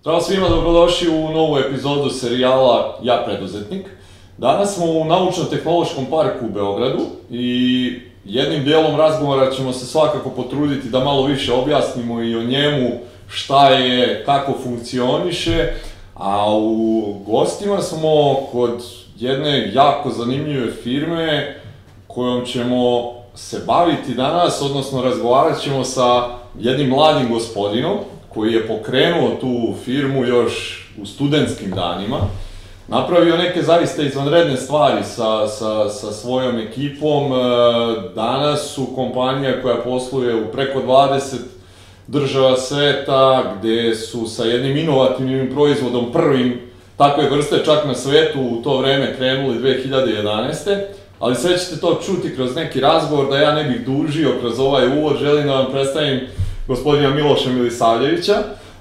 Zdravo svima, dobrodošli u novu epizodu serijala Ja preduzetnik. Danas smo u Naučno-tehnološkom parku u Beogradu i jednim dijelom razgovora ćemo se svakako potruditi da malo više objasnimo i o njemu, šta je, kako funkcioniše, a u gostima smo kod jedne jako zanimljive firme kojom ćemo se baviti danas, odnosno razgovarat ćemo sa jednim mladim gospodinom koji je pokrenuo tu firmu još u studentskim danima, napravio neke zaista izvanredne stvari sa, sa, sa svojom ekipom. E, danas su kompanija koja posluje u preko 20 država sveta, gde su sa jednim inovativnim proizvodom, prvim takve vrste čak na svetu u to vreme krenuli 2011. Ali sve ćete to čuti kroz neki razgovor, da ja ne bih dužio kroz ovaj uvod, želim da vam predstavim gospodina Miloša Milisavljevića,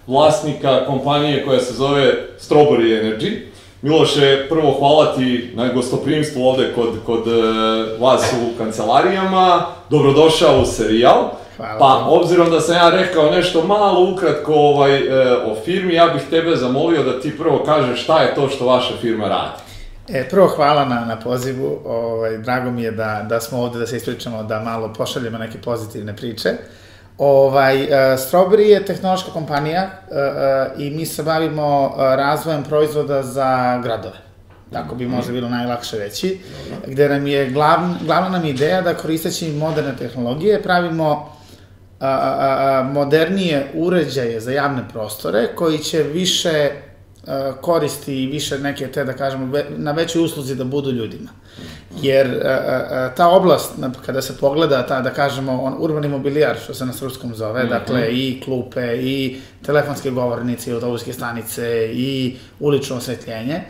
vlasnika kompanije koja se zove Strawberry Energy. Miloše, prvo hvala ti na gostoprimstvu ovde kod, kod uh, vas u kancelarijama. Dobrodošao u serijal. Hvala. Pa, obzirom da sam ja rekao nešto malo ukratko ovaj, e, o firmi, ja bih tebe zamolio da ti prvo kažeš šta je to što vaša firma radi. E, prvo hvala na, na pozivu, ovaj, drago mi je da, da smo ovde da se ispričamo, da malo pošaljemo neke pozitivne priče. Ovaj, uh, Strawberry je tehnološka kompanija uh, uh, i mi se bavimo uh, razvojem proizvoda za gradove. Tako bi možda bilo najlakše reći, gde nam je glavn, glavna nam ideja da koristeći moderne tehnologije pravimo a, a, a, modernije uređaje za javne prostore koji će više koristi i više neke te, da kažemo, na većoj usluzi da budu ljudima. Jer a, a, ta oblast, kada se pogleda, ta, da kažemo, on, urbani mobilijar, što se na srpskom zove, mm -hmm. dakle, i klupe, i telefonske govornice, i autobuske stanice, i ulično osvetljenje,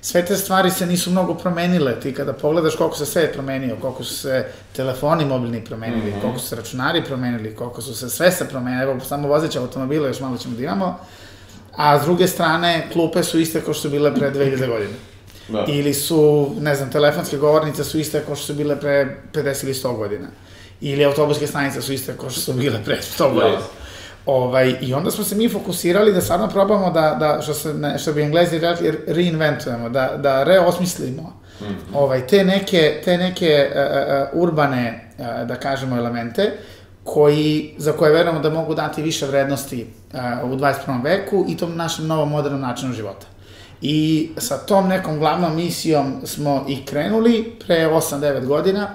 sve te stvari se nisu mnogo promenile. Ti kada pogledaš koliko se sve promenio, koliko su se telefoni mobilni promenili, mm -hmm. koliko su se računari promenili, koliko su se sve se promenili, evo samo vozeća automobila još malo ćemo da imamo, a s druge strane klupe su iste kao što su bile pre 2000 godine. Da. Ili su, ne znam, telefonske govornice su iste kao što su bile pre 50 ili 100 godina. Ili autobuske stanice su iste kao što su bile pre 100 godina. Ovaj, I onda smo se mi fokusirali da stvarno probamo da, da što, se, ne, što bi englezi rekli, reinventujemo, da, da reosmislimo mm -hmm. ovaj, te neke, te neke uh, uh, urbane, uh, da kažemo, elemente, koji, za koje verujemo da mogu dati više vrednosti uh, u 21. veku i tom našem novom modernom načinu života. I sa tom nekom glavnom misijom smo i krenuli pre 8-9 godina,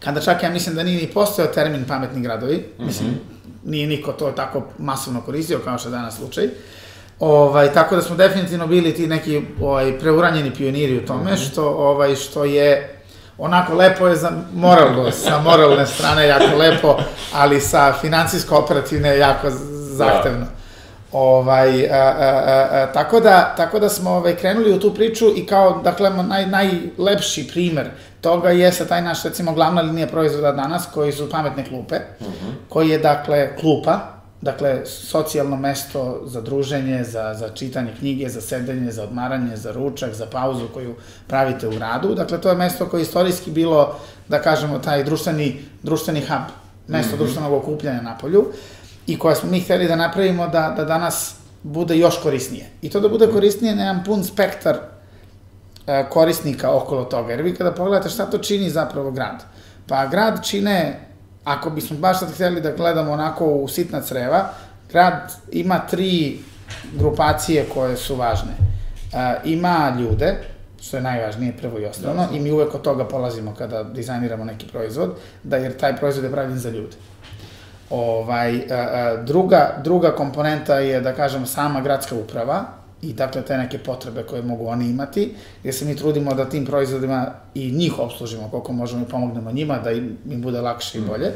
kada čak ja mislim da nije ni postojao termin pametni gradovi, mm -hmm. mislim, nije niko to tako masovno koristio kao što je danas slučaj. Ovaj, tako da smo definitivno bili ti neki ovaj, preuranjeni pioniri u tome, mm -hmm. što, ovaj, što je onako lepo je za moralno, sa moralne strane jako lepo, ali sa financijsko-operativne jako zahtevno. Da. Ovaj, a, a, a, a, tako, da, tako da smo ovaj, krenuli u tu priču i kao, dakle, naj, najlepši primer toga jeste taj naš, recimo, glavna linija proizvoda danas, koji su pametne klupe, uh mhm. -huh. koji je, dakle, klupa, dakle, socijalno mesto za druženje, za, za čitanje knjige, za sedenje, za odmaranje, za ručak, za pauzu koju pravite u gradu. Dakle, to je mesto koje je istorijski bilo, da kažemo, taj društveni, društveni hub, mesto mhm. -huh. društvenog okupljanja na polju i koje smo mi hteli da napravimo da, da danas bude još korisnije. I to da bude korisnije na jedan pun spektar e, korisnika okolo toga. Jer vi kada pogledate šta to čini zapravo grad. Pa grad čine, ako bismo baš sad hteli da gledamo onako u sitna creva, grad ima tri grupacije koje su važne. E, ima ljude, što je najvažnije prvo i osnovno, i mi uvek od toga polazimo kada dizajniramo neki proizvod, da jer taj proizvod je pravljen za ljude. Ovaj, a, druga, druga komponenta je, da kažem, sama gradska uprava i dakle te neke potrebe koje mogu oni imati, gde se mi trudimo da tim proizvodima i njih obslužimo koliko možemo i pomognemo njima, da im, im bude lakše i bolje.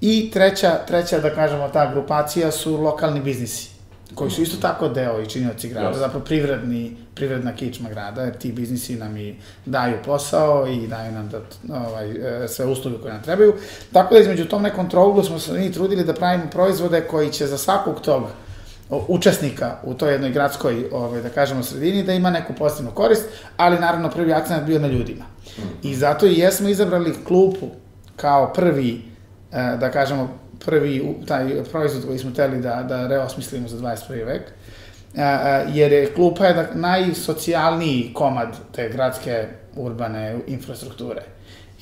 I treća, treća, da kažemo, ta grupacija su lokalni biznisi koji su isto tako deo i činioci grada, yes. zapravo privredni, privredna kičma grada, jer ti biznisi nam i daju posao i daju nam da, ovaj, e, sve usluge koje nam trebaju. Tako da između tom nekom trouglu smo se mi trudili da pravimo proizvode koji će za svakog tog učesnika u toj jednoj gradskoj, ovaj, da kažemo, sredini, da ima neku pozitivnu korist, ali naravno prvi akcent bio na ljudima. Mm. I zato i jesmo izabrali klupu kao prvi, e, da kažemo, prvi taj proizvod koji smo teli da, da reosmislimo za 21. vek, a, a, jer je klupa je najsocijalniji komad te gradske urbane infrastrukture.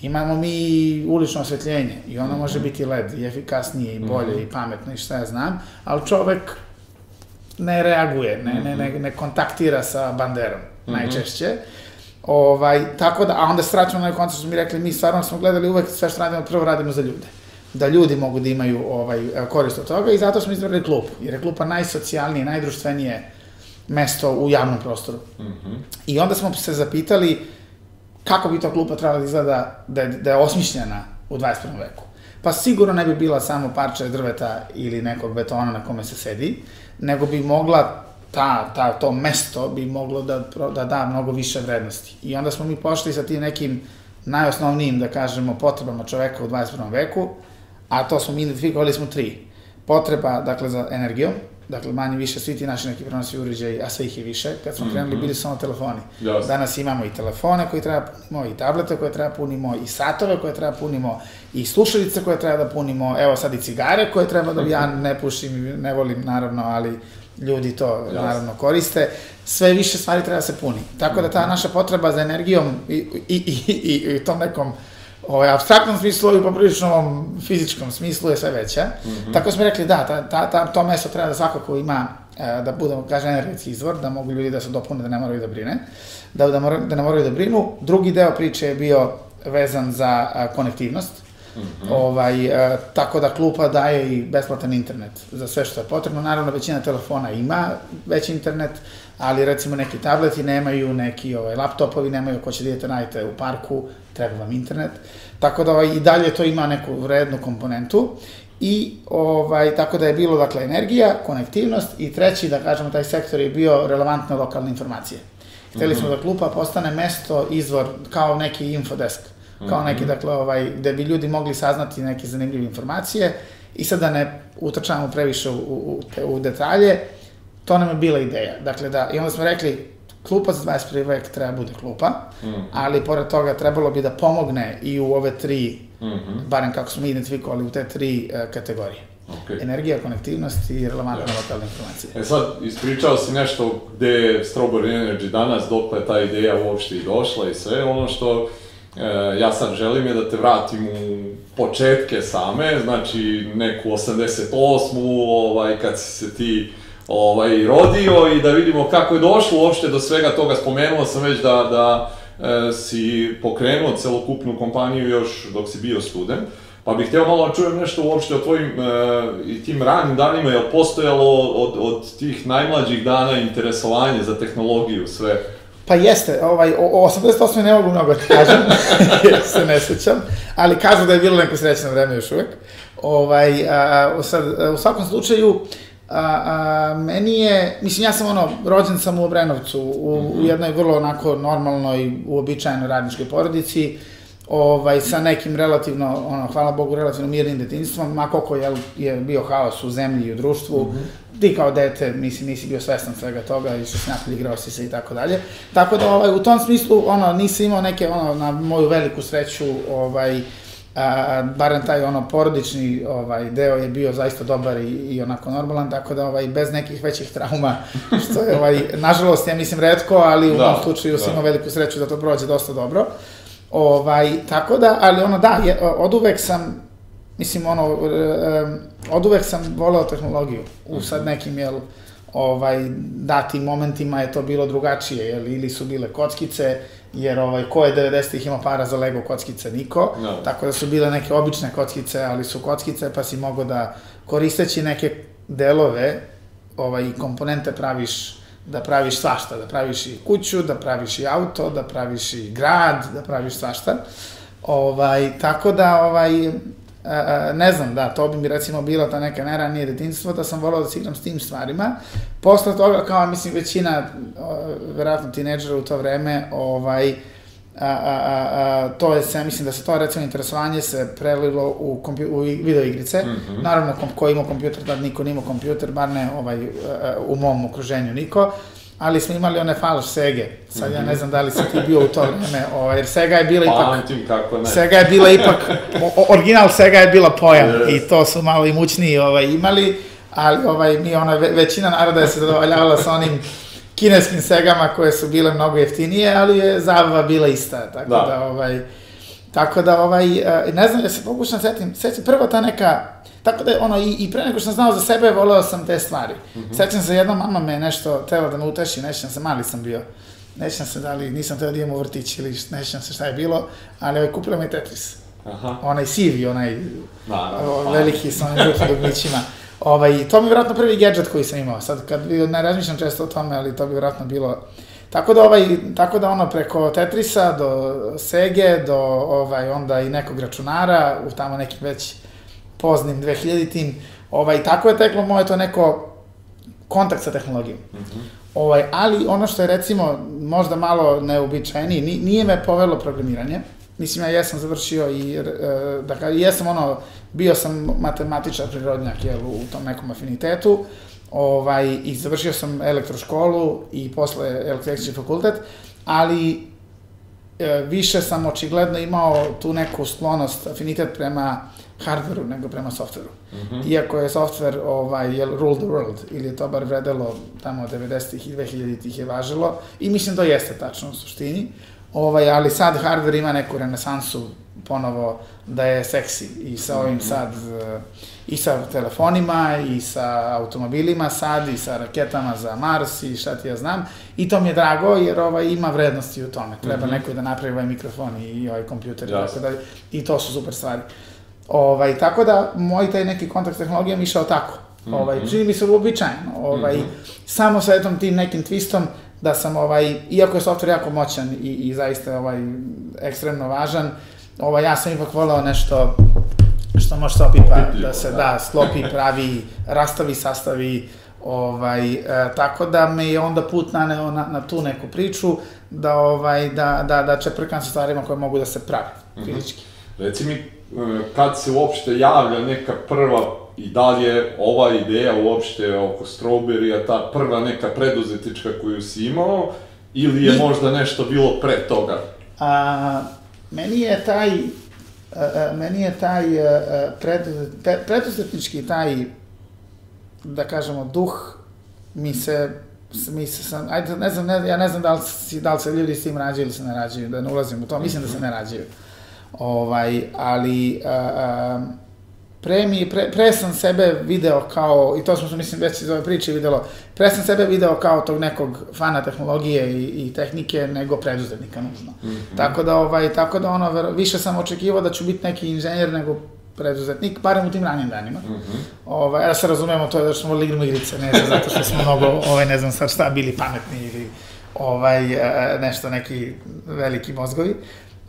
Imamo mi ulično osvetljenje i ono može biti LED i efikasnije i bolje i pametno i šta ja znam, ali čovek ne reaguje, ne, ne, ne, ne kontaktira sa banderom najčešće. Ovaj, tako da, a onda se vraćamo na onaj što smo mi rekli, mi stvarno smo gledali uvek sve što radimo, prvo radimo za ljude. Da ljudi mogu da imaju ovaj, korist od toga i zato smo izabrali klub, jer je klupa najsocijalnije, najdruštvenije mesto u javnom prostoru. I onda smo se zapitali kako bi to klupa trebala da izgleda da je, da je osmišljena u 21. veku. Pa sigurno ne bi bila samo parče drveta ili nekog betona na kome se sedi, nego bi mogla ta, ta, to mesto bi moglo da, da da mnogo više vrednosti. I onda smo mi pošli sa tim nekim najosnovnijim, da kažemo, potrebama čoveka u 21. veku, a to smo mi identifikovali smo tri. Potreba, dakle, za energijom, dakle, manje više svi ti naši neki prenosi uređaji, a sve ih je više. Kad smo krenuli, bili su samo telefoni. Danas imamo i telefone koje treba punimo, i tablete koje treba punimo, i satove koje treba punimo, i slušalice koje treba da punimo, evo sad i cigare koje treba da ja ne pušim, ne volim naravno, ali ljudi to naravno koriste. Sve više stvari treba da se puni. Tako da ta naša potreba za energijom i, i, i, i, i tom nekom ovaj, abstraktnom smislu i poprilično ovom fizičkom smislu je sve veća. Tako smo rekli da, ta, ta, ta, to mesto treba da svakako ima e, da bude, kaže, energetski izvor, da mogu ljudi da se dopune, da ne moraju da brine, da, da, mora, da ne moraju da brinu. Drugi deo priče je bio vezan za a, konektivnost, ovaj, e, tako da klupa daje i besplatan internet za sve što je potrebno. Naravno, većina telefona ima već internet, ali recimo neki tableti nemaju, neki ovaj, laptopovi nemaju, ako će da idete radite u parku, treba vam internet. Tako da ovaj, i dalje to ima neku vrednu komponentu. I ovaj, tako da je bilo dakle energija, konektivnost i treći, da kažemo, taj sektor je bio relevantne lokalne informacije. Hteli smo da klupa postane mesto, izvor, kao neki infodesk, kao neki, dakle, ovaj, gde bi ljudi mogli saznati neke zanimljive informacije i sad da ne utrčavamo previše u, u, u, detalje, to nam je bila ideja. Dakle, da, i onda smo rekli, klupa za 21. vek treba bude klupa, ali pored toga trebalo bi da pomogne i u ove tri, barem kako smo identifikovali, u te tri e, kategorije. Ok. Energija, konektivnost i relevantne lokalne informacije. E sad, ispričao si nešto gde je Strawberry Energy danas, dokle je ta ideja uopšte i došla i sve. Ono što e, ja sad želim je da te vratim u početke same, znači neku 88. ovaj, kad si se ti ovaj, rodio i da vidimo kako je došlo uopšte do svega toga. Spomenuo sam već da, da e, si pokrenuo celokupnu kompaniju još dok si bio student. Pa bih htio malo da čujem nešto uopšte o tvojim e, i tim ranim danima, je postojalo od, od tih najmlađih dana interesovanje za tehnologiju, sve? Pa jeste, ovaj, o, o 88. ne mogu mnogo da kažem, jer se ne sećam, ali kažu da je bilo neko srećno vreme još uvek. Ovaj, a, sad, a, u svakom slučaju, a, a, meni je, mislim, ja sam ono, rođen sam u Obrenovcu, u, u jednoj vrlo onako normalnoj, uobičajenoj radničkoj porodici, ovaj, sa nekim relativno, ono, hvala Bogu, relativno mirnim detinjstvom, ma koliko je, je bio haos u zemlji i u društvu, mm -hmm. Ti kao dete, mislim, nisi bio svestan svega toga, išao si napolje, igrao si se i tako dalje. Tako da, ovaj, u tom smislu, ono, nisi imao neke, ono, na moju veliku sreću, ovaj, a, barem taj ono porodični ovaj deo je bio zaista dobar i, i onako normalan, tako da ovaj bez nekih većih trauma, što je ovaj nažalost ja mislim retko, ali u Da, mom slučaju sam da. imao veliku sreću da to prođe dosta dobro. Ovaj, tako da, ali ono da, je, od uvek sam, mislim ono, od uvek sam voleo tehnologiju. U sad nekim, jel, ovaj, datim momentima je to bilo drugačije, jel, ili su bile kockice, jer ovaj, ko je 90-ih imao para za Lego kockice? Niko. No. Tako da su bile neke obične kockice, ali su kockice, pa si mogo da koristeći neke delove ovaj, i komponente praviš da praviš svašta, da praviš i kuću, da praviš i auto, da praviš i grad, da praviš svašta. Ovaj, tako da, ovaj, a, a, ne znam, da, to bi mi recimo bilo ta neka najranije detinjstvo, da sam volao da se igram s tim stvarima. Posle toga, kao mislim većina, verovatno tineđera u to vreme, ovaj, a, a, a, a, to je se, ja mislim da se to recimo interesovanje se prelilo u, kompju, u video igrice. Mm -hmm. Naravno, kom, ko ima kompjuter, tad niko nije imao kompjuter, bar ne ovaj, a, u mom okruženju niko. Ali smo imali one falaš Sege. Sad ja ne znam da li si ti bio u to vreme, ovaj, jer Sega je bila ipak... Pamtim kako ne. Sega je bila ipak, o- original Sega je bila pojam Yes. i to su malo imućniji ovaj, imali, ali ovaj, mi, ona, ve- većina naroda je se zadovoljavala sa onim kineskim segama koje su bile mnogo jeftinije, ali je zabava bila ista, tako da, Da. ovaj, tako da, ovaj, e, ne znam, ja se pokušam da setim, sećam prvo ta neka, tako da, ono, i, i pre nego što sam znao za sebe, voleo sam te stvari. Sećam se, jedna mama me nešto tela da me uteši, ne sjećam se, mali sam bio, ne sjećam se da li, nisam teo da idem u vrtić ili št- ne sjećam se šta je bilo, ali ovaj, kupila mi Tetris. Aha, Onaj sivi, onaj o, pa. veliki sa onim žutim dugmićima. Ovaj, to mi je vjerojatno prvi gadget koji sam imao. Sad, kad ne razmišljam često o tome, ali to bi vjerojatno bilo... Tako da, ovaj, tako da ono, preko Tetrisa do Sege, do ovaj, onda i nekog računara, u tamo nekim već poznim 2000-tim, ovaj, tako je teklo moje to neko kontakt sa tehnologijom. Ovaj, ali ono što je recimo možda malo neobičajnije, ni- nije me povelo programiranje. Mislim, ja jesam završio i, e, da kažem, jesam ono, bio sam matematičar prirodnjak, jel, u tom nekom afinitetu, ovaj, i završio sam elektroškolu i posle električni fakultet, ali e, više sam očigledno imao tu neku sklonost, afinitet prema hardveru nego prema softveru. Iako je softver ovaj, jel, rule the world, ili je to bar vredelo tamo 90-ih i 2000-ih je važilo, i mislim da jeste tačno u suštini, ovaj, ali sad hardver ima neku renesansu ponovo da je seksi i sa ovim sad e, i sa telefonima i sa automobilima sad i sa raketama za Mars i šta ti ja znam i to mi je drago jer ovaj ima vrednosti u tome treba Mhm. neko da napravi ovaj mikrofon i, i ovaj kompjuter i Jasno. tako dalje i to su super stvari ovaj tako da moj taj neki kontakt s tehnologijom išao tako ovaj Mhm. čini mi se uobičajeno ovaj Mhm. samo sa etom tim nekim twistom da sam ovaj iako je softver jako moćan i, i zaista ovaj ekstremno važan ovaj ja sam ipak voleo nešto što može se opipa, Opipljivo, da se da. da, sklopi, pravi, rastavi, sastavi, ovaj, e, tako da me je onda put naneo na, na tu neku priču, da, ovaj, da, da, da čeprkam sa stvarima koje mogu da se prave, fizički. Reci mi, e, kad se uopšte javlja neka prva i da li je ova ideja uopšte oko Strawberry-a ta prva neka preduzetička koju si imao, ili je možda nešto bilo pre toga? A, meni je taj, a, a, meni je taj a, pred, preduzetnički taj, da kažemo, duh mi se, mi se sam, ajde, ne znam, ne, ja ne znam da li, si, da li se ljudi s tim rađaju ili se ne rađaju, da ne ulazim u to, mislim da se ne rađaju. Ovaj, ali, a, a, pre, mi, pre, pre sam sebe video kao, i to smo se mislim već iz ove priče videlo, pre sam sebe video kao tog nekog fana tehnologije i, i tehnike nego preduzetnika nužno. Tako da, ovaj, tako da ono, više sam očekivao da ću biti neki inženjer nego preduzetnik, barem u tim ranijim danima. Ovaj, da se razumemo, to je da smo igramo igrice, ne znam, zato što smo mnogo, ovaj, ne znam sad šta, bili pametni ili ovaj, e, nešto, neki veliki mozgovi.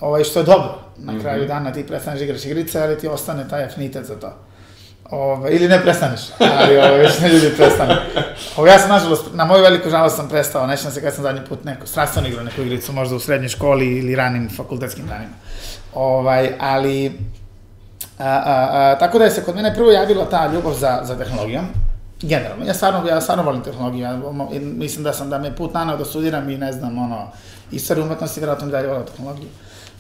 Ovaj, što je dobro, na kraju dana ti prestaneš da igraš igrice, ali ti ostane taj afinitet za to. Ove, ili ne prestaneš, ali ove, već ne ljudi prestanu. Ove, ja sam, nažalost, na moju veliku žalost sam prestao, nećem se kad sam zadnji put neko, strastveno igrao neku igricu, možda u srednjoj školi ili ranim fakultetskim danima. Ovaj, ali, a, a, a, tako da je se kod mene prvo javila ta ljubav za, za tehnologijom, generalno. Ja stvarno, ja stvarno volim tehnologiju, ja mislim da sam da me put nanao da studiram i ne znam, ono, istoriju umetnosti, vjerojatno mi dalje volao tehnologiju.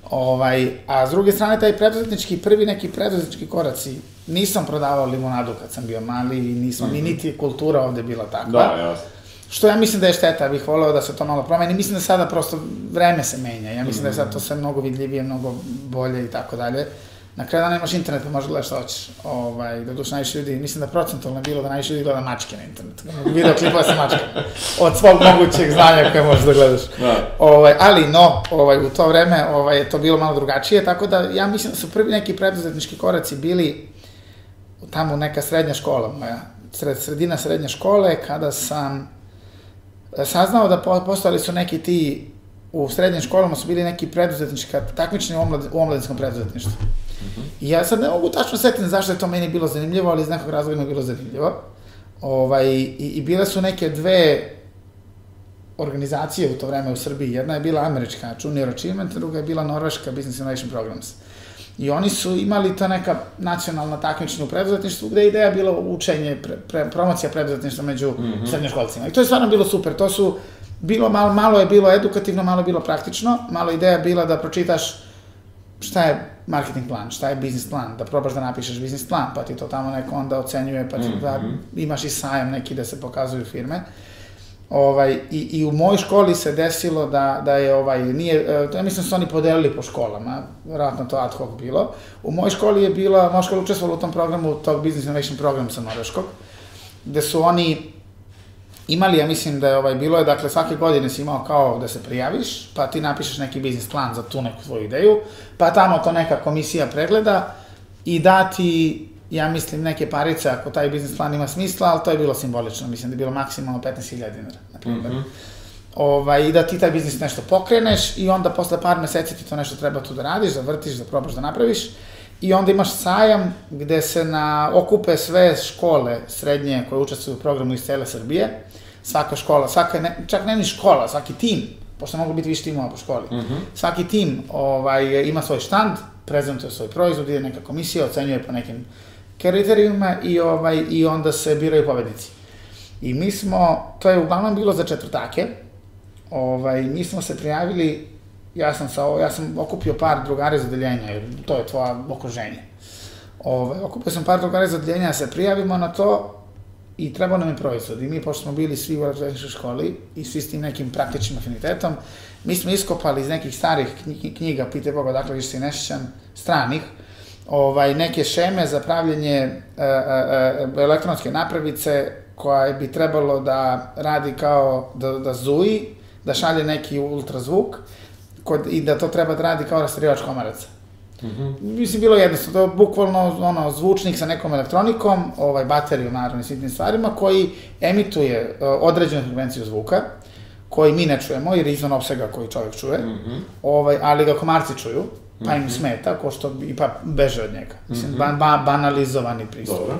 Ovaj, a s druge strane, taj preduzetnički, prvi neki preduzetnički koraci, nisam prodavao limonadu kad sam bio mali, i nisam, mm -hmm. ni niti je kultura ovde bila takva. Da, jasno. Što ja mislim da je šteta, bih voleo da se to malo promeni. Mislim da sada prosto vreme se menja. Ja mislim da je sad to sve mnogo vidljivije, mnogo bolje i tako dalje. Na kraju dana imaš internet pa možeš gledati šta hoćeš. Ovaj, da duš najviše ljudi, mislim da procentualno je bilo da najviše ljudi gleda mačke na internetu. Video klipova sa mačkama. Od svog mogućeg znanja koje možeš da gledaš. Da. Ovaj, ali no, ovaj, u to vreme ovaj, je to bilo malo drugačije, tako da ja mislim da su prvi neki preduzetnički koraci bili tamo neka srednja škola moja, sred, sredina srednje škole, kada sam e, saznao da po, postojali su neki ti, u srednjim školama su bili neki preduzetnički takmični u, omlad, u omladinskom preduzetništvu. I ja sad ne mogu tačno setiti zašto je to meni bilo zanimljivo, ali iz nekog razloga mi je bilo zanimljivo. Ovaj, i, I bile su neke dve organizacije u to vreme u Srbiji. Jedna je bila američka Junior Achievement, druga je bila norveška Business Innovation Programs. I oni su imali ta neka nacionalna takmičenja u preduzetništvu, gde je ideja bila učenje, pre, pre, promocija preduzetništva među mm -hmm. srednjoškolcima. I to je stvarno bilo super. To su, bilo malo, malo je bilo edukativno, malo je bilo praktično, malo ideja bila da pročitaš šta je marketing plan, šta je biznis plan, da probaš da napišeš biznis plan, pa ti to tamo neko onda ocenjuje, pa ti mm -hmm. da imaš i sajam neki da se pokazuju firme. Ovaj, i, I u mojoj školi se desilo da, da je, ovaj, nije, to ja mislim da su oni podelili po školama, vjerojatno to ad hoc bilo. U mojoj školi je bila, moja škola učestvovala u tom programu, tog Business Innovation Program sa Norveškog, gde su oni imali, ja mislim da je ovaj, bilo je, dakle, svake godine si imao kao da se prijaviš, pa ti napišeš neki biznis plan za tu neku svoju ideju, pa tamo to neka komisija pregleda i da ti, ja mislim, neke parice ako taj biznis plan ima smisla, ali to je bilo simbolično, mislim da je bilo maksimalno 15.000 dinara, na primjer. Mm -hmm. ovaj, I da ti taj biznis nešto pokreneš i onda posle par meseci ti to nešto treba tu da radiš, da vrtiš, da probaš da napraviš. I onda imaš sajam gde se na, okupe sve škole srednje koje učestvuju u programu iz cele Srbije svaka škola, svaka, ne, čak ne ni škola, svaki tim, pošto mogu biti više timova po školi, mm -hmm. svaki tim ovaj, ima svoj štand, prezentuje svoj proizvod, ide neka komisija, ocenjuje po nekim kriterijuma i, ovaj, i onda se biraju pobednici. I mi smo, to je uglavnom bilo za četvrtake, ovaj, mi smo se prijavili, ja sam, sa, ja sam okupio par drugara iz odeljenja, jer to je tvoja okruženje. Ovaj, okupio sam par drugara iz odeljenja da se prijavimo na to i trebao nam je proizvod. I mi, pošto smo bili svi u elektroničkoj školi i svi s tim nekim praktičnim afinitetom, mi smo iskopali iz nekih starih knjiga, pite Boga, dakle, više se ne stranih, ovaj, neke šeme za pravljenje e, e, e, elektronske napravice koja bi trebalo da radi kao da, da zuji, da šalje neki ultrazvuk kod, i da to treba da radi kao rastarivač komaraca. Mm -hmm. Mislim, bilo jednostavno, to bukvalno ono, zvučnik sa nekom elektronikom, ovaj, bateriju, naravno, i sitnim stvarima, koji emituje uh, određenu frekvenciju zvuka, koji mi ne čujemo, jer je izvan opsega koji čovjek čuje, mm -hmm. ovaj, ali ga komarci čuju, pa im -hmm. smeta, ko što i pa beže od njega. Mislim, mm -hmm. ba, ba, banalizovani pristup. Dobro.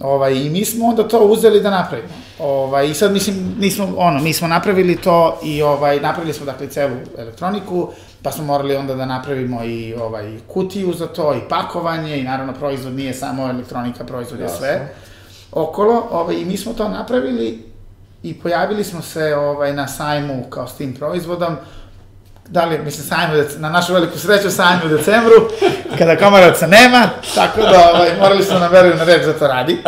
Ovaj, I mi smo onda to uzeli da napravimo. Ovaj, I sad, mislim, nismo, ono, mi smo napravili to i ovaj, napravili smo, dakle, celu elektroniku, pa smo morali onda da napravimo i ovaj, kutiju za to, i pakovanje, i naravno proizvod nije samo elektronika, proizvod je sve okolo. Ovaj, I mi smo to napravili i pojavili smo se ovaj, na sajmu kao s tim proizvodom da li, mislim, sajmu, na našu veliku sreću, sajmu u decembru, kada komaravca nema, tako da ovaj, morali smo nam veruju na reč da to radi.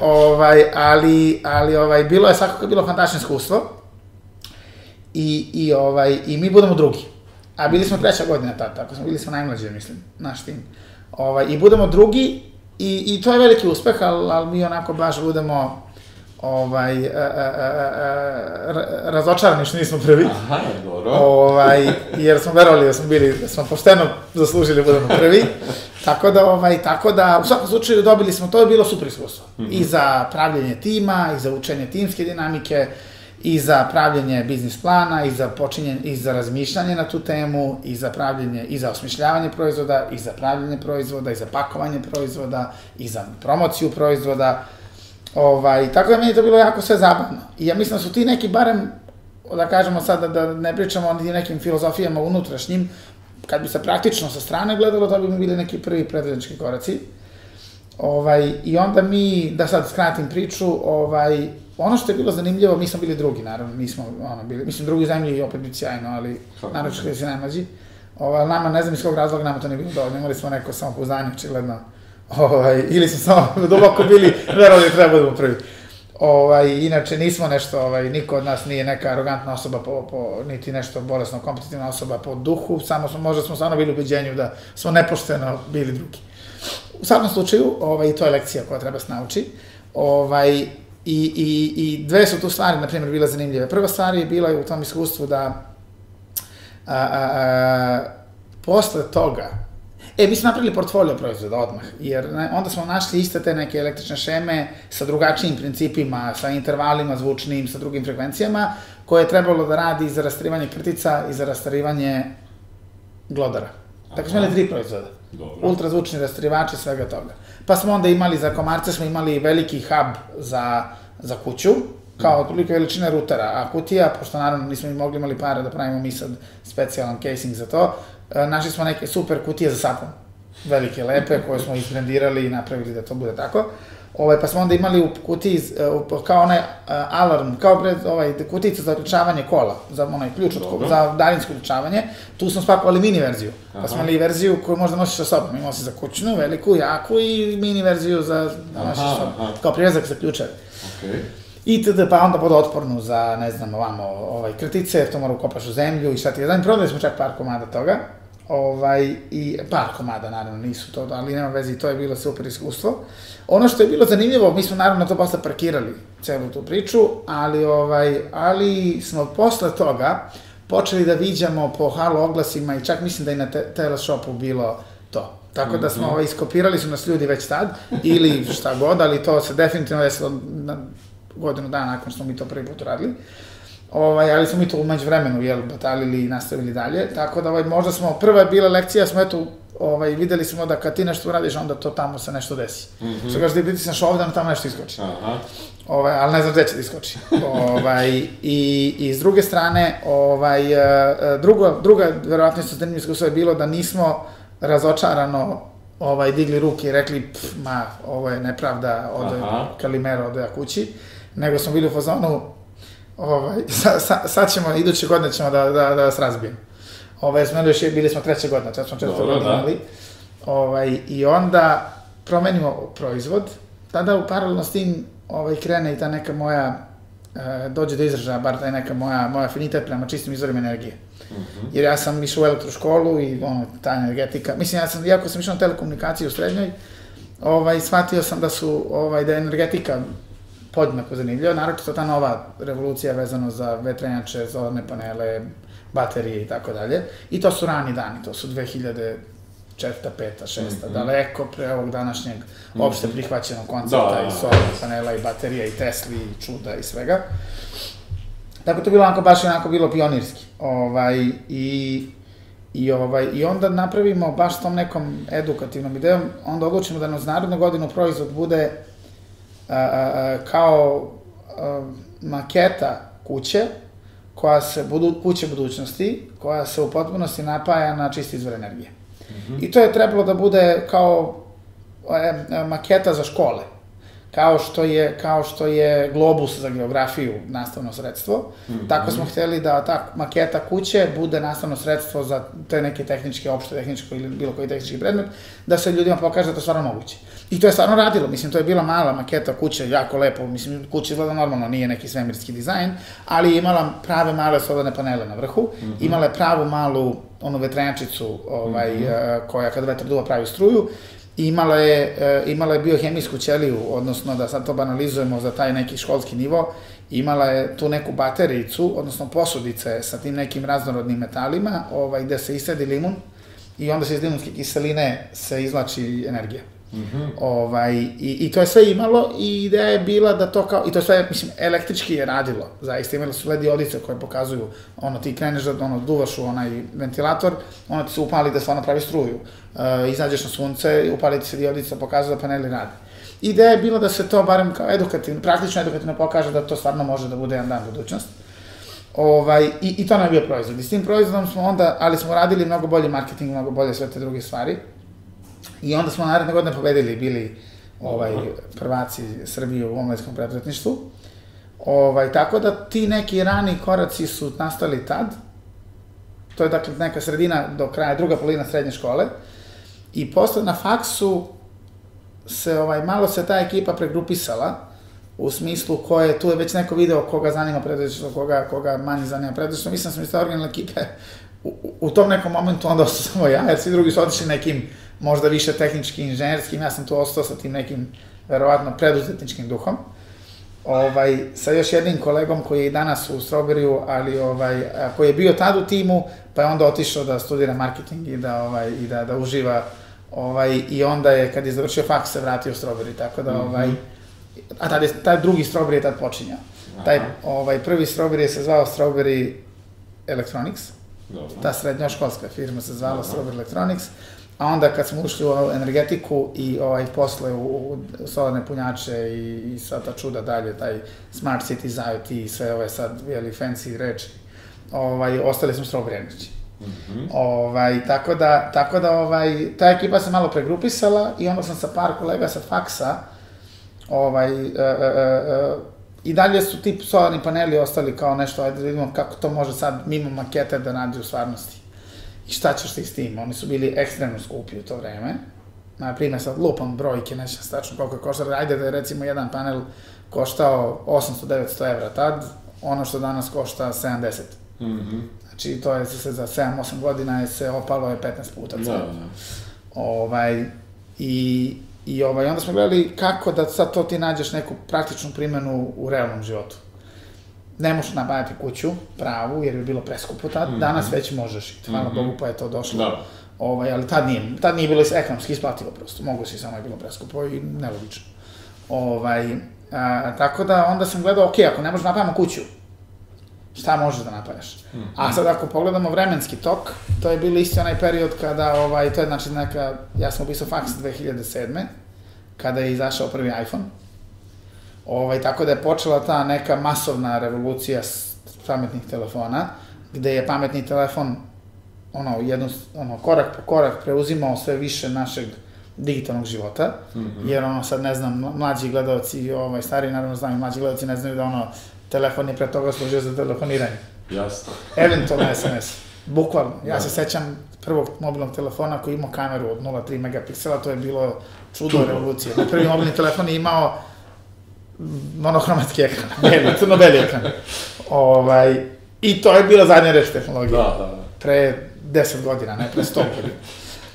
Ovaj, ali, ali ovaj, bilo je svakako bilo fantastično iskustvo. I, i, ovaj, I mi budemo drugi. A bili smo treća godina tada, tako smo, bili smo najmlađe, mislim, naš tim. Ovaj, I budemo drugi, i, i to je veliki uspeh, ali, ali mi onako baš budemo ovaj, a, a, a, razočarani što nismo prvi. Aha, dobro. Ovaj, jer smo verovali da smo bili, da smo pošteno zaslužili da budemo prvi. tako da, ovaj, tako da, u svakom slučaju dobili smo, to je bilo super iskustvo. Mm -hmm. I za pravljenje tima, i za učenje timske dinamike, i za pravljenje biznis plana, i za počinjenje, i za razmišljanje na tu temu, i za pravljenje, i za osmišljavanje proizvoda, i za pravljenje proizvoda, i za pakovanje proizvoda, i za promociju proizvoda Ovaj, tako da meni to bilo jako sve zabavno. I ja mislim da su ti neki, barem, da kažemo sada, da ne pričamo o nekim filozofijama unutrašnjim, kad bi se praktično sa strane gledalo, to bi mi bili neki prvi predvednički koraci. Ovaj, I onda mi, da sad skratim priču, ovaj, ono što je bilo zanimljivo, mi smo bili drugi, naravno, nismo ono, bili, mislim, drugi zemlji opet biti sjajno, ali naravno što je se najmlađi. Ovaj, nama, ne znam iz kog razloga, nama to nije bilo dovoljno, imali smo neko samopouzdanje, očigledno, Ovaj, ili smo samo duboko bili, verovali da treba budemo prvi. Ovaj, inače, nismo nešto, ovaj, niko od nas nije neka arogantna osoba, po, po, niti nešto bolesno kompetitivna osoba po duhu, samo smo, možda smo stvarno bili u ubeđenju da smo nepošteno bili drugi. U svakom slučaju, ovaj, to je lekcija koja treba se nauči. Ovaj, i, i, I dve su tu stvari, na primjer, bile zanimljive. Prva stvar je bila u tom iskustvu da a, a, a, posle toga, E, mi smo napravili portfolio proizvoda odmah, jer ne, onda smo našli iste te neke električne šeme sa drugačijim principima, sa intervalima zvučnim, sa drugim frekvencijama, koje je trebalo da radi za rastarivanje krtica i za rastarivanje glodara. Dakle, smo imali tri proizvoda. Dobro. Ultrazvučni rastarivači, svega toga. Pa smo onda imali, za komarce smo imali veliki hub za, za kuću, kao otprilike veličine rutera, a kutija, pošto naravno nismo mogli imali pare da pravimo mi sad specijalan casing za to, E, našli smo neke super kutije za sapun. Velike, lepe, koje smo izbrendirali i napravili da to bude tako. Ovaj, pa smo onda imali u kutiji, uh, kao onaj uh, alarm, kao pred, ovaj, kutijica za uključavanje kola, za onaj ključ od kola, za daljinsko uključavanje, tu smo spakovali mini verziju. Pa Aha. smo imali verziju koju možda nosiš sa sobom. Imao si za kućnu, veliku, jaku i mini verziju za da nosiš sa sobom. aha. Kao privezak za ključeve. Okej. itd. pa onda bude otpornu za, ne znam, ovamo, ovaj, krtice, to mora ukopaš u zemlju i šta ti je znam, prodali smo čak par komada toga, ovaj, i par komada, naravno, nisu to, ali nema veze, i to je bilo super iskustvo. Ono što je bilo zanimljivo, mi smo naravno to posle parkirali, celu tu priču, ali, ovaj, ali smo posle toga počeli da viđamo po halo oglasima i čak mislim da i na te, teleshopu bilo to. Tako da smo, ovaj, iskopirali su nas ljudi već tad, ili šta god, ali to se definitivno desilo na godinu dana nakon što smo mi to prvi put radili. Ovaj, ali smo mi to umeđu vremenu, jel, batalili i nastavili dalje. Tako da, ovaj, možda smo, prva je bila lekcija, smo eto, ovaj, videli smo da kad ti nešto uradiš, onda to tamo se nešto desi. Mm -hmm. Što kažeš da pritisneš ovde, onda tamo nešto iskoči. Aha. Ovaj, ali ne znam gde će da iskoči. ovaj, i, I s druge strane, ovaj, e, drugo, druga, verovatno isto zanimljivo iskustvo je bilo da nismo razočarano ovaj, digli ruke i rekli, pf, ma, ovo je nepravda, ode Aha. Kalimera, ode ja kući, nego smo bili u fazonu, ovaj, sa, sa, sad ćemo, iduće godine ćemo da, da, da vas razbijemo. Ovaj, smo još, bili smo treće godine, čak smo četvrte godine da. imali. Ovaj, I onda promenimo proizvod, tada u paralelno s tim ovaj, krene i ta neka moja, e, dođe do izražaja, bar ta neka moja, moja afinitet prema čistim izvorima energije. Jer ja sam išao u elektroškolu i ono, ta energetika, mislim, ja sam, iako sam išao na telekomunikaciju u srednjoj, ovaj, shvatio sam da su, ovaj, da je energetika podjednako zanimljiva, naročito ta nova revolucija vezano za vetrenjače, solarne panele, baterije i tako dalje. I to su rani dani, to su 2004. peta, šesta, daleko pre ovog današnjeg opšte prihvaćenog koncepta Da, i da. solarnih panela i baterija i Tesli i čuda i svega. Tako to je bilo onako baš onako bilo pionirski. Ovaj, i, i, ovaj, I onda napravimo baš s tom nekom edukativnom idejom, onda odlučimo da nam za narodnu godinu proizvod bude a, a, kao a, maketa kuće, koja se, budu, kuće budućnosti, koja se u potpunosti napaja na čisti izvor energije. I to je trebalo da bude kao e, maketa za škole. Kao što je, kao što je globus za geografiju nastavno sredstvo, tako smo hteli da ta maketa kuće bude nastavno sredstvo za te neke tehničke, opšte tehničko ili bilo koji tehnički predmet, da se ljudima pokaže da to stvarno moguće. I to je stvarno radilo, mislim, to je bila mala maketa kuće, jako lepo, mislim, kuća izgleda normalno, nije neki svemirski dizajn, ali je imala prave male solarne panele na vrhu, imala je pravu malu onu vetrenjačicu, ovaj, e, koja kada vetar duva pravi struju, imala je, e, imala je biohemijsku ćeliju, odnosno da sad to banalizujemo za taj neki školski nivo, imala je tu neku baterijicu, odnosno posudice sa tim nekim raznorodnim metalima, ovaj, gde se isedi limun i onda se iz limunske kiseline se izlači energija. Ovaj, i, I to je sve imalo i ideja je bila da to kao, i to sve, mislim, električki je radilo, zaista imali su LED diodice koje pokazuju, ono, ti kreneš da, ono, duvaš u onaj ventilator, ono ti se upali da stvarno pravi struju. E, izađeš na sunce, upali ti se diodica, pokazuje da paneli rade. Ideja je bila da se to barem kao edukativno, praktično edukativno pokaže da to stvarno može da bude jedan dan budućnost. Ovaj, i, I to nam je bio proizvod. I s tim proizvodom smo onda, ali smo radili mnogo bolji marketing, mnogo bolje sve te druge stvari. I onda smo naredne godine pobedili, bili ovaj, prvaci Srbije u omladinskom preduzetništvu. Ovaj, tako da ti neki rani koraci su nastali tad. To je dakle neka sredina do kraja, druga polina srednje škole. I posle na faksu se ovaj, malo se ta ekipa pregrupisala u smislu koje, tu je već neko video koga zanima preduzetništvo, koga, koga manje zanima preduzetništvo. Mislim da sam iz te originalne ekipe u, u- u tom nekom momentu onda ostao samo ja, jer svi drugi su otišli nekim možda više tehnički, inženjerskim, ja sam tu ostao sa tim nekim, verovatno, preduzetničkim duhom. Ovaj, sa još jednim kolegom koji je i danas u Strawberryu, ali ovaj, koji je bio tad u timu, pa je onda otišao da studira marketing i da, ovaj, i da, da uživa ovaj, i onda je, kad je završio faks, se vratio u Strawberry, tako da, ovaj, a tad je, taj drugi Strawberry je tad počinjao. Taj, ovaj, prvi Strawberry je se zvao Strawberry Electronics, Dobro. ta srednjoškolska firma se zvala Strawberry Electronics, a onda kad smo ušli u energetiku i ovaj, posle u, u solarne punjače i, i sva ta čuda dalje, taj Smart Cities, IoT i sve ove sad, jeli, fancy reči, ovaj, ostali smo Strawberry Energy. Ovaj, tako da, tako da ovaj, ta ekipa se malo pregrupisala i onda sam sa par kolega sa faksa Ovaj, e, e, e, I dalje su ti solarni paneli ostali kao nešto, ajde da vidimo kako to može sad mimo makete da radi u stvarnosti. I šta ćeš ti s tim? Oni su bili ekstremno skupi u to vreme. Na primjer, sad lupam brojke, nećem se tačno koliko je koštalo. Ajde da je recimo jedan panel koštao 800-900 evra tad, ono što danas košta 70. Mm -hmm. Znači, to je se za 7-8 godina je se opalo je 15 puta. Da, da. Ovaj, i, i ovaj, onda smo gledali kako da sad to ti nađeš neku praktičnu primjenu u realnom životu. Ne možeš nabaviti kuću, pravu, jer je bilo preskupo tad. Mhm. Danas već možeš i hvala Mhm. Bogu pa je to došlo. Da. Ovaj, ali tad nije, tad nije bilo ekonomski isplativo prosto. Mogu si, samo je bilo preskupo i nelogično. Ovaj, a, tako da onda sam gledao, ok, ako ne možeš napravimo kuću, šta možeš da napraviš? A sad ako pogledamo vremenski tok, to je bilo isti onaj period kada, ovaj, to je znači neka, ja sam upisao faks 2007. kada je izašao prvi iPhone. Ovaj, tako da je počela ta neka masovna revolucija pametnih telefona, gde je pametni telefon ono, jedno, ono, korak po korak preuzimao sve više našeg digitalnog života, Mhm. jer ono sad ne znam, mlađi gledalci, ovaj, stari naravno znam, i mlađi gledalci ne znaju da ono, telefon je pre toga služio za telefoniranje. Jasno. Eventualno SMS. Bukvalno. Ja Da. se sećam prvog mobilnog telefona koji imao kameru od 0,3 megapiksela, to je bilo čudo, Čudo. revolucije. Moj prvi mobilni telefon je imao monohromatski ekran, beli, crno-beli ekran. Ovaj, I to je bila zadnja reč tehnologije. Da, da, da. Pre 10 godina, ne pre 100 godina.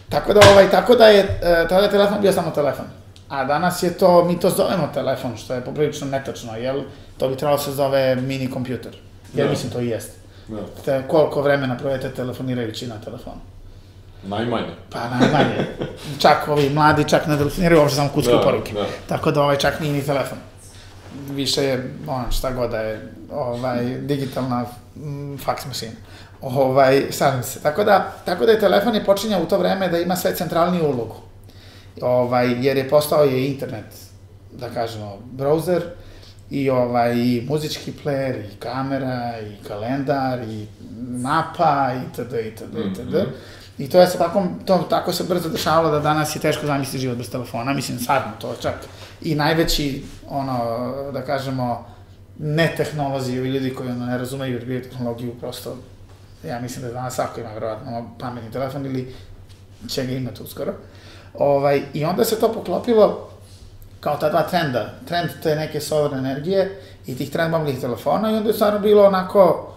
Tako da, ovaj, tako da je, e, tada je telefon bio samo telefon. A danas je to, mi to zovemo telefon, što je poprilično netačno, jel? To bi trebalo se zove mini kompjuter. Jer Da. mislim to i jeste. da. Te, koliko vremena provedete telefonirajući na telefonu? Najmanje. Pa najmanje. čak ovi mladi čak ne telefoniraju uopšte samo kućke Da, poruke. da. Tako da ovaj čak nije ni telefon. Više je, ono, šta god da je, ovaj, digitalna mm, fax mašina. Ovaj, šalim se. Tako da, tako da je telefon je počinjao u to vreme da ima sve centralniju ulogu. Ovaj, jer je postao je internet, da kažemo, browser, i ovaj i muzički player i kamera i kalendar i mapa itd. itd. itd. Mhm. I to je se tako, to tako se brzo dešavalo da danas je teško zamisliti život bez telefona, mislim sad to čak i najveći, ono, da kažemo, ne tehnolozi ili ljudi koji ono, ne razumeju biotehnologiju, prosto, ja mislim da danas svako ima verovatno pametni telefon ili će ga imati uskoro. Ovaj, I onda se to poklopilo kao ta dva trenda, trend te neke solarne energije i tih trend mobilnih telefona i onda je stvarno bilo onako,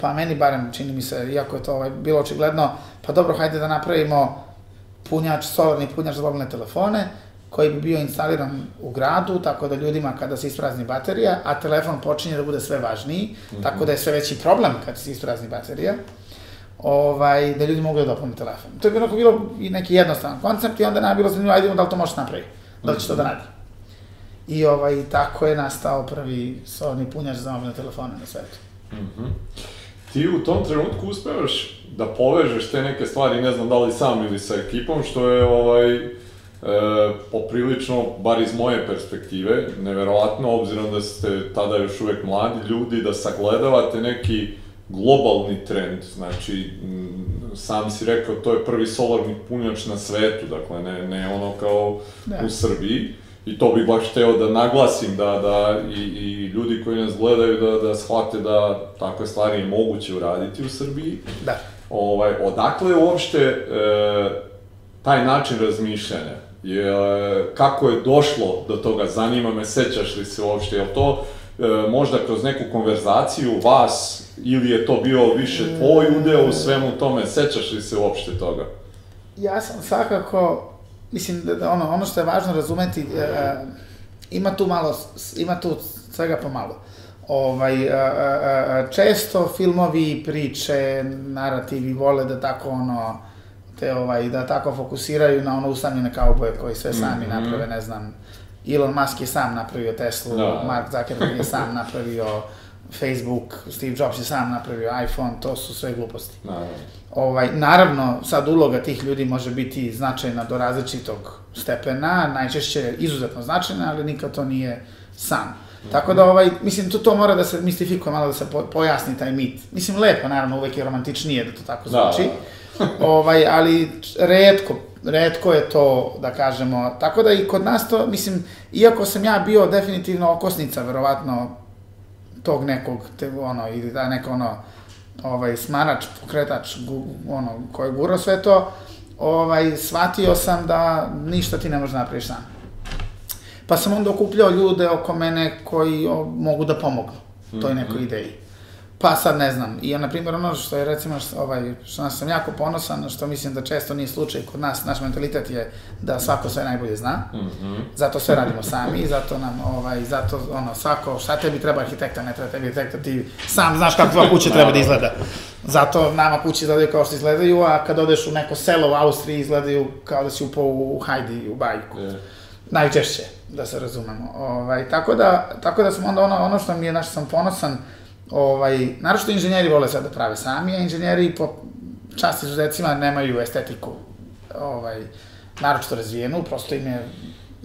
pa meni barem čini mi se, iako je to ovaj, bilo očigledno, pa dobro, hajde da napravimo punjač, solarni punjač za mobilne telefone, koji bi bio instaliran u gradu, tako da ljudima kada se isprazni baterija, a telefon počinje da bude sve važniji, tako da je sve veći problem kad se isprazni baterija, ovaj, da ljudi mogu da dopune telefon. To je bilo, bilo i neki jednostavan koncept i onda nam je bilo zanimljivo, ajde da li to može napraviti, da li će to da radi. I ovaj, tako je nastao prvi solarni punjač za mobilne telefone na svetu. Mhm. Ti u tom trenutku uspevaš da povežeš te neke stvari, ne znam da li sam ili sa ekipom, što je ovaj, e, poprilično, bar iz moje perspektive, neverovatno, obzirom da ste tada još uvek mladi ljudi, da sagledavate neki globalni trend, znači, sam si rekao, to je prvi solarni punjač na svetu, dakle, ne, ne ono kao Da. u Srbiji, i to bih baš hteo da naglasim, da, da i, i ljudi koji nas gledaju da, da shvate da takve stvari je moguće uraditi u Srbiji. Da. Ovaj, odakle uopšte e, taj način razmišljanja? Je, kako je došlo do toga? Zanima me, sećaš li se uopšte? Je to e, možda kroz neku konverzaciju vas ili je to bio više tvoj udeo u svemu tome? Sećaš li se uopšte toga? Ja sam svakako, mislim da, da ono, ono što je važno razumeti, e, ima tu malo, ima tu svega pomalo. Ovaj, e, e, e, često filmovi, priče, narativi vole da tako ono, te ovaj, da tako fokusiraju na ono usamljene kauboje koji sve sami Mhm. naprave, ne znam, Elon Musk je sam napravio Teslu, Da. Mark Zuckerberg je sam napravio Facebook, Steve Jobs je sam napravio iPhone, to su sve gluposti. Naravno. Ovaj, naravno, sad uloga tih ljudi može biti značajna do različitog stepena, najčešće izuzetno značajna, ali nikad to nije san. Tako da, ovaj, mislim, to, to mora da se mistifikuje, malo da se po, pojasni taj mit. Mislim, lepo, naravno, uvek je romantičnije da to tako Da, zvuči. da. Ovaj, ali redko, redko je to, da kažemo, tako da i kod nas to, mislim, iako sam ja bio definitivno okosnica, verovatno, tog nekog, te, ono, ili da neka ono, ovaj, smarač, pokretač, gu, ono, koji je gurao sve to, ovaj, shvatio sam da ništa ti ne možeš da napraviš sam. Pa sam onda okupljao ljude oko mene koji o, mogu da pomognu toj Mhm. nekoj ideji. Pa sad ne znam, i na primjer ono što je recimo, što, ovaj, što nas sam jako ponosan, što mislim da često nije slučaj kod nas, naš mentalitet je da svako sve najbolje zna, Mhm. zato sve radimo sami, zato nam, ovaj, zato ono, svako, šta tebi treba arhitekta, ne treba tebi arhitekta, ti sam znaš kako tvoja kuća treba da izgleda. Zato nama kuće izgledaju kao što izgledaju, a kad odeš u neko selo u Austriji izgledaju kao da si upao u Hajdi, u bajku. Je. Najčešće, da se razumemo. Ovaj, tako, da, tako da sam onda ono, ono što mi je, na što sam ponosan, ovaj, naročito inženjeri vole sad da prave sami, a inženjeri po čast izuzecima nemaju estetiku ovaj, naročito razvijenu, prosto im je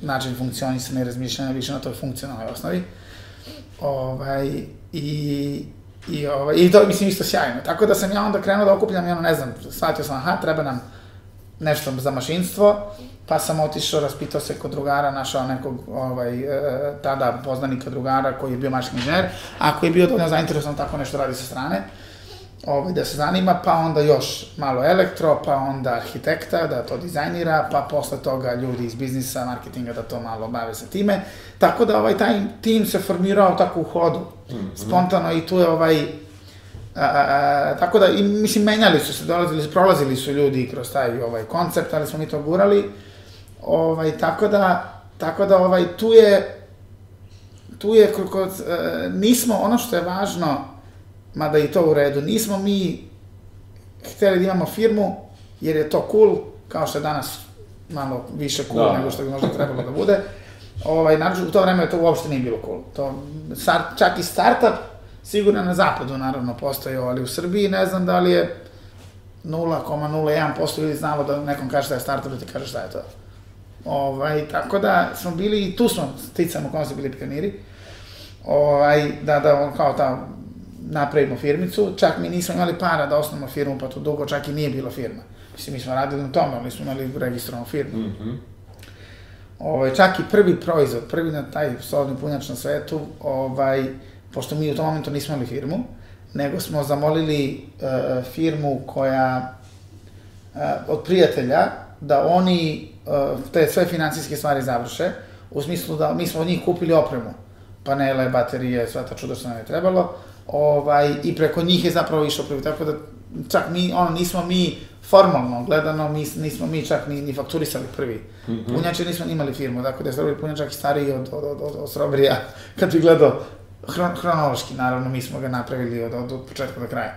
način funkcionisanja i razmišljanja više na toj funkcionalnoj osnovi. Ovaj, i, i, ovaj, I to mislim isto sjajno. Tako da sam ja onda krenuo da okupljam ono, ne znam, shvatio sam, aha, treba nam nešto za mašinstvo, pa sam otišao, raspitao se kod drugara, našao nekog ovaj, e, tada poznanika drugara koji je bio mašinski inženjer, a koji je bio dovoljno zainteresovan tako nešto radi sa strane, ovaj, da se zanima, pa onda još malo elektro, pa onda arhitekta da to dizajnira, pa posle toga ljudi iz biznisa, marketinga da to malo bave sa time. Tako da ovaj taj tim se formirao tako u hodu, spontano i tu je ovaj A, a, tako da, i, mislim, menjali su se, dolazili, prolazili su ljudi kroz taj ovaj koncept, ali smo mi to gurali. Ovaj, tako da, tako da ovaj, tu je, tu je, koliko, e, nismo, ono što je važno, mada i to u redu, nismo mi hteli da imamo firmu, jer je to cool, kao što je danas malo više cool Da. nego što bi možda trebalo da bude. Ovaj, naravno, u to vreme to uopšte nije bilo cool. To, start, čak i startup, sigurno na zapadu naravno postojao, ali u Srbiji ne znam da li je 0,01% ljudi znalo da nekom kaže šta je startup, da ti kaže šta je to. Ovaj, tako da smo bili, i tu smo sticamo u kom smo bili pioniri, ovaj, da, da on kao ta napravimo firmicu, čak mi nismo imali para da osnovimo firmu, pa to dugo čak i nije bila firma. Mislim, mi smo radili na tome, ali nismo imali registrovanu firmu. Mhm. Ovaj, čak i prvi proizvod, prvi na taj solidni punjač na svetu, ovaj, pošto mi u tom momentu nismo imali firmu, nego smo zamolili uh, firmu koja, uh, od prijatelja, da oni uh, te sve financijske stvari završe, u smislu da mi smo od njih kupili opremu, panele, baterije, sva ta čuda što nam je trebalo, ovaj, i preko njih je zapravo išao prvi, tako da čak mi, ono, nismo mi formalno gledano, mi, nismo mi čak ni, ni fakturisali prvi. Mm -hmm. Punjače nismo ni imali firmu, tako da je Strawberry punjač čak i stariji od, od, od, od, od Strawberry-a, kad bi gledao hron, hronološki, naravno, mi smo ga napravili od, od, od početka do kraja.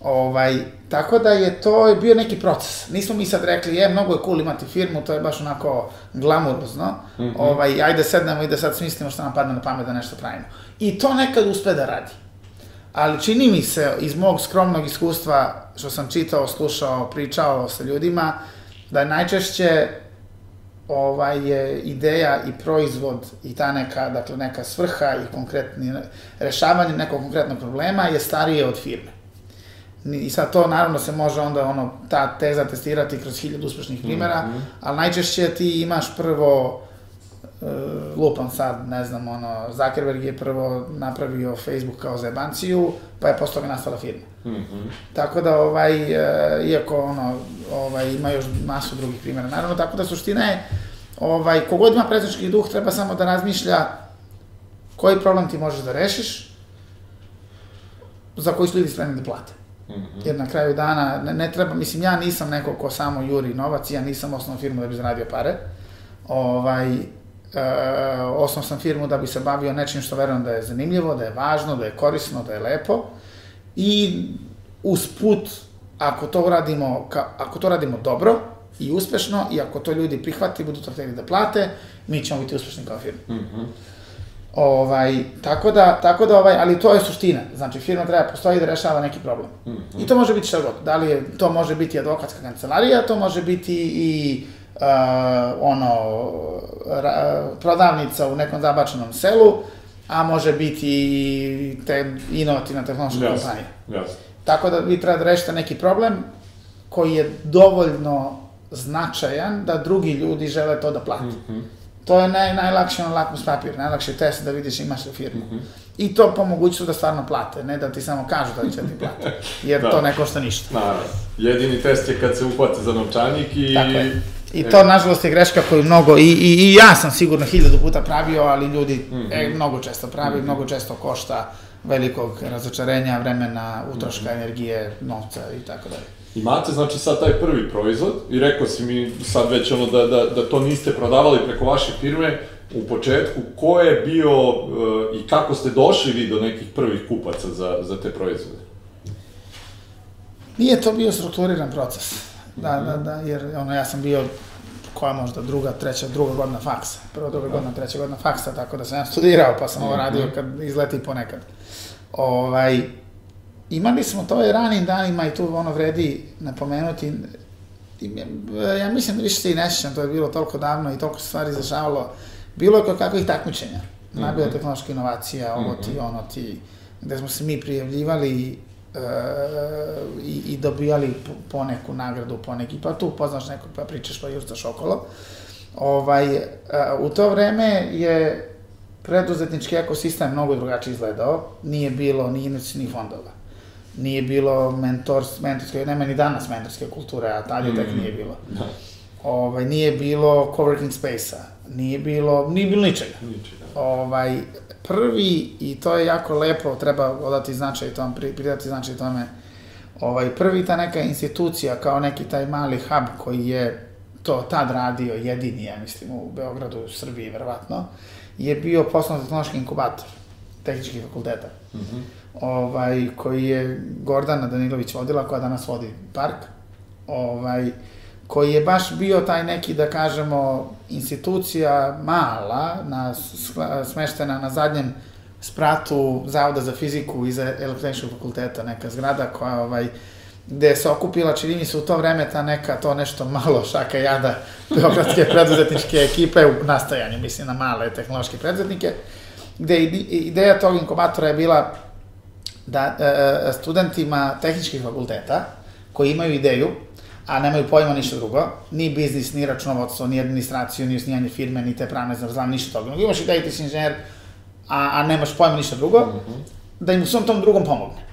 Ovaj, tako da je to je bio neki proces. Nismo mi sad rekli, je, mnogo je cool imati firmu, to je baš onako glamurozno. Mm -hmm. ovaj, ajde sednemo i da sad smislimo šta nam padne na pamet da nešto pravimo. I to nekad uspe da radi. Ali čini mi se, iz mog skromnog iskustva, što sam čitao, slušao, pričao sa ljudima, da najčešće ovaj je ideja i proizvod i ta neka, dakle, neka svrha i konkretni, rešavanje nekog konkretnog problema je starije od firme. I sad to naravno se može onda ono, ta teza testirati kroz hiljadu uspešnih primjera, mm -hmm. ali najčešće ti imaš prvo uh, lupam sad, ne znam, ono, Zuckerberg je prvo napravio Facebook kao zajebanciju, pa je posle toga nastala firma. Mm -hmm. Tako da, ovaj, uh, iako, ono, ovaj, ima još masu drugih primjera, naravno, tako da suština je, ovaj, kogod ima predsjednički duh, treba samo da razmišlja koji problem ti možeš da rešiš, za koji su ljudi spremni da plate. Mm -hmm. Jer na kraju dana ne, ne treba, mislim, ja nisam neko ko samo juri novac, ja nisam osnovno firmu da bi zaradio pare. Ovaj, e, osnovno sam firmu da bi se bavio nečim što verujem da je zanimljivo, da je važno, da je korisno, da je lepo. I usput, ako to uradimo, ka, ako to radimo dobro i uspešno, i ako to ljudi prihvati, budu to hteli da plate, mi ćemo biti uspešni kao firma. Mm -hmm. Ovaj, tako da, tako da ovaj, ali to je suština. Znači, firma treba postoji da rešava neki problem. Mm -hmm. I to može biti šta god. Da li je, to može biti advokatska kancelarija, to može biti i uh, ono, ra, prodavnica u nekom zabačenom selu, a može biti i te inovativna tehnološka yes. kompanija. Yes. Tako da vi treba da rešite neki problem koji je dovoljno značajan da drugi ljudi žele to da plate. Mm -hmm. To je naj, najlakši on lakmus papir, najlakši test da vidiš imaš li firmu. Mm -hmm. I to po mogućstvu da stvarno plate, ne da ti samo kažu da će ti plate, jer da. to ne košta ništa. Naravno. Jedini test je kad se uhvate za novčanik i... Tako je. I to, nažalost, je greška koju mnogo, i, i, i ja sam sigurno hiljadu puta pravio, ali ljudi mm -hmm. e, mnogo često pravi, mm -hmm. mnogo često košta velikog razočarenja, vremena, utroška, mm -hmm. energije, novca i tako dalje. Imate, znači, sad taj prvi proizvod i rekao si mi sad već ono da, da, da to niste prodavali preko vaše firme, u početku, ko je bio uh, i kako ste došli vi do nekih prvih kupaca za, za te proizvode? Nije to bio strukturiran proces. Da, da, da, jer ono, ja sam bio koja možda druga, treća, druga godina faksa. Prva, druga da. godina, treća godina faksa, tako da sam ja studirao, pa sam ovo mhm. radio kad izleti ponekad. Ovaj, imali smo to je ranim danima i tu ono vredi napomenuti, ja mislim da više se i ne to je bilo toliko davno i toliko stvari izražavalo, bilo je kakvih takmičenja, mm -hmm. najbolja tehnološka inovacija, ovo ti, mhm. ono ti, gde smo se mi prijavljivali e, i, i dobijali poneku nagradu, poneki, pa tu poznaš nekog, pa pričaš, pa jurcaš okolo. Ovaj, e, u to vreme je preduzetnički ekosistem mnogo drugačije izgledao, nije bilo ni investicijnih fondova, nije bilo mentors, mentorske, nema ni danas mentorske kulture, a tad je tek mm. nije bilo. Da. Ovaj, nije bilo coworking space-a, nije bilo, nije bilo ničega. Ničega. Ovaj, prvi, i to je jako lepo, treba odati značaj tome, pridati značaj tome, ovaj, prvi ta neka institucija, kao neki taj mali hub koji je to tad radio jedini, ja mislim, u Beogradu, u Srbiji, verovatno, je bio poslovno-tehnološki inkubator tehničkih fakulteta. Mm -hmm. ovaj, koji je Gordana Danilović vodila, koja danas vodi park. Ovaj, koji je baš bio taj neki, da kažemo, institucija mala, na, smeštena na zadnjem spratu Zavoda za fiziku iza elektroničkog fakulteta, neka zgrada koja, ovaj, gde se okupila, čini mi se u to vreme ta neka, to nešto malo šaka jada beogradske preduzetničke ekipe u nastajanju, mislim na male tehnološke preduzetnike, gde ideja tog inkubatora je bila da e, e, studentima tehničkih fakulteta koji imaju ideju, a nemaju pojma ništa drugo, ni biznis, ni računovodstvo, ni administraciju, ni osnijanje firme, ni te pravne znam, ništa toga. Nego imaš ti si inženjer, a, a nemaš pojma ništa drugo, mm -hmm. da im u svom tom drugom pomogne.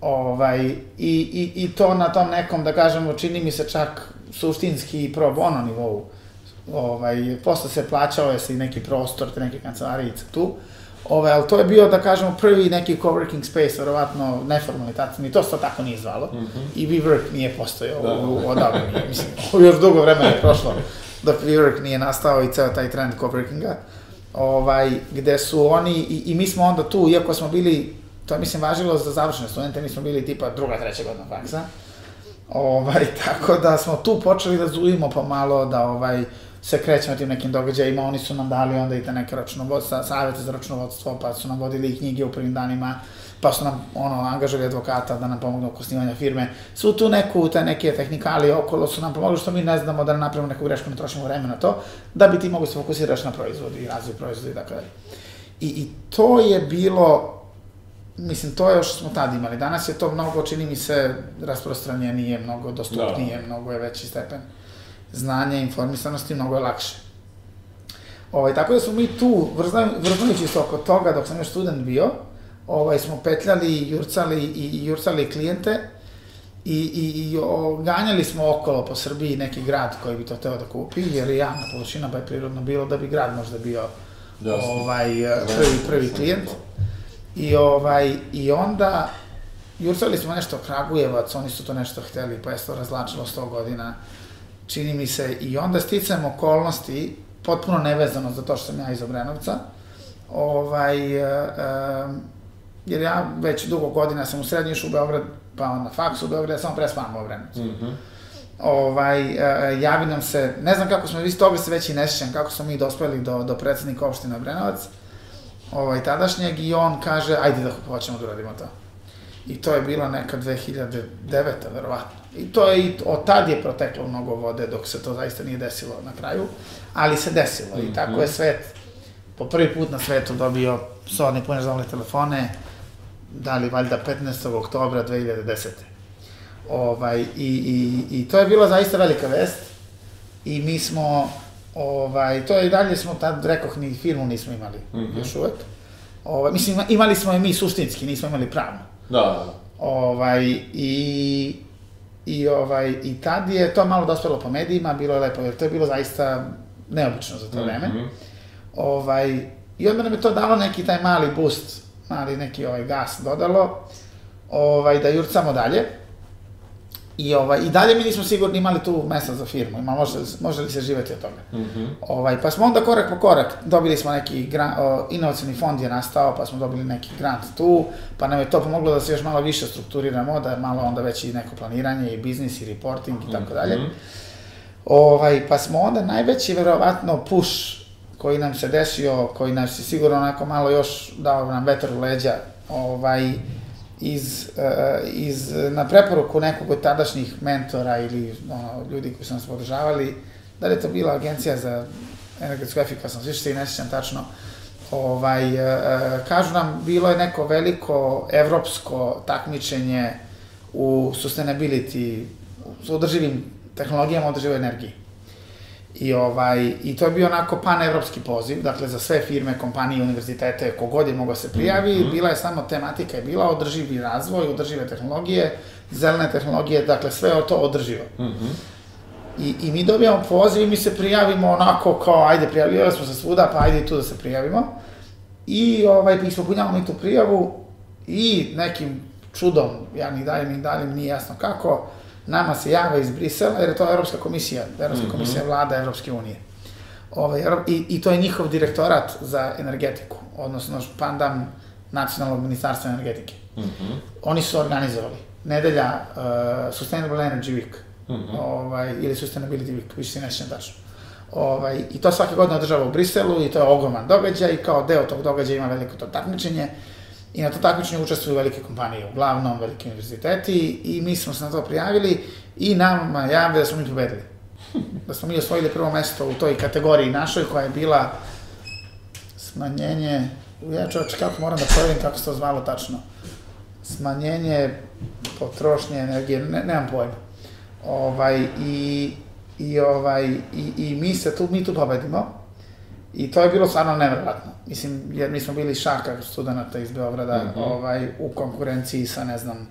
Ovaj, i, i, I to na tom nekom, da kažemo, čini mi se čak suštinski pro bono nivou. Ovaj, posle se plaćao je se i neki prostor, te neke kancelarijice tu. Ove, ali to je bio, da kažemo, prvi neki coworking space, verovatno neformalni tad, ni to se tako nije zvalo. Mm -hmm. I WeWork nije postojao da. u, odavno mislim, još dugo vremena je prošlo dok WeWork nije nastao i ceo taj trend coworkinga. Ovaj, gde su oni, i, i mi smo onda tu, iako smo bili, to je mislim važilo za završene studente, mi smo bili tipa druga, treća godina faksa. Ovaj, tako da smo tu počeli da zujimo pomalo, da ovaj, se krećemo tim nekim događajima, oni su nam dali onda i te neke računovodstva, savete za računovodstvo, pa su nam vodili i knjige u prvim danima, pa su nam ono, angažali advokata da nam pomognu oko snimanja firme. Svu tu neku, te neke tehnikali okolo su nam pomogli što mi ne znamo da ne napravimo neku grešku, ne trošimo vreme na to, da bi ti mogu se fokusiraš na proizvod i razvoj proizvoda i tako dalje. I, I to je bilo, mislim, to je još smo tad imali. Danas je to mnogo, čini mi se, rasprostranjenije, mnogo dostupnije, da. mnogo je veći stepen znanja i informisanosti, mnogo je lakše. Ovaj, tako da smo mi tu, vrznajući se oko toga, dok sam još student bio, ovaj, smo petljali, jurcali i jurcali klijente i, i, i ganjali smo okolo po Srbiji neki grad koji bi to teo da kupi, jer je javna površina, pa je prirodno bilo da bi grad možda bio Jasne. ovaj, prvi, prvi klijent. I, ovaj, I onda jurcali smo nešto Kragujevac, oni su to nešto hteli, pa je to razlačilo 100 godina čini mi se, i onda sticam okolnosti, potpuno nevezano za to što sam ja iz Obrenovca, ovaj, e, e, jer ja već dugo godina sam u srednji u Beograd, pa na faksu u Beograd, ja samo prespavam u Obrenovcu. Mm -hmm. ovaj, e, javi nam se, ne znam kako smo, vi toga se već i ne sjećam, kako smo mi dospeli do, do predsednika opštine Obrenovac, ovaj, tadašnjeg, i on kaže, ajde da hoćemo da uradimo to. I to je bila neka 2009. verovatno. I to je, od tad je proteklo mnogo vode dok se to zaista nije desilo na kraju, ali se desilo mm -hmm. i tako je mhm. svet po prvi put na svetu dobio sodni puneš telefone, da li valjda 15. oktobra 2010. Ovaj, i, i, I to je bila zaista velika vest. I mi smo, ovaj, to je i dalje smo tad, rekoh, ni firmu nismo imali mm -hmm. još uvek. Ovaj, mislim, imali smo je mi suštinski, nismo imali pravno. Da. Ovaj, i, i, ovaj, I tad je to malo dospelo po medijima, bilo je lepo, jer to je bilo zaista neobično za to mm -hmm. vreme. Ovaj, I onda nam je to dalo neki taj mali boost, mali neki ovaj gas dodalo, ovaj, da jurcamo dalje. I, ovaj, I dalje mi nismo sigurni imali tu mesta za firmu, ima, može, može li se živeti od toga. Mm -hmm. ovaj, pa smo onda korak po korak, dobili smo neki gran, o, inovacijni fond je nastao, pa smo dobili neki grant tu, pa nam je to pomoglo da se još malo više strukturiramo, da je malo onda već i neko planiranje i biznis i reporting i tako dalje. Mhm. Ovaj, pa smo onda najveći, verovatno, push koji nam se desio, koji nam se sigurno onako malo još dao nam vetar u leđa, ovaj, iz, uh, iz, na preporuku nekog od tadašnjih mentora ili ono, ljudi koji su nas podržavali, da li je to bila agencija za energetsku efikasnost, više se i ne tačno, ovaj, uh, kažu nam, bilo je neko veliko evropsko takmičenje u sustainability, u održivim tehnologijama održivoj energiji. I, ovaj, I to je bio onako panevropski poziv, dakle za sve firme, kompanije, univerzitete, kogod je mogao se prijavi, mm -hmm. bila je samo tematika je bila održivi razvoj, održive tehnologije, zelene tehnologije, dakle sve o to održivo. Mm -hmm. I, I mi dobijamo poziv i mi se prijavimo onako kao, ajde, prijavljivali smo se svuda, pa ajde i tu da se prijavimo. I ovaj, ispunjavamo mi tu prijavu i nekim čudom, ja ni dalje, ni dalje, nije jasno kako, nama se jave iz Brisela, jer je to Evropska komisija, Evropska mm -hmm. komisija vlada Evropske unije. Ovaj, i, I to je njihov direktorat za energetiku, odnosno pandam nacionalnog ministarstva energetike. Mm -hmm. Oni su organizovali nedelja uh, Sustainable Energy Week, mm -hmm. ovaj, ili Sustainability Week, više se ne sjećam tačno. Ovaj, I to svake godine održava u Briselu i to je ogroman događaj i kao deo tog događaja ima veliko to takmičenje I na to takmičenje učestvuju velike kompanije, uglavnom veliki univerziteti i mi smo se na to prijavili i nama javili da smo mi pobedili. Da smo mi osvojili prvo mesto u toj kategoriji našoj koja je bila smanjenje, ja čovječ kako moram da provjerim kako se to zvalo tačno, smanjenje potrošnje energije, ne, nemam pojma. Ovaj, i, i, ovaj, i, i mi se tu, mi tu pobedimo, I to je bilo stvarno nevjerojatno. Mislim, jer mi smo bili šaka studenta iz Beograda mm -hmm. ovaj, u konkurenciji sa, ne znam,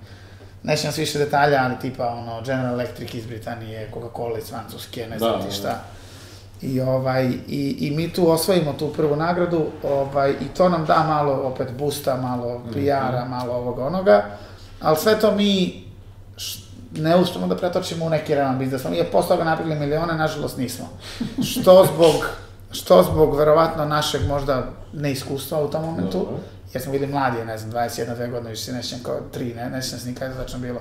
nećem se više detalja, ali tipa ono, General Electric iz Britanije, Coca-Cola iz Francuske, ne znam da, ti šta. Da. I, ovaj, i, I mi tu osvojimo tu prvu nagradu ovaj, i to nam da malo opet boosta, malo PR-a, mm -hmm. malo ovoga onoga, ali sve to mi ne uspemo da pretočimo u neki realan biznes. Mi je posle toga napravili milione, nažalost nismo. Što zbog što zbog verovatno našeg možda neiskustva u tom momentu, Dobro. jer smo bili mladi, ne znam, 21, 2 godine, više se nećem kao 3, ne, ne sjećam se nikada začno bilo,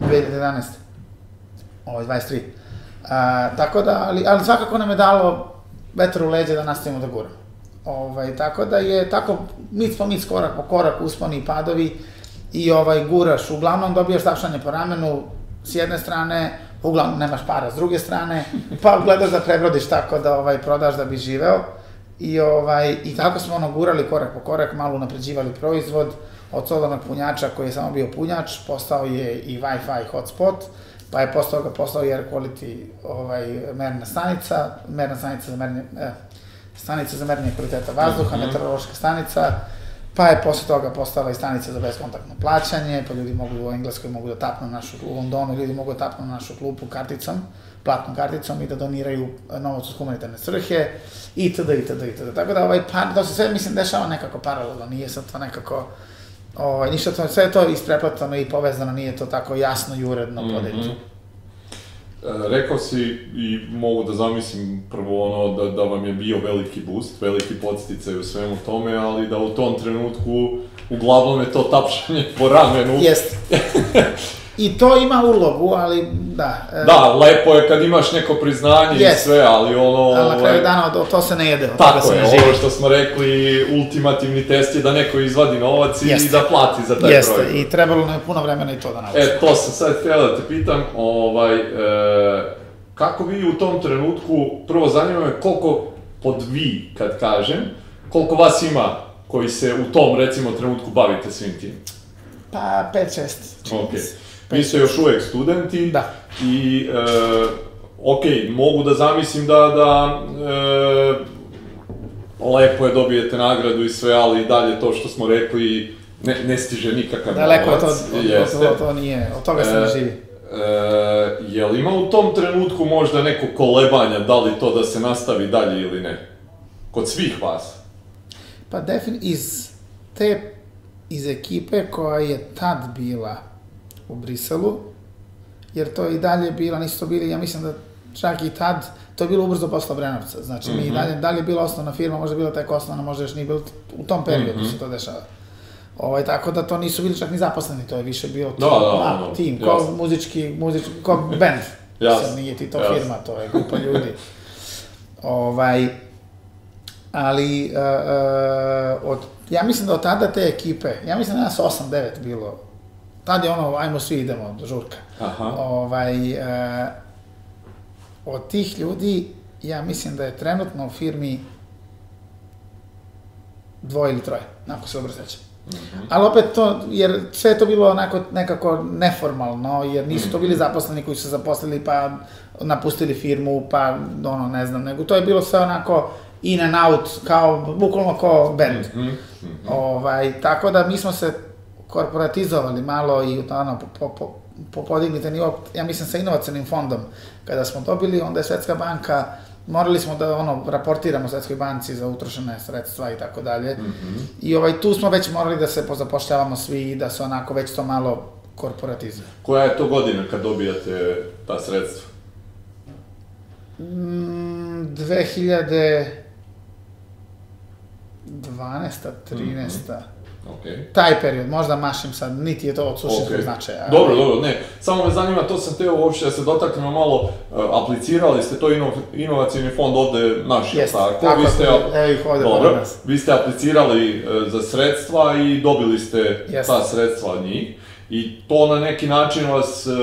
2011. Ovo je 23. A, tako da, ali, ali svakako nam je dalo vetar u leđe da nastavimo da guramo. Ovaj, tako da je, tako, mic po mic, korak po korak, usponi i padovi, i ovaj, guraš, uglavnom dobijaš tapšanje po ramenu, s jedne strane, uglavnom nemaš para s druge strane, pa gledaš da prebrodiš tako da ovaj, prodaš da bi živeo. I, ovaj, I tako smo ono gurali korak po korak, malo napređivali proizvod, od solarnog punjača koji je samo bio punjač, postao je i Wi-Fi hotspot, pa je postao ga postao i air quality ovaj, merna stanica, merna stanica za mernje, eh, stanica za mernje kvaliteta vazduha, mm -hmm. meteorološka stanica, Pa je posle toga postala i stanica za beskontaktno plaćanje, pa ljudi mogu u Engleskoj mogu da tapnu našu, u Londonu ljudi mogu da tapnu našu klupu karticom, platnom karticom i da doniraju novac u humanitarne svrhe, itd., itd., itd. Tako da ovaj, par, to se sve, mislim, dešava nekako paralelno, nije sad to nekako, ovaj, ništa to, sve to ispreplatano i povezano, nije to tako jasno i uredno mm -hmm. podeljeno. E, rekao si i mogu da zamislim prvo ono da, da vam je bio veliki boost, veliki podsticaj u svemu tome, ali da u tom trenutku uglavnom je to tapšanje po ramenu. Jeste. I to ima ulogu, ali da. E, da, lepo je kad imaš neko priznanje yes. i sve, ali ono... Ali na kraju ovaj, dana od, to se ne jede, od Tako je, ono što smo rekli, ultimativni test je da neko izvadi novac i, i da plati za taj Jeste. projekt. Jeste, i trebalo nam je puno vremena i to da naučimo. E, to sam sad htio da te pitam, ovaj, e, kako vi u tom trenutku, prvo zanima me koliko pod vi, kad kažem, koliko vas ima koji se u tom, recimo, trenutku bavite svim tim? Pa, 5-6. Okej. Okay. Vi ste još uvek studenti Da. i, e, ok, mogu da zamislim da, da e, lepo je dobijete nagradu i sve, ali i dalje to što smo rekli, ne, ne stiže nikakav Daleko je to, novac. od, od, od, to nije, od toga se ne E, živi. E, je li ima u tom trenutku možda neko kolebanja, da li to da se nastavi dalje ili ne? Kod svih vas. Pa defin, iz te, iz ekipe koja je tad bila u Briselu, jer to je i dalje bila, nisu to bili, ja mislim da čak i tad, to je bilo ubrzo posle Obrenovca, znači mi i Mhm. dalje, dalje je bila osnovna firma, možda je bila tek osnovna, možda još nije bilo, u tom periodu Mhm. se to dešava. Ovaj, tako da to nisu bili čak ni zaposleni, to je više bio Da, da, ma, ono, tim, jasno. kao muzički, muzički, kao band. Jasno, Sad nije ti to jasno. firma, to je grupa ljudi. ovaj, ali uh, uh, od, ja mislim da od tada te ekipe, ja mislim da nas 8-9 bilo, tad je ono, ajmo svi idemo, žurka. Aha. Ovaj, uh, od tih ljudi, ja mislim da je trenutno u firmi dvoje ili troje, ako se dobro sećam. Ali opet to, jer sve je to bilo onako nekako neformalno, jer nisu to bili zaposleni koji su zaposlili pa napustili firmu, pa ono, ne znam, nego to je bilo sve onako in and out, kao, bukvalno kao band. Mhm. Ovaj, tako da mi smo se korporatizovali malo i ono, po, po, po podignite nivo, ja mislim sa inovacijnim fondom, kada smo dobili, onda je Svetska banka, morali smo da ono, raportiramo Svetskoj banci za utrošene sredstva i tako dalje. I ovaj, tu smo već morali da se pozapošljavamo svi i da se onako već to malo korporatizuje. Koja je to godina kad dobijate ta sredstva? Mm, 2012. 13. Ok. Taj period, možda mašim sad, niti je to od suštinskog Ok. značaja. Dobro, dobro, ne. Samo me zanima, to sam teo uopšte da se dotaknemo malo, uh, aplicirali ste to ino, inovacijni fond ovde naš, Jeste, tako? tako, vi ste, evo ih ovde dobro, nas. vi ste aplicirali uh, za sredstva i dobili ste Jeste. ta sredstva od njih. I to na neki način vas uh,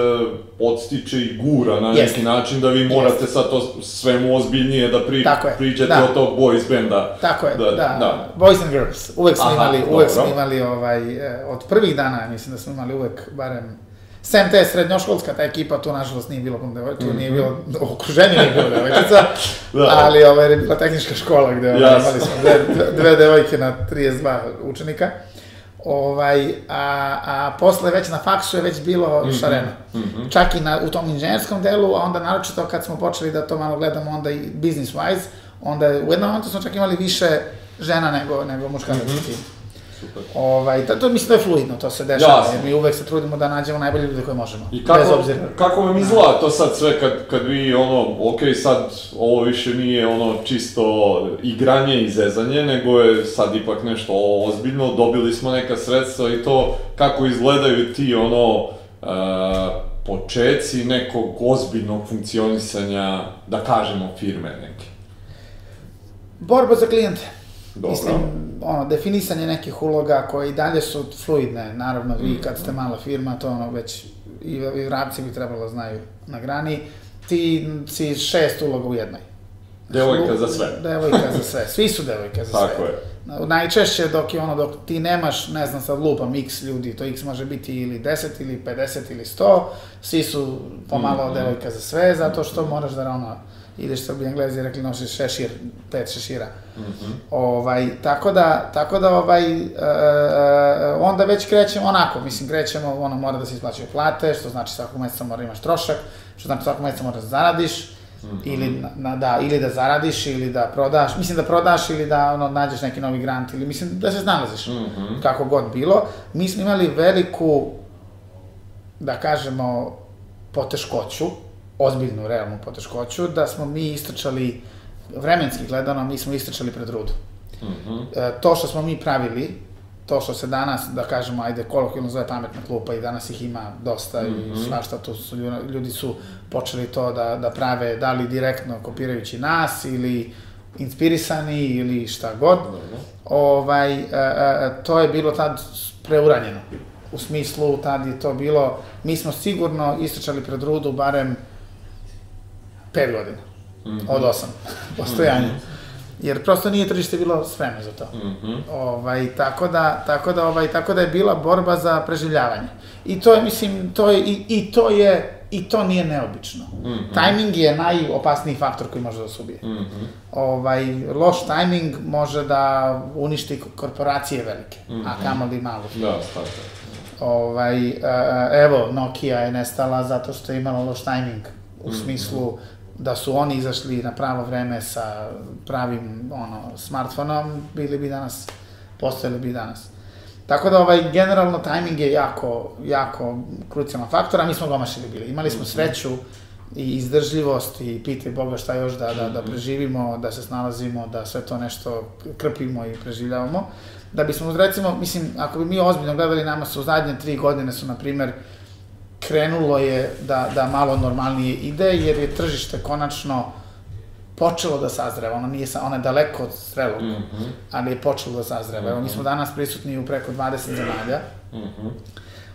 podstiče i gura na Jeste. neki način da vi morate sad to svemu ozbiljnije da pri, priđete da. od tog boys benda. Tako je, da, da. Boys and Girls. Uvek smo Aha, imali, uvek dobro. smo imali, ovaj, e, od prvih dana, mislim da smo imali uvek, barem, sem te srednjoškolska, ta ekipa, tu nažalost nije bilo puno devojčica, tu nije bilo, u okruženju nije bilo devojčica, Da. ali ovaj, je bila tehnička škola gde ovaj, Jasno. imali smo dve, dve devojke na 32 učenika. Ovaj, a, a posle već na faksu je već bilo Mhm, šareno. Čak i na, u tom inženjerskom delu, a onda naročito kad smo počeli da to malo gledamo onda i business wise, onda u jednom momentu smo čak imali više žena nego, nego muškaraca u timu. Super. Ovaj, to, to mislim da je fluidno, to se dešava, Jasno. jer mi uvek se trudimo da nađemo najbolje ljude koje možemo. I kako, bez obzira. kako vam izgleda to sad sve kad, kad vi ono, ok sad ovo više nije ono čisto igranje i zezanje, nego je sad ipak nešto ozbiljno, dobili smo neka sredstva i to kako izgledaju ti ono e, počeci nekog ozbiljnog funkcionisanja, da kažemo, firme neke. Borba za klijente. Dobro. Mislim, ono, definisanje nekih uloga koje i dalje su fluidne, naravno, vi kad ste mala firma, to ono već i, i vrapci bi trebalo znaju na grani, ti si šest uloga u jednoj. Devojka za sve. Devojka za sve, svi su devojke za Tako sve. je. Najčešće dok je ono, dok ti nemaš, ne znam sad lupam, x ljudi, to x može biti ili 10 ili 50 ili 100, svi su pomalo Mhm. devojka za sve, zato što moraš da ono, ideš sa bi englezi rekli nosiš šešir, pet šešira. Mhm. Ovaj, tako da, tako da ovaj, e, e, onda već krećemo onako, mislim krećemo, ono mora da se isplaćaju plate, što znači svakog meseca mora imaš trošak, što znači svakog meseca moraš da zaradiš, ili, na, da, ili da zaradiš, ili da prodaš, mislim da prodaš ili da ono, nađeš neki novi grant, ili mislim da se znalaziš, Mhm. kako god bilo. Mi smo imali veliku, da kažemo, poteškoću, ozbiljnu, realnu poteškoću, da smo mi istrčali, vremenski gledano, mi smo istrčali pred rudu. Mhm. E, to što smo mi pravili, to što se danas, da kažemo, ajde, kolokvijalno zove pametna klupa i danas ih ima dosta i svašta, tu su, ljudi- su počeli to da, da prave, da li direktno kopirajući nas ili inspirisani ili šta god. Ovaj, e, e, to je bilo tad preuranjeno. U smislu, tad je to bilo, mi smo sigurno istrčali pred rudu barem 5 godina, od 8 postojanja. jer prosto nije tržište bilo spremno za to. Mhm. Ovaj, tako da, tako da, ovaj, tako da je bila borba za preživljavanje. I to je, mislim, to je, i, i to je, i to nije neobično. Mhm. Timing je najopasniji faktor koji može da se ubije. Mhm. Ovaj, loš timing može da uništi korporacije velike, a kamoli malo. Da, tako. Ovaj, e, evo, Nokia je nestala zato što je imala loš timing, u smislu da su oni izašli na pravo vreme sa pravim ono, smartfonom, bili bi danas, postojali bi danas. Tako da, ovaj, generalno, timing je jako, jako krucijalan faktor, a mi smo ga omašili bili. Imali smo sreću i izdržljivost i pitaj Boga šta još da, da, da preživimo, da se snalazimo, da sve to nešto krpimo i preživljavamo. Da bismo, recimo, mislim, ako bi mi ozbiljno gledali, nama su zadnje tri godine su, na primer, krenulo je da, da malo normalnije ide, jer je tržište konačno počelo da sazreva, ono nije sa, ono je daleko od zrelog, Mhm. ali je počelo da sazreva. Evo, mi smo danas prisutni u preko 20 zemalja, Mhm.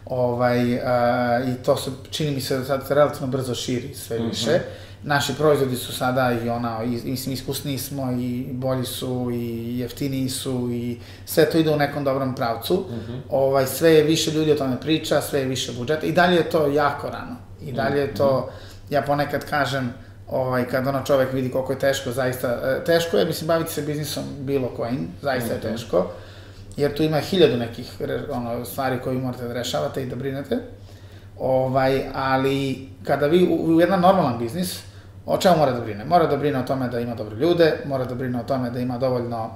ovaj, a, i to se, čini mi se da sad relativno brzo širi sve više. Naši proizvodi su sada i ona, i, mislim, iskusniji smo i bolji su i jeftiniji su i sve to ide u nekom dobrom pravcu. ovaj, sve je više ljudi o tome priča, sve je više budžeta i dalje je to jako rano. I dalje je to, ja ponekad kažem, ovaj, kad ono čovek vidi koliko je teško, zaista, e, teško je, mislim, baviti se biznisom bilo kojim, zaista je teško, jer tu ima hiljadu nekih ono, stvari koje morate da rešavate i da brinete. Ovaj, ali kada vi u, u jedan normalan biznis, o čemu mora da brine? Mora da brine o tome da ima dobre ljude, mora da brine o tome da ima dovoljno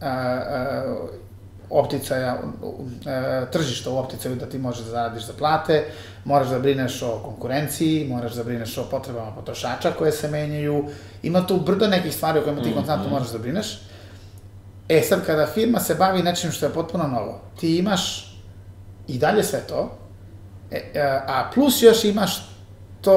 e, e, opticaja, e, tržišta u opticaju da ti možeš da zaradiš za plate, moraš da brineš o konkurenciji, moraš da brineš o potrebama potrošača koje se menjaju, ima tu brdo nekih stvari o kojima ti konstantno moraš da brineš. E sad, kada firma se bavi nečim što je potpuno novo, ti imaš i dalje sve to, e, e, a plus još imaš to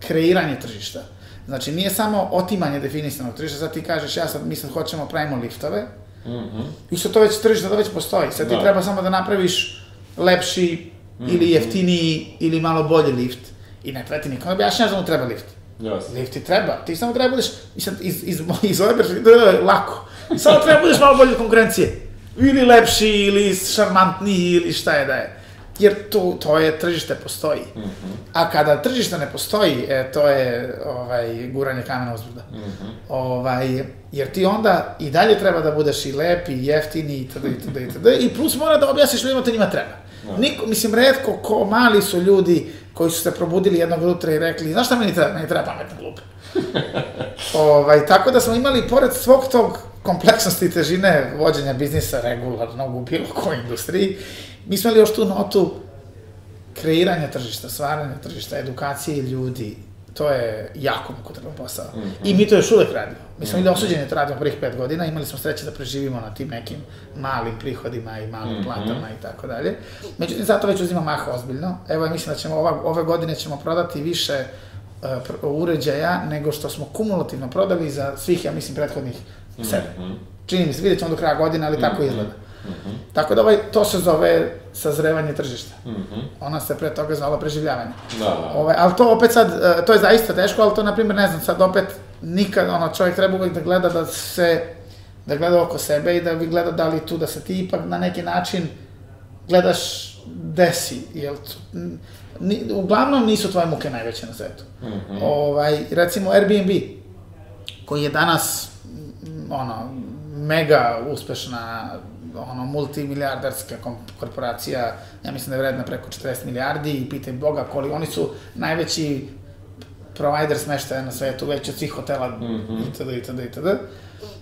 kreiranje tržišta. Znači, nije samo otimanje definisanog tržišta, sad ti kažeš, ja sad, mi sad hoćemo, pravimo liftove, Mhm. i sad to već tržište, to već postoji. Sad ti Da. treba samo da napraviš lepši ili jeftiniji ili malo bolji lift. I ne treba ti nikom objašnjaš da mu treba lift. Jasno. Lift ti treba, ti samo treba budeš, i sad iz, iz, iz ove perspektive, lako. Samo treba budeš malo bolje konkurencije. Ili lepši, ili šarmantniji, ili šta je da je. Jer to, to je, tržište postoji. A kada tržište ne postoji, e, to je ovaj, guranje kamena uzbrda. Ovaj, jer ti onda i dalje treba da budeš i lep, i jeftini, itd., itd., itd. I plus mora da objasniš ljudima to njima treba. Niko, mislim, redko ko mali su ljudi koji su se probudili jednog jutra i rekli, znaš šta meni treba? Meni treba pametna glupa. ovaj, tako da smo imali, pored svog tog kompleksnosti i težine vođenja biznisa regularnog u bilo kojoj industriji, mi smo imali još tu notu kreiranja tržišta, stvaranja tržišta, edukacije ljudi, to je jako mukotrpan posao. I mi to još uvek radimo. Mi smo bili osuđeni da radimo prvih pet godina, imali smo sreće da preživimo na tim nekim malim prihodima i malim platama i tako dalje. Međutim, zato već uzima maha ozbiljno. Evo, ja mislim da ćemo ova, ove godine ćemo prodati više pr- uređaja nego što smo kumulativno prodali za svih, ja mislim, prethodnih sedam. Čini mi se, vidjet ćemo do kraja godine, ali tako izgleda. Tako da ovaj, to se zove sazrevanje tržišta. Ona se pre toga zvala preživljavanje. Da, da. Ovaj, ali to opet sad, e, to je zaista teško, ali to, na primjer, ne znam, sad opet nikad, ono, čovjek treba uvijek da gleda da se, da gleda oko sebe i da vi gleda da li tu, da se ti ipak na neki način gledaš desi, jel, tu- ni, uglavnom nisu tvoje muke najveće na svetu. Ovaj, recimo Airbnb, koji je danas, ono, mega uspešna, ono, multimilijardarska korporacija, ja mislim da je vredna preko 40 milijardi i pitaj Boga koliko, oni su najveći provider smeštaja na svetu, već od svih hotela, itd., itd., itd.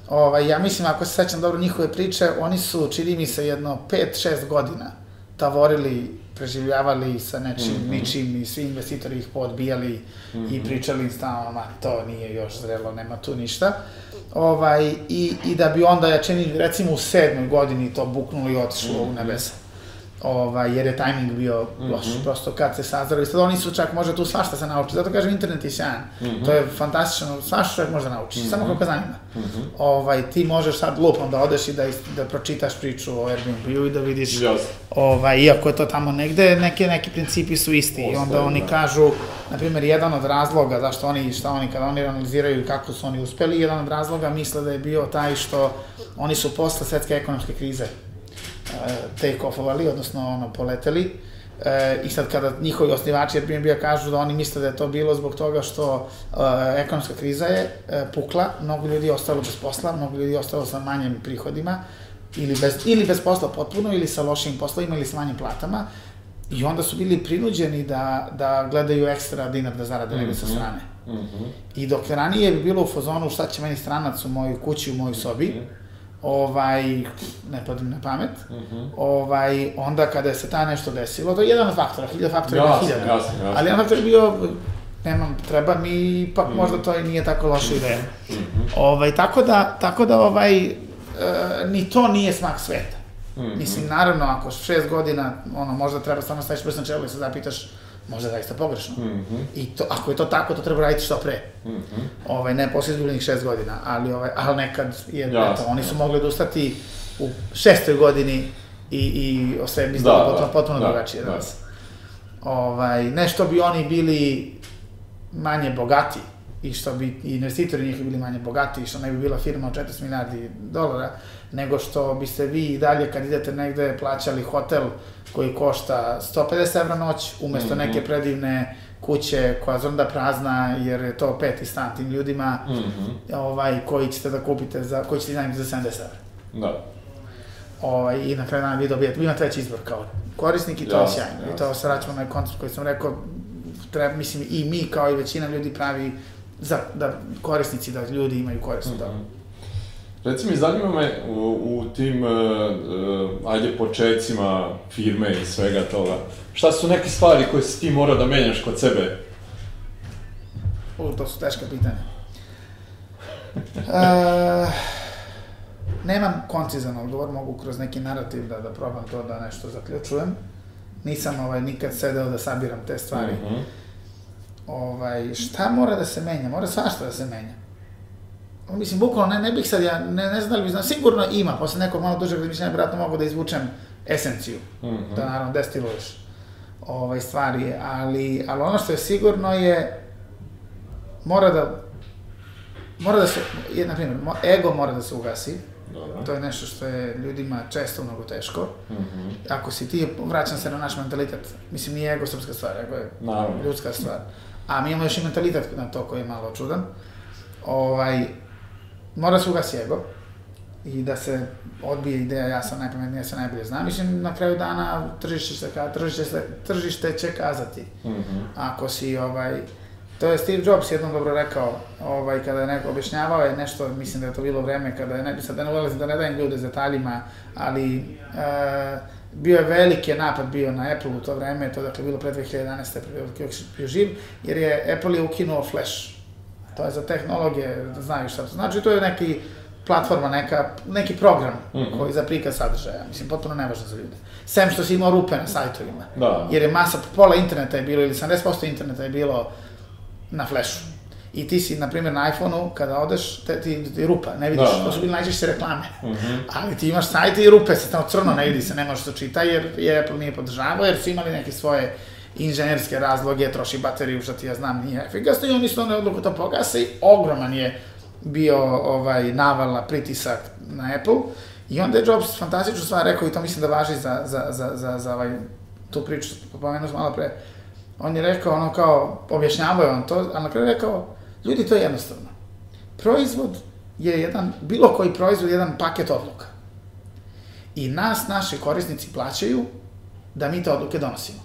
Ovaj, ja mislim, ako se sećam dobro njihove priče, oni su, čini mi se, jedno 5-6 godina tavorili, preživljavali sa nečim, ničim i svi investitori ih poodbijali i pričali im stalno, ma, to nije još zrelo, nema tu ništa. Ovaj, i, I da bi onda, ja čini, recimo u sedmoj godini to buknulo i otišlo u nebesa. Ovaj, jer je tajming bio loš, mm -hmm. prosto kad se sazrali, sad oni su čak, može tu svašta se nauči, zato kažem internet je sjajan, mm -hmm. to je fantastično, svašta čovjek može da nauči, mm -hmm. samo kako zanima. Mm -hmm. ovaj, ti možeš sad lupom da odeš i da, da pročitaš priču o Airbnb-u i da vidiš, yes. ovaj, iako je to tamo negde, neke, neki principi su isti Ostaje, i onda oni da. kažu, na primjer, jedan od razloga zašto oni, šta oni, kada oni analiziraju kako su oni uspeli, jedan od razloga misle da je bio taj što oni su posle svetske ekonomske krize take-offovali, odnosno ono, poleteli. E, I sad kada njihovi osnivači Airbnb kažu da oni misle da je to bilo zbog toga što e, ekonomska kriza je e, pukla, mnogo ljudi je ostalo bez posla, mnogo ljudi je ostalo sa manjim prihodima, ili bez, ili bez posla potpuno, ili sa lošim poslovima, ili sa manjim platama, i onda su bili prinuđeni da, da gledaju ekstra dinar da zarade mm -hmm. sa strane. Mm -hmm. I dok ranije bi bilo u fazonu šta će meni stranac u mojoj kući, u mojoj sobi, mm -hmm ovaj, ne padim na pamet, mhm. -huh. ovaj, onda kada se ta nešto desilo, to je jedan od faktora, hiljada faktora, jasne, hiljada. Jasne, jasne. Ali jedan faktor je bio, nemam, treba mi, ipak mm. možda to i nije tako loša ideja. Mm -hmm. ovaj, tako da, tako da, ovaj, e, ni to nije smak sveta. Mm -hmm. Mislim, naravno, ako šest godina, ono, možda treba stvarno staviš prst na čelo i se zapitaš, možda zaista pogrešno. Mm -hmm. I to, ako je to tako, to treba raditi što pre. Mm -hmm. ovaj, ne posle izgubljenih šest godina, ali, ovaj, ali nekad je, ja, eto, oni su mogli da ustati u šestoj godini i, i o sebi da, potpuno, potpuno da, drugačije da. danas. Ovaj, ne što bi oni bili manje bogati i što bi investitori njih bili manje bogati i što ne bi bila firma od 40 milijardi dolara, nego što biste vi i dalje kad idete negde plaćali hotel koji košta 150 evra noć, umesto mm -hmm. neke predivne kuće koja zonda prazna, jer je to peti stan tim ljudima, mm -hmm. ovaj, koji ćete da kupite, za, koji ćete iznajmiti za 70 evra. Da. Ovaj, I na kraju dana vi dobijete, imate već izbor kao korisnik i to je sjajno. I to se vraćamo na koncept koji sam rekao, treba, mislim, i mi kao i većina ljudi pravi za, da korisnici, da ljudi imaju korist mm -hmm. Reci mi, zanima me u, u tim, uh, uh, ajde, početcima firme i svega toga, šta su neke stvari koje si ti mora da menjaš kod sebe? U, to su teška pitanja. Uh, nemam koncizan odgovor, mogu kroz neki narativ da, da probam to da nešto zaključujem. Nisam ovaj, nikad sedeo da sabiram te stvari. Mm -hmm. Ovaj, šta mora da se menja? Mora svašta da se menja mislim, bukvalno ne, ne bih sad, ja ne, ne znam da li bi znam, sigurno ima, posle nekog malo dužeg razmišljanja, vjerojatno mogu da izvučem esenciju, mm -hmm. da naravno destiluješ ovaj, stvari, ali, ali ono što je sigurno je, mora da, mora da se, je, na primjer, ego mora da se ugasi, Dobro. To je nešto što je ljudima često mnogo teško. Mm -hmm. Ako si ti, vraćam se na naš mentalitet, mislim nije ego srpska stvar, ego je Naravno. ljudska stvar. A mi imamo još i mentalitet na to koji je malo čudan. Ovaj, mora se ugasi ego i da se odbije ideja ja sam najpametniji, ja sam najbolje znam. Mislim, na kraju dana tržište, se, tržište, se, tržište će kazati. Mm -hmm. Ako si, ovaj, to je Steve Jobs jednom dobro rekao, ovaj, kada je neko objašnjavao je nešto, mislim da je to bilo vreme, kada je, ne sad da ne ulazim, da ne dajem ljude s detaljima, ali uh, bio je veliki napad bio na Apple u to vreme, to dakle bilo pre 2011. pre bio živ, jer je Apple je ukinuo Flash To je za tehnologije, da znaju šta to znači. To je neki platforma, neka, neki program mm -hmm. koji za prikaz sadržaja. Mislim, potpuno nevažno za ljude. Sem što si imao rupe na sajtovima. Da. Jer je masa, pola interneta je bilo, ili 70% interneta je bilo na flashu. I ti si, na primjer, na iPhone-u, kada odeš, te, ti, ti rupa, ne vidiš, da, da. to su bili najčešće reklame. Mm -hmm. Ali ti imaš sajte i rupe, se tamo crno ne vidi se, ne može se čita, jer, jer Apple nije podržavao, jer su imali neke svoje inženjerske razloge, troši bateriju, što ti ja znam, nije efikasno i oni su onda odluku to pogase i ogroman je bio ovaj, navala pritisak na Apple i onda je Jobs fantastičnu stvar rekao i to mislim da važi za, za, za, za, za ovaj, tu priču, pomenuo malo pre, on je rekao ono kao, objašnjavao je on to, a na kraju rekao, ljudi to je jednostavno. Proizvod je jedan, bilo koji proizvod je jedan paket odluka. I nas, naši korisnici plaćaju da mi te odluke donosimo.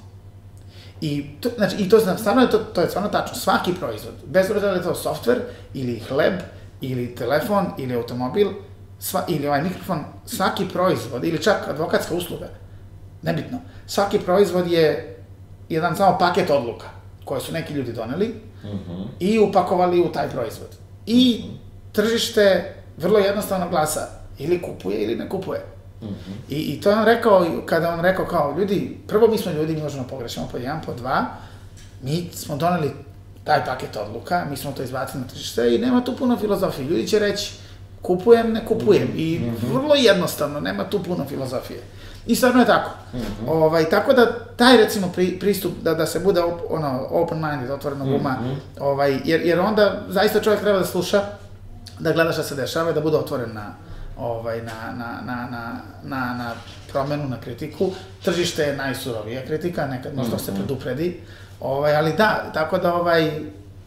I to, znači, i to stvarno je to, to je stvarno tačno. Svaki proizvod, bez obzira da je to softver, ili hleb, ili telefon, ili automobil, sva, ili ovaj mikrofon, svaki proizvod, ili čak advokatska usluga, nebitno, svaki proizvod je jedan samo paket odluka koje su neki ljudi doneli. -huh. i upakovali u taj proizvod. I tržište vrlo jednostavno glasa, ili kupuje ili ne kupuje. I, I to je on rekao, kada on rekao kao, ljudi, prvo mi smo ljudi, mi možemo pogrešimo po jedan, po dva, mi smo doneli taj paket odluka, mi smo to izbacili na tržište i nema tu puno filozofije. Ljudi će reći, kupujem, ne kupujem. I vrlo jednostavno, nema tu puno filozofije. I stvarno je tako. ovaj, tako da taj recimo pri, pristup da, da se bude op, ono, open-minded, otvoreno uma, ovaj, jer, jer onda zaista čovjek treba da sluša, da gleda šta se dešava i da bude otvoren na, ovaj, na, na, na, na, na, na promenu, na kritiku. Tržište je najsurovija kritika, nekad možda se predupredi, ovaj, ali da, tako da ovaj,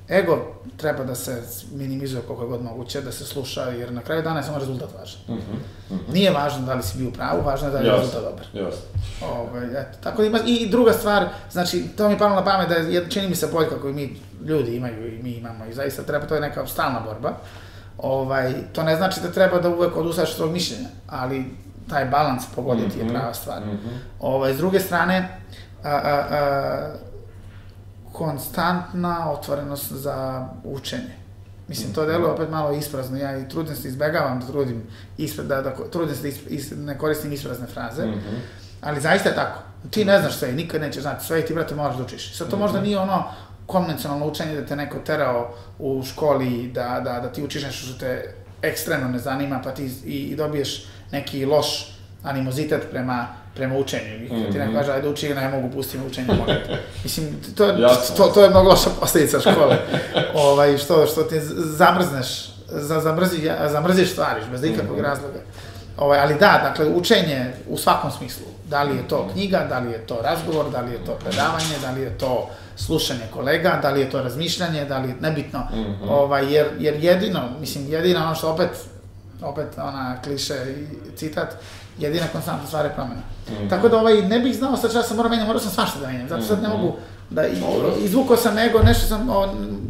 ego treba da se minimizuje koliko je god moguće, da se sluša, jer na kraju dana je samo rezultat važan. Nije važno da li si bio u pravu, važno je da je Jasno, rezultat dobar. jasno. Ovaj, eto, tako da ima, i druga stvar, znači, to mi je palo na pamet da je, čini mi se boljka koju mi ljudi imaju i mi imamo i zaista treba, to je neka stalna borba. Ovaj, to ne znači da treba da uvek odustaješ od svog mišljenja, ali taj balans pogoditi je prava stvar. Ovaj, s druge strane, a, a, a, konstantna otvorenost za učenje. Mislim, to deluje opet malo isprazno, ja i trudim se, izbegavam da trudim, ispred, da, da, trudim se da isp, is, ne koristim isprazne fraze, ali zaista je tako. Ti ne znaš sve nikad nećeš znati sve i ti, brate, moraš da učiš. Sad to možda nije ono konvencionalno učenje da te neko terao u školi da, da, da ti učiš nešto što te ekstremno ne zanima, pa ti i, i dobiješ neki loš animozitet prema prema učenju. I kad ti neko kaže, ajde uči, ne mogu pustiti me učenje. Mislim, to, Jasno. to, to je mnogo loša posljedica škole. ovaj, što, što ti zamrzneš, za, zamrzi, zamrziš stvari, bez ikakvog razloga. Ovaj, ali da, dakle, učenje u svakom smislu. Da li je to knjiga, da li je to razgovor, da li je to predavanje, da li je to slušanje kolega, da li je to razmišljanje, da li je nebitno. ovaj, jer, jer jedino, mislim, jedino ono što opet, opet ona kliše i citat, jedina konstantna stvar je promena. Tako da ovaj, ne bih znao sad šta sam morao menjam, morao sam svašta da menjam, zato sad ne mogu da, i, izvukao sam ego, nešto sam, o,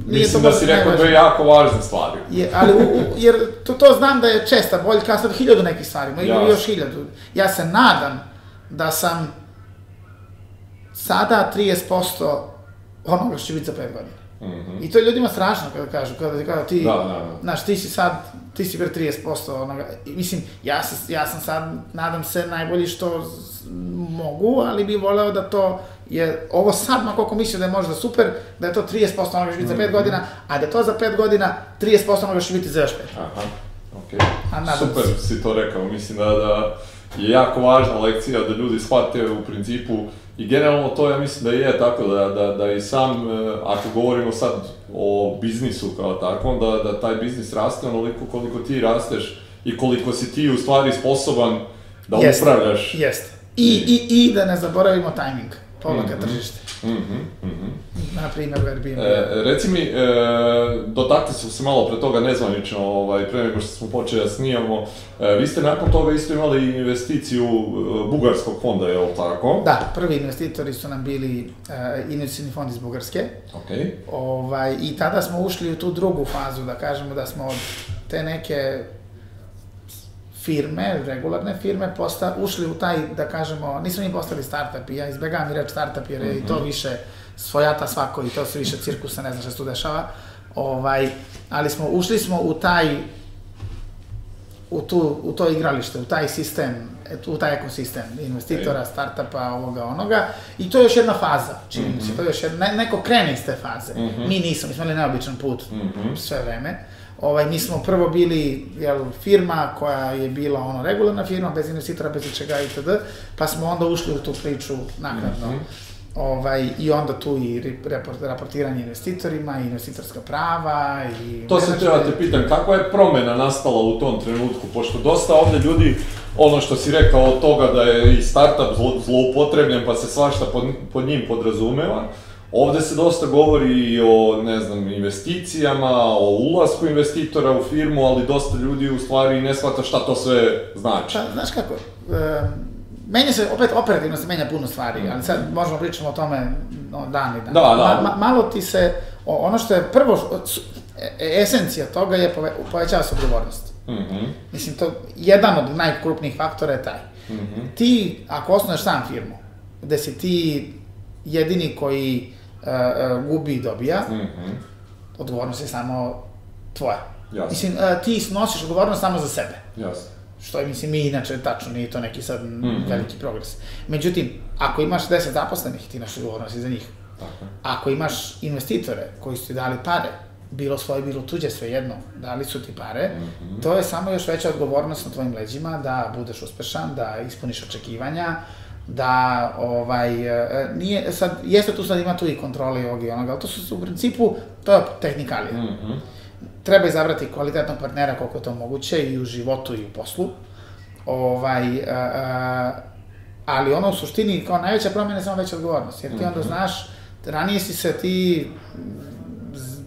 nije Mislim to da si rekao dve jako važne stvari. je, ali, u, u, jer to, to znam da je česta boljka, sad hiljadu nekih stvari, ima Jasno. još hiljadu. Ja se nadam da sam sada 30% onoga što će biti za 5 godina. I to je ljudima strašno kada kažu, kada, kada ti, Da, da, da. znaš, ti si sad, ti si pre 30% onoga, mislim, ja, se, ja sam sad, nadam se, najbolji što mogu, ali bih voleo da to je, ovo sad, ma koliko mislim da je možda super, da je to 30% onoga što biti za 5 godina, a da to za 5 godina 30% onoga što biti za još 5. Aha, okej. A nadam Super si to rekao, mislim da, da je jako važna lekcija da ljudi shvate u principu i generalno to ja mislim da je tako da, da, da i sam, e, ako govorimo sad o biznisu kao takvom, da, da taj biznis raste onoliko koliko ti rasteš i koliko si ti u stvari sposoban da Jeste, upravljaš. Jeste. I, i, I da ne zaboravimo tajming, povlaka tržište. Mhm, mhm. Na primjer, Airbnb. E, reci mi, e, dotakli smo se malo pre toga nezvanično, ovaj, pre nego što smo počeli da snijamo. E, vi ste nakon toga isto imali investiciju e, bugarskog fonda, je li tako? Da, prvi investitori su nam bili uh, investicioni fond iz Bugarske. Ok. Ovaj, I tada smo ušli u tu drugu fazu, da kažemo da smo od te neke firme, regularne firme, posta, ušli u taj, da kažemo, nismo ni postali startup i ja izbegavam i reč startup jer je i to više svojata svako i to se više cirkusa, ne znam šta se tu dešava. Ovaj, ali smo, ušli smo u taj, u, tu, u to igralište, u taj sistem, u taj ekosistem investitora, startupa, ovoga, onoga. I to je još jedna faza, čini mi se, to je još jedna, ne- neko krene iz te faze. Mi nismo, mi smo imali neobičan put sve vreme. Ovaj, mi smo prvo bili jel, firma koja je bila ono regularna firma, bez investitora, bez čega itd. Pa smo onda ušli u tu priču naknadno. Ovaj, I onda tu i raportiranje investitorima, i investitorska prava, i... To se treba te pitam, kakva je promjena nastala u tom trenutku, pošto dosta ovdje ljudi, ono što si rekao od toga da je i startup zlo, zloupotrebljen pa se svašta pod, pod njim podrazumeva, ovdje se dosta govori i o, ne znam, investicijama, o ulasku investitora u firmu, ali dosta ljudi u stvari ne shvata šta to sve znači. Pa, znaš kako, e, menja se, opet operativno se menja puno stvari, ali sad možemo pričamo o tome no, dan i dan. Da, da. Ma, ma, malo ti se, ono što je prvo, su- e, esencija toga je pove, povećava se odgovornost. Mhm, Mislim, to, jedan od najkrupnijih faktora je taj. mhm, Ti, ako osnuješ sam firmu, gde si ti jedini koji e, gubi i dobija, mhm, odgovornost je samo tvoja. Jasno. Mislim, e, ti snosiš odgovornost samo za sebe. jasno. Što je, mislim, i inače tačno, nije to neki sad mm -hmm. veliki progres. Međutim, ako imaš 10 zaposlenih, ti imaš odgovornost za njih. Tako. Ako imaš investitore koji su ti dali pare, bilo svoje, bilo tuđe, svejedno, dali su ti pare, mm -hmm. to je samo još veća odgovornost na tvojim leđima da budeš uspešan, da ispuniš očekivanja, da ovaj, e, nije, sad, jeste tu sad ima tu i kontrole i ovog i onoga, ali to su u principu, to je tehnikalija. Mm -hmm. Treba izabrati kvalitetnog partnera koliko je to moguće i u životu i u poslu. Ovaj, a, e, a, e, ali ono u suštini, kao najveća promjena je samo veća odgovornost, jer ti mm -hmm. onda mhm. znaš, ranije si se ti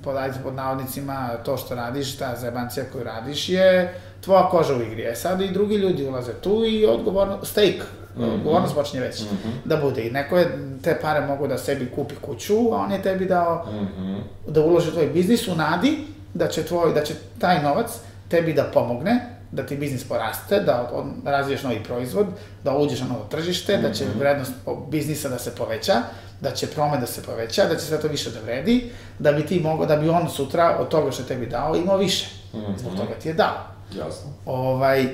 pod, pod navodnicima, to što radiš, ta zebancija koju radiš je tvoja koža u igri. E sad i drugi ljudi ulaze tu i odgovorno, stake, mm -hmm. odgovornost počinje mm -hmm. da bude. I neko je, te pare mogu da sebi kupi kuću, a on je tebi dao mm -hmm. da uloži u tvoj biznis u nadi da će, tvoj, da će taj novac tebi da pomogne da ti biznis poraste, da od, razviješ novi proizvod, da uđeš na novo tržište, mm -hmm. da će mhm. vrednost biznisa da se poveća, da će promet da se poveća, da će sve to više da vredi, da bi ti mogao, da bi on sutra od toga što tebi dao imao više. Mm -hmm. Zbog toga ti je dao. Jasno. Ovaj,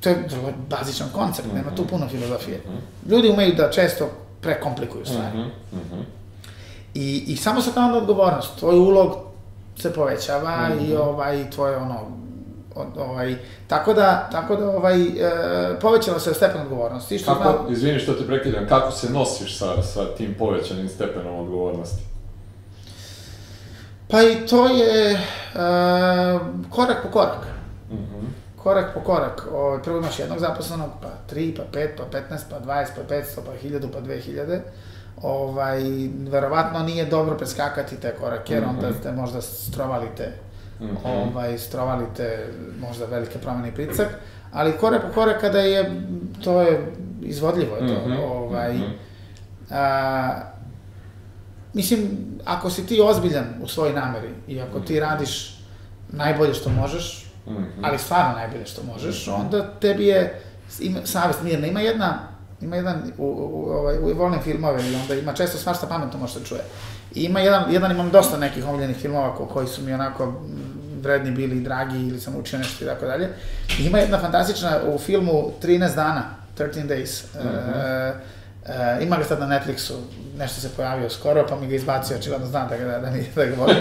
to je vrlo bazičan koncept, mm -hmm. nema tu mhm. puno filozofije. Mm -hmm. Ljudi umeju da često prekomplikuju stvari. Mm -hmm. I, I samo sa onda odgovornost, tvoj ulog se povećava mm -hmm. i ovaj, tvoje ono, ovaj, tako da, tako da ovaj, e, povećalo se stepen odgovornosti. Što kako, zna... izvini što te prekidam, kako se nosiš sa, sa tim povećanim stepenom odgovornosti? Pa i to je e, korak po korak. Korak po korak. O, ovaj, prvo imaš jednog zaposlenog, pa tri, pa pet, pa petnaest, pa dvajest, pa petsto, pa hiljadu, pa dve hiljade. Ovaj, verovatno nije dobro preskakati te korake, jer mm -hmm. onda ste možda strovalite mm -hmm. ovaj, strovalite možda velike promene i pricak, ali korak po korak kada je, to je izvodljivo je to, mm -hmm. ovaj, -hmm. a, mislim, ako si ti ozbiljan u svojoj nameri i ako ti radiš najbolje što možeš, mm -hmm. ali stvarno najbolje što možeš, mm -hmm. onda tebi je ima, savest mirna. Ima jedna, ima jedan, u, u, ovaj, u, volim filmove i onda ima često svašta pametno može se čuje. I ima jedan, jedan imam dosta nekih omiljenih filmova ko, koji su mi onako vredni bili i dragi ili sam učio nešto i tako dalje. Ima jedna fantastična u filmu 13 dana, 13 days. Mm -hmm. Uh, ima ga sad na Netflixu, nešto se pojavio skoro, pa mi ga izbacio, očigledno znam da ga, da, da, mi, da ga volim.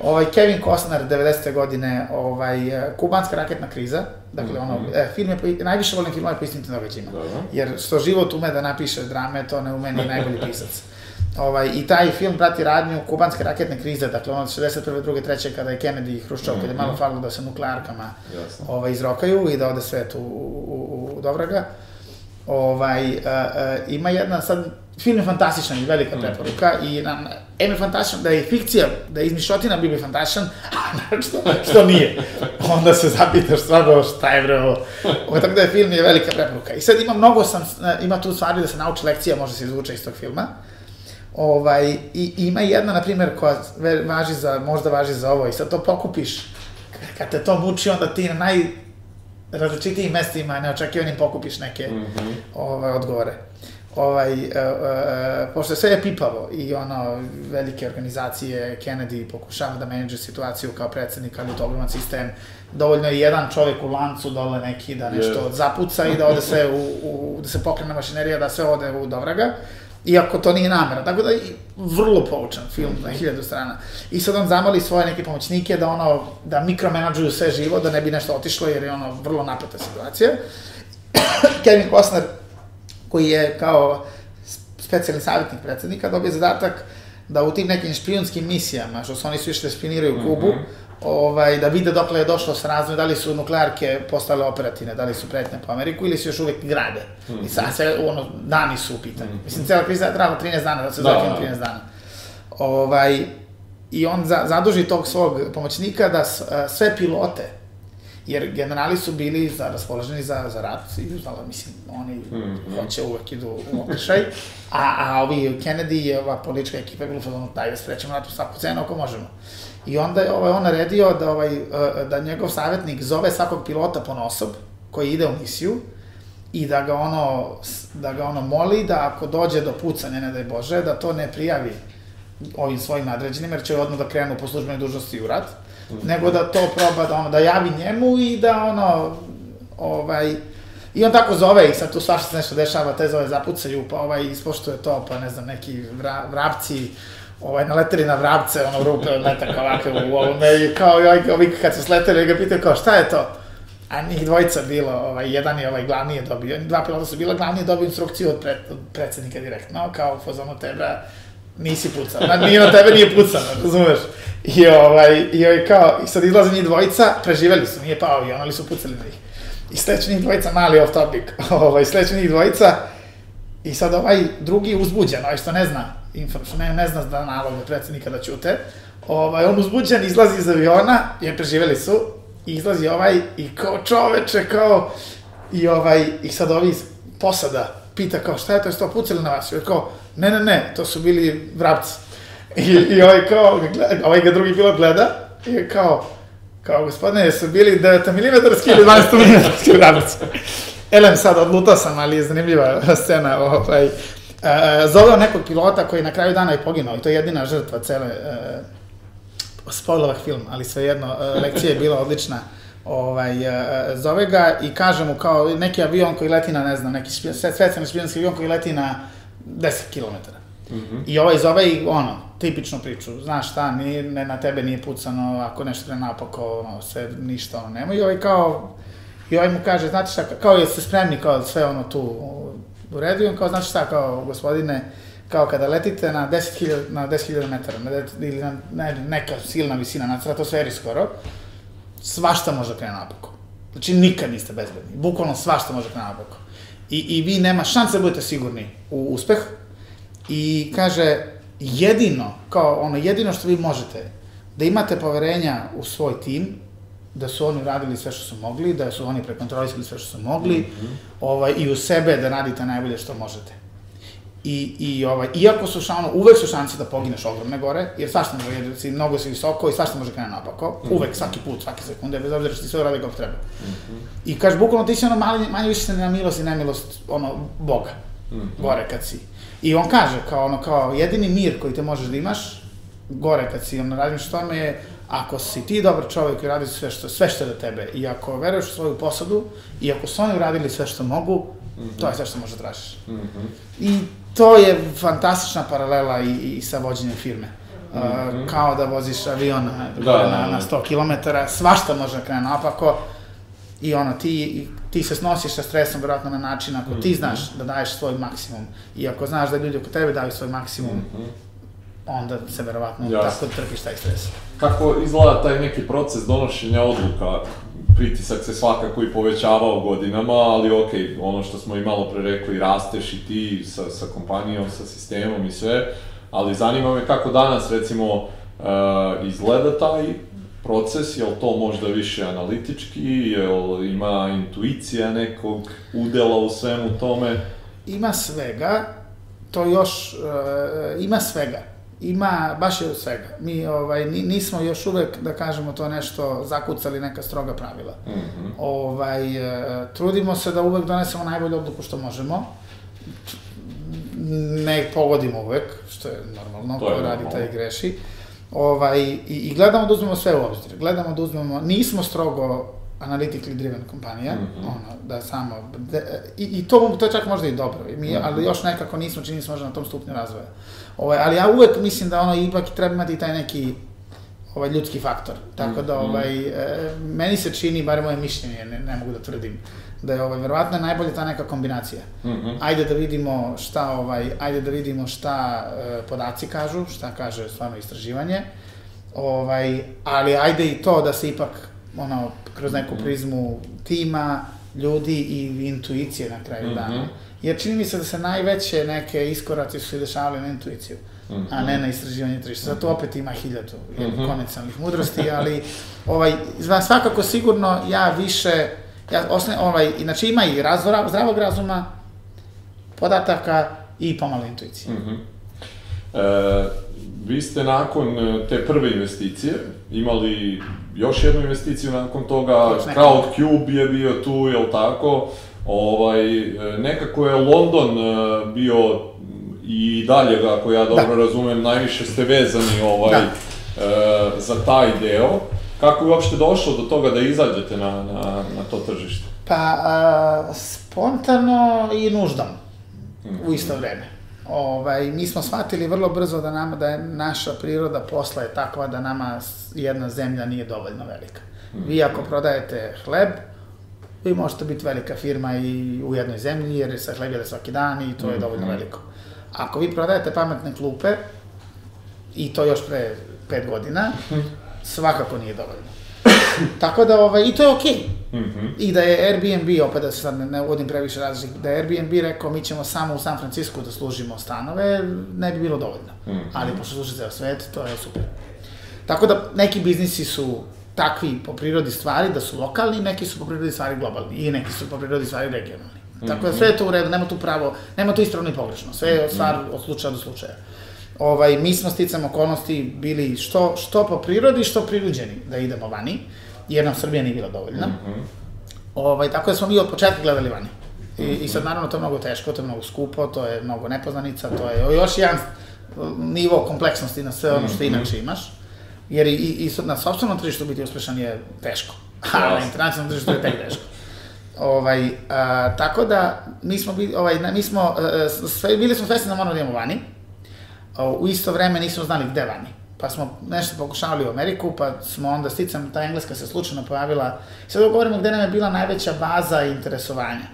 ovaj, Kevin Costner, 90. godine, ovaj, e, kubanska raketna kriza, dakle, mm -hmm. ono, e, film je, najviše volim filmove po istinitim događajima, jer što život ume da napiše drame, to ne ume ni najbolji pisac. Ovaj, I taj film prati radnju kubanske raketne krize, dakle ono 61. druge, treće, kada je Kennedy i Hruščov, mm -hmm. kada je malo mhm. falilo da se nuklearkama ovaj, izrokaju i da ode svet u, u, u Dobraga. Ovaj, uh, uh, ima jedna sad, film je fantastičan i velika mm. preporuka i na, em je fantastičan, da je fikcija, da je izmišljotina bi bi fantastičan, a što, što nije. Onda se zapitaš stvarno šta je bre ovo. Ovo, tako da je film je velika preporuka. I sad ima mnogo sam, ima tu stvari da se nauči lekcija, može se izvuče iz tog filma. Ovaj, i, ima jedna, na primjer, koja važi za, možda važi za ovo i sad to pokupiš, kad te to muči, onda ti na naj različitijim mestima neočekivanim pokupiš neke mm -hmm. ovaj, odgovore. Ovaj, uh, uh, pošto sve je pipavo i ono, velike organizacije, Kennedy pokušava da menadže situaciju kao predsednik, ali to ogroman sistem, dovoljno je jedan čovjek u lancu dole neki da nešto yeah. zapuca i da ode sve u, u, da se pokrene mašinerija, da sve ode u Dovraga iako to nije namera. Tako da, vrlo poučan film na hiljadu strana. I sad on zamali svoje neke pomoćnike da ono, da mikromenadžuju sve živo, da ne bi nešto otišlo, jer je ono vrlo napeta situacija. Kevin Costner, koji je kao specijalni savjetnik predsednika, dobije zadatak da u tim nekim špijunskim misijama, što su oni svi što da špiniraju Kubu, mm -hmm ovaj, da vide dokle je došlo s razvojem, da li su nuklearke postale operativne, da li su pretnje po Ameriku ili se još uvek grade. Mm -hmm. I sad se, ono, dani su u pitanju. Mm -hmm. Mislim, cela kriza je trajala 13 dana, da se zove da, 13 da. dana. Ovaj, I on za, zaduži tog svog pomoćnika da s, sve pilote, jer generali su bili za, raspoloženi za, za rat i znala, mislim, oni mm -hmm. hoće uvek idu u okrešaj, a, a ovi Kennedy i ova politička ekipa je bilo fazonu, daj da sprečemo rat u svaku cenu ako možemo. I onda je ovaj, on naredio da, ovaj, e, da njegov savjetnik zove svakog pilota po nosob koji ide u misiju i da ga ono, da ga ono moli da ako dođe do pucanja, ne daj Bože, da to ne prijavi ovim svojim nadređenim, jer će odmah da krenu po službenoj dužnosti u rat, mm -hmm. nego da to proba da ono, da javi njemu i da ono, ovaj, I on tako zove i sad tu svašta se nešto dešava, te zove zapucaju, pa ovaj ispoštuje to, pa ne znam, neki vra, vrapci, ovaj, naleteli na vrapce, ono, rupe od ovakve u ovome, i kao, i ovi kad su sleteli, ga pitaju kao, šta je to? A njih dvojica bilo, ovaj, jedan je ovaj glavni je dobio, dva pilota su bila, glavni je dobio instrukciju od, pred, od predsednika direktno, kao fazonu tebe, nisi pucao, na, nije na tebe nije pucao, razumeš? I ovaj, i ovaj kao, i sad izlaze njih dvojica, preživeli su, nije pao avion, ali su pucali na njih. I sledeće njih dvojica, mali off topic, ovaj, sledeće njih dvojica, i sad ovaj drugi uzbuđen, ovaj što ne zna, info, što ne, zna da naloge predsednika da ćute, ovaj, on uzbuđen izlazi iz aviona, jer preživeli su, i izlazi ovaj, i kao čoveče, kao, i ovaj, i sad ovi iz posada pita kao, šta je to, jeste to pucali na vas? I kao, ne, ne, ne, to su bili vrapci. I, i ovaj kao, ovaj ga drugi pilot gleda, i kao, kao, gospodine, jesu bili 9 mm ili 12 mm vrapci? Elem sad, odlutao sam, ali je zanimljiva scena, ovaj, uh, zoveo nekog pilota koji na kraju dana je poginuo, i to je jedina žrtva cele, uh, spoilovah film, ali svejedno, uh, lekcija je bila odlična, ovaj, uh, zove ga i kaže mu kao neki avion koji leti na, ne znam, neki specijalni špijanski avion koji leti na 10 km. Mm -hmm. I ovaj zove i ono, tipičnu priču, znaš šta, ni, ne, na tebe nije pucano, ako nešto krene napako, ono, sve, ništa, ono, nema. I ovaj kao, i ovaj mu kaže, znate šta, kao jeste spremni, kao sve ono tu u redu, i on kao, znate šta, kao, gospodine, kao kada letite na 10.000 na 10.000 metara, na, ili na ne, neka silna visina na stratosferi skoro, svašta može da krene napako. Znači, nikad niste bezbedni. Bukvalno svašta može da krene napako. I, I vi nema šanse da budete sigurni u uspeh, I kaže, jedino, kao ono, jedino što vi možete, da imate poverenja u svoj tim, da su oni uradili sve što su mogli, da su oni prekontrolisali sve što su mogli, mm -hmm. ovaj, i u sebe da radite najbolje što možete. I, i ovaj, iako su šano, uvek su šanse da pogineš ogromne gore, jer svašta može, jer si, mnogo si visoko i svašta može krenuti napako, mm -hmm. uvek, svaki put, svake sekunde, bez obzira što ti sve uradi kako treba. Mm -hmm. I kaže, bukvalno ti si ono manje, manje više se na milost i nemilost, ono, Boga, mm -hmm. gore kad si. I on kaže, kao ono, kao jedini mir koji te možeš da imaš, gore kad si ono radiš tome je, ako si ti dobar čovjek i radi sve što, sve što je do tebe, i ako veruješ u svoju posadu, i ako su oni uradili sve što mogu, mm -hmm. to je sve što možeš da tražiš. Mm -hmm. I to je fantastična paralela i, i sa vođenjem firme. Mm -hmm. uh, kao da voziš avion na, da, na, na 100 km, svašta može da krene napako, i ono, ti, ti se snosiš sa stresom vjerojatno na način ako ti mhm. znaš da daješ svoj maksimum i ako znaš da ljudi oko tebe daju svoj maksimum, mm -hmm. Onda se verovatno Jasne. tako trpiš taj stres. Kako izgleda taj neki proces donošenja odluka? Pritisak se svakako i povećavao godinama, ali ok, ono što smo i malo pre rekli, rasteš i ti sa, sa kompanijom, sa sistemom i sve, ali zanima me kako danas, recimo, uh, izgleda taj proces, je li to možda više analitički, je li ima intuicija nekog udela u svemu tome? Ima svega, to još, uh, ima svega. Ima, baš je od svega. Mi ovaj, nismo još uvek, da kažemo to nešto, zakucali neka stroga pravila. Mm -hmm. ovaj, uh, trudimo se da uvek donesemo najbolju odluku što možemo. Ne pogodimo uvek, što je normalno, ko radi taj greši. Ovaj, i, I gledamo da uzmemo sve u obzir. Gledamo da uzmemo, nismo strogo analytically driven kompanija, mm -hmm. ono, da samo, de, i, i to, to je čak možda i dobro, mi, mm -hmm. ali još nekako nismo, čini se možda na tom stupnju razvoja. Ovaj, ali ja uvek mislim da ono, ipak treba imati taj neki ovaj, ljudski faktor. Tako da, mhm. ovaj, e, meni se čini, bar moje mišljenje, ne, ne mogu da tvrdim, da je ovaj, verovatno najbolje ta neka kombinacija. Mm -hmm. Ajde da vidimo šta, ovaj, ajde da vidimo šta e, podaci kažu, šta kaže stvarno istraživanje, ovaj, ali ajde i to da se ipak ono, kroz neku mhm. prizmu tima, ljudi i intuicije na kraju mm -hmm. dana. Jer čini mi se da se najveće neke iskoraci su se dešavali na intuiciju, mm -hmm. a ne na istraživanje tržišta. Zato opet ima hiljadu mm -hmm. konecionalnih mudrosti, ali ovaj, svakako sigurno ja više Ja, osne, ovaj, inače ima i razvora, zdravog razuma, podataka i pomalo intuicije. Mm -hmm. e, vi ste nakon e, te prve investicije imali još jednu investiciju nakon toga, Crowdcube je bio tu, jel tako? Ovaj, e, nekako je London e, bio i dalje, ako ja dobro da. razumem, najviše ste vezani ovaj, da. za taj deo. Kako je uopšte došlo do toga da izađete na, na, na to tržište? Pa, a, spontano i nuždom u isto vreme. Ovaj, mi smo shvatili vrlo brzo da nama da je naša priroda posla je takva da nama jedna zemlja nije dovoljno velika. Vi ako prodajete hleb, vi možete biti velika firma i u jednoj zemlji jer se hleb jede svaki dan i to je dovoljno veliko. Ako vi prodajete pametne klupe, i to još pre pet godina, svakako nije dovoljno. Tako da, ovaj, i to je okej. I da je Airbnb, opet da se sad ne, ne uvodim previše različitih, da je Airbnb rekao mi ćemo samo u San Francisco da služimo stanove, ne bi bilo dovoljno. Ali pošto služi ceo svet, to je super. Tako da neki biznisi su takvi po prirodi stvari da su lokalni, neki su po prirodi stvari globalni i neki su po prirodi stvari regionalni. Tako da sve je to u redu, nema tu pravo, nema tu ispravno i pogrešno, sve je stvar od slučaja do slučaja. Ovaj, mi smo sticam okolnosti bili što, što po prirodi, što prinuđeni da idemo vani, jer nam Srbija nije bila dovoljna. Ovaj, tako da smo mi od početka gledali vani. I, I sad naravno to je mnogo teško, to je mnogo skupo, to je mnogo nepoznanica, to je još jedan nivo kompleksnosti na sve ono što inače imaš. Jer i, i, na sobstvenom tržištu biti uspešan je teško, a na internacionalnom tržištu je tek teško. Ovaj, a, tako da, mi smo, bili, ovaj, mi smo, e, e, sve, bili smo svesni da moramo da idemo vani, a, u isto vreme nismo znali gde vani. Pa smo nešto pokušavali u Ameriku, pa smo onda sticam, ta engleska se slučajno pojavila. Sad govorimo gde nam je bila najveća baza interesovanja.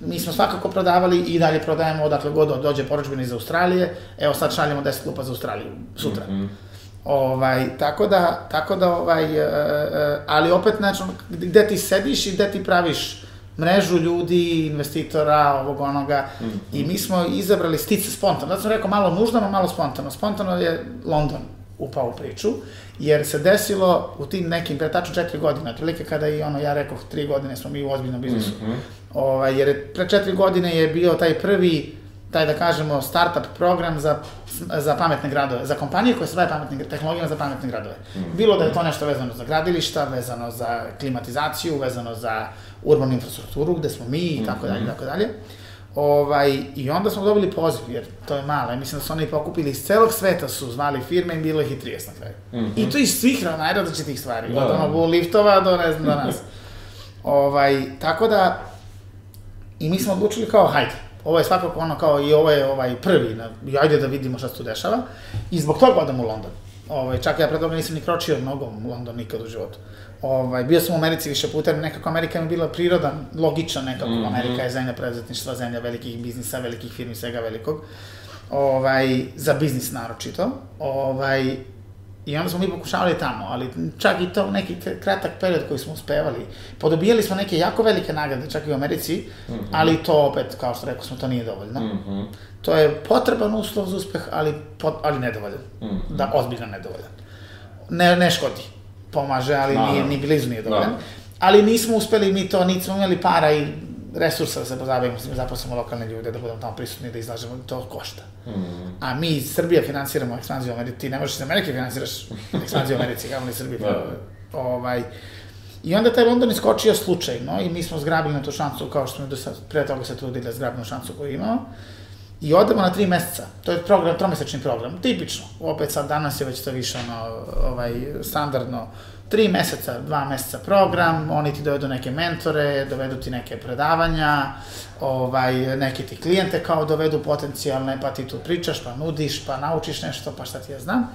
Mi smo svakako prodavali i dalje prodajemo odakle god dođe poručbina iz Australije. Evo sad šaljemo 10 klupa za Australiju sutra. Ovaj, tako da, tako da ovaj, e, e, ali opet, znači, gde ti sediš i gde ti praviš mrežu ljudi, investitora, ovog onoga, i mi smo izabrali stice spontano. Zato sam rekao malo nužno, malo spontano. Spontano je London upao u priču, jer se desilo u tim nekim, pre tačno četiri godine, otprilike kada i ono, ja rekao, tri godine smo mi u ozbiljnom biznisu. ovaj, jer je, pre četiri godine je bio taj prvi taj da kažemo startup program za, za pametne gradove, za kompanije koje se bave pametnim tehnologijama za pametne gradove. Bilo da je to nešto vezano za gradilišta, vezano za klimatizaciju, vezano za urbanu infrastrukturu, gde smo mi i tako dalje, i tako dalje. Ovaj, I onda smo dobili poziv, jer to je malo. Mislim da su oni pokupili iz celog sveta, su zvali firme i bilo ih i 30 na kraju. I to iz svih najrazličitih stvari. Da, Od da. ono liftova do ne znam do nas. ovaj, tako da, I mi smo odlučili kao, hajde, ovo je svakako ono kao i ovo je ovaj prvi, na, ajde da vidimo šta se tu dešava. I zbog toga odem u London. Ovaj, čak ja pre toga nisam ni kročio mnogo u London nikad u životu. Ovaj, bio sam u Americi više puta, nekako Amerika mi je bila prirodan, logičan nekako. Mhm. Amerika je zemlja preduzetništva, zemlja velikih biznisa, velikih firmi, svega velikog. Ovaj, za biznis naročito. Ovaj, I onda smo mi pokušavali tamo, ali čak i to neki kratak period koji smo uspevali. Podobijali smo neke jako velike nagrade, čak i u Americi, ali to opet, kao što rekao smo, to nije dovoljno. Mhm. To je potreban uslov za uspeh, ali, pot, ali nedovoljan. Da, ozbiljno nedovoljan. Ne, ne škodi. Pomaže, ali Naravno. nije, ni blizu nije dovoljan. Da. Ali nismo uspeli mi to, niti smo imali para i resursa da se pozabavimo tim, zaposlimo lokalne ljude, da budemo tamo prisutni, da izlažemo, to košta. A mi iz Srbije finansiramo ekspanziju Americi, ti ne možeš iz Amerike finansiraš ekspanziju Americi, kao li Srbije. Da. Ovaj, I onda taj London iskočio slučajno i mi smo zgrabili na tu šansu, kao što smo do sad, pre toga se trudili da zgrabimo šansu koju imamo. I odemo na tri meseca. To je program, tromesečni program. Tipično. Opet sad danas je već to više ono, ovaj, standardno. Tri meseca, dva meseca program, oni ti dovedu neke mentore, dovedu ti neke predavanja, ovaj, neke ti klijente kao dovedu potencijalne, pa ti tu pričaš, pa nudiš, pa naučiš nešto, pa šta ti ja znam.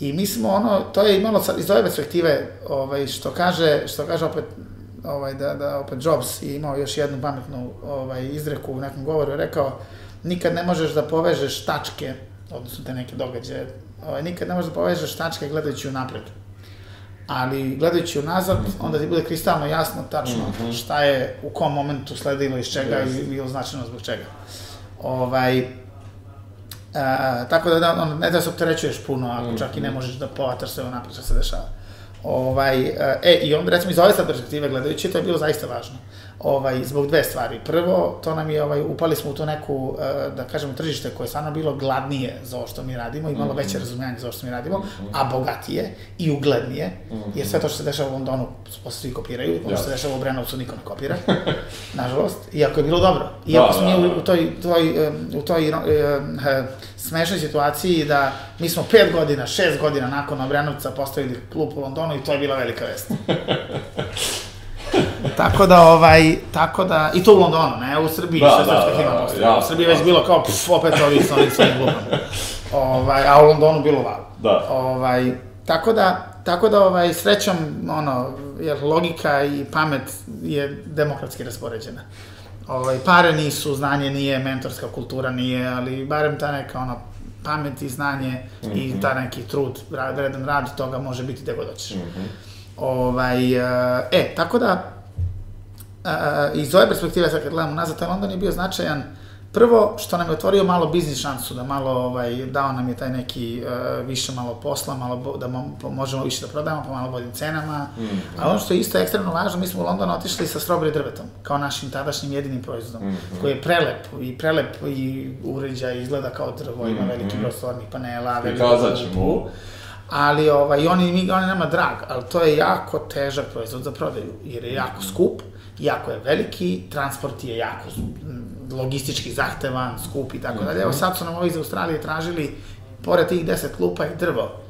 I mi smo ono, to je imalo iz ove perspektive, ovaj, što kaže, što kaže opet, ovaj, da, da opet Jobs je imao još jednu pametnu ovaj, izreku u nekom govoru, je rekao, nikad ne možeš da povežeš tačke, odnosno te neke događaje, ovaj, nikad ne možeš da povežeš tačke gledajući unapred. Ali gledajući unazad, onda ti bude kristalno jasno tačno šta je u kom momentu sledilo iz čega Yes. i bilo značajno zbog čega. Ovaj, A, tako da, da on, ne da se opterećuješ puno, ako čak i ne možeš da povataš sve unapred što se dešava. Ovaj, e, i onda recimo iz ove sad perspektive gledajući, to je bilo zaista važno. Ovaj, zbog dve stvari. Prvo, to nam je, ovaj, upali smo u to neku, e, da kažemo, tržište koje je stvarno bilo gladnije za ovo što mi radimo, imalo mm -hmm. veće razumijanje za ovo što mi radimo, mm -hmm. a bogatije i uglednije, mm -hmm. jer sve to što se dešava u Londonu, posle svi kopiraju, ono što se dešava u Brenovcu niko ne kopira, nažalost, iako je bilo dobro. Iako da, smo mi da, u, u toj, toj, u toj uh, smešnoj situaciji da mi smo pet godina, šest godina nakon Obrenovca postavili klub u Londonu i to je bila velika vest. tako da, ovaj, tako da, i to u Londonu, ne, u Srbiji, da, što da, srpska da, himna da, ja, u Srbiji već bilo kao, pff, opet ovi s ovim svojim glupama. Ovaj, a u Londonu bilo valo. Da. Ovaj, tako da, tako da, ovaj, srećom, ono, jer logika i pamet je demokratski raspoređena. Ovaj, pare nisu, znanje nije, mentorska kultura nije, ali barem ta neka, ono, pamet i znanje mm -hmm. i mhm. ta neki trud, vredan rad toga može biti gde god hoćeš. Mm -hmm. Ovaj, e, tako da, iz ove perspektive, sad kad gledamo nazad, taj London je bio značajan Prvo, što nam je otvorio malo biznis šansu, da malo, ovaj, dao nam je taj neki uh, više malo posla, malo bo, da mo, možemo više da prodajemo po malo boljim cenama. Mm -hmm. A ono što je isto ekstremno važno, mi smo u London otišli sa strawberry drvetom, kao našim tadašnjim jedinim proizvodom, mm -hmm. koji je prelep i prelep i uređaj, izgleda kao drvo, ima mm -hmm. veliki broj stvarnih panela, veliki broj ali ovaj, oni, mi, oni nama drag, ali to je jako težak proizvod za prodaju, jer je jako skup, jako je veliki, transport je jako logistički zahtevan, skup i tako dalje. Evo mhm. sad su nam ovi iz Australije tražili, pored tih 10 klupa i drvo.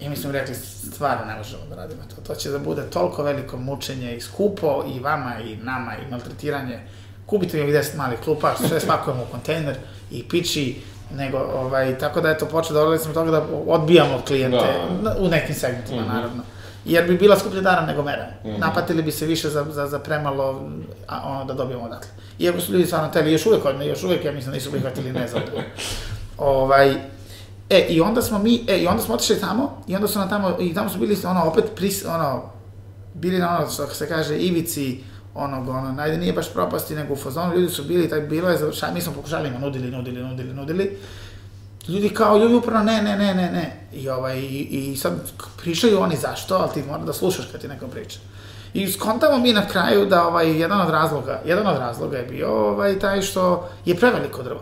I mi smo rekli, stvarno ne možemo da radimo to. To će da bude toliko veliko mučenje i skupo i vama i nama i maltretiranje. Kupite mi 10 malih klupa, sve spakujemo u kontejner i piči, nego, ovaj, tako da eto, počeo da odgledali smo toga da odbijamo klijente, da. u nekim segmentima, mm -hmm. naravno. Jer bi bila skuplja dara nego mera. Mm -hmm. Napatili bi se više za, za, za premalo a, ono da dobijemo odatle. Iako su ljudi stvarno teli, još uvek od još uvek, ja mislim, nisu prihvatili ne za ovaj, E, i onda smo mi, e, i onda smo otišli tamo, i onda su nam tamo, i tamo su bili, ono, opet, pris, ono, bili na ono, što se kaže, ivici, onog, ono, najde nije baš propasti, nego u fazonu, ljudi su bili, taj bilo je završaj, mi smo pokušali, nudili, nudili, nudili, nudili, ljudi kao, ljudi upravo, ne, ne, ne, ne, ne, i ovaj, i, i sad pričaju oni zašto, ali ti mora da slušaš kad ti neko priča. I skontamo mi na kraju da ovaj, jedan od razloga, jedan od razloga je bio ovaj, taj što je preveliko drvo.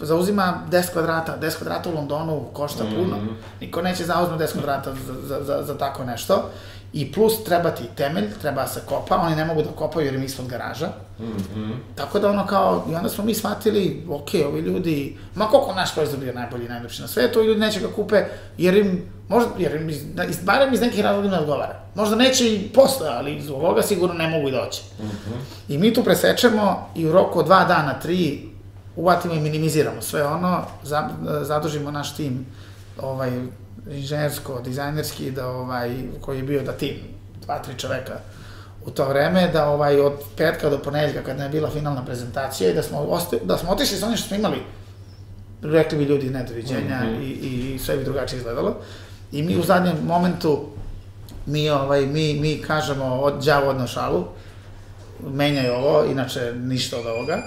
Zauzima 10 kvadrata, 10 kvadrata u Londonu košta puno. Mm -hmm. Niko neće zauzme 10 kvadrata za, za, za, za tako nešto. I plus treba ti temelj, treba da se kopa, oni ne mogu da kopaju jer im ispod garaža. Mm -hmm. Tako da ono kao, i onda smo mi shvatili, ok, ovi ljudi, ma koliko naš proizvod bio najbolji i najlepši na svetu, ljudi neće ga kupe jer im, možda, jer im, iz, barem iz nekih razloga ne odgovara. Možda neće i posle, ali iz ovoga sigurno ne mogu i doći. Mm -hmm. I mi tu presečemo i u roku od dva dana, tri, uvatimo i minimiziramo sve ono, zadužimo naš tim, ovaj, inženjersko, dizajnerski, da ovaj, koji je bio da tim, dva, tri čoveka u to vreme, da ovaj, od petka do ponedeljka, kad je bila finalna prezentacija, i da smo, osta, da smo otišli sa onim što smo imali, rekli bi ljudi ne doviđenja mm -hmm. i, i sve bi drugačije izgledalo. I mi u zadnjem momentu, mi, ovaj, mi, mi kažemo od đavo odno šalu, menjaj ovo, inače ništa od ovoga.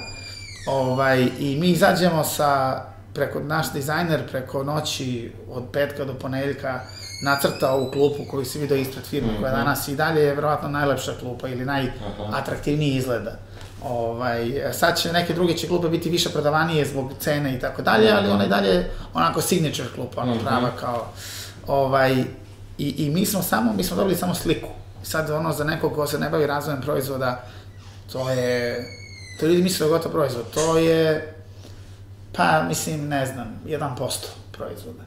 Ovaj, I mi izađemo sa preko naš dizajner preko noći od petka do ponedeljka nacrtao ovu klupu koju si vidio ispred firme, mm -hmm. koja mhm. danas i dalje je verovatno najlepša klupa ili najatraktivniji izgleda. Ovaj, sad će neke druge će klupe biti više prodavanije zbog cene i tako dalje, ali ona i dalje onako signature klupa, ona mm -hmm. prava kao ovaj, i, i mi smo samo, mi smo dobili samo sliku. Sad ono za nekog ko se ne bavi razvojem proizvoda, to je, to ljudi misle da je gotov proizvod, to je Pa, mislim, ne znam, 1% proizvoda.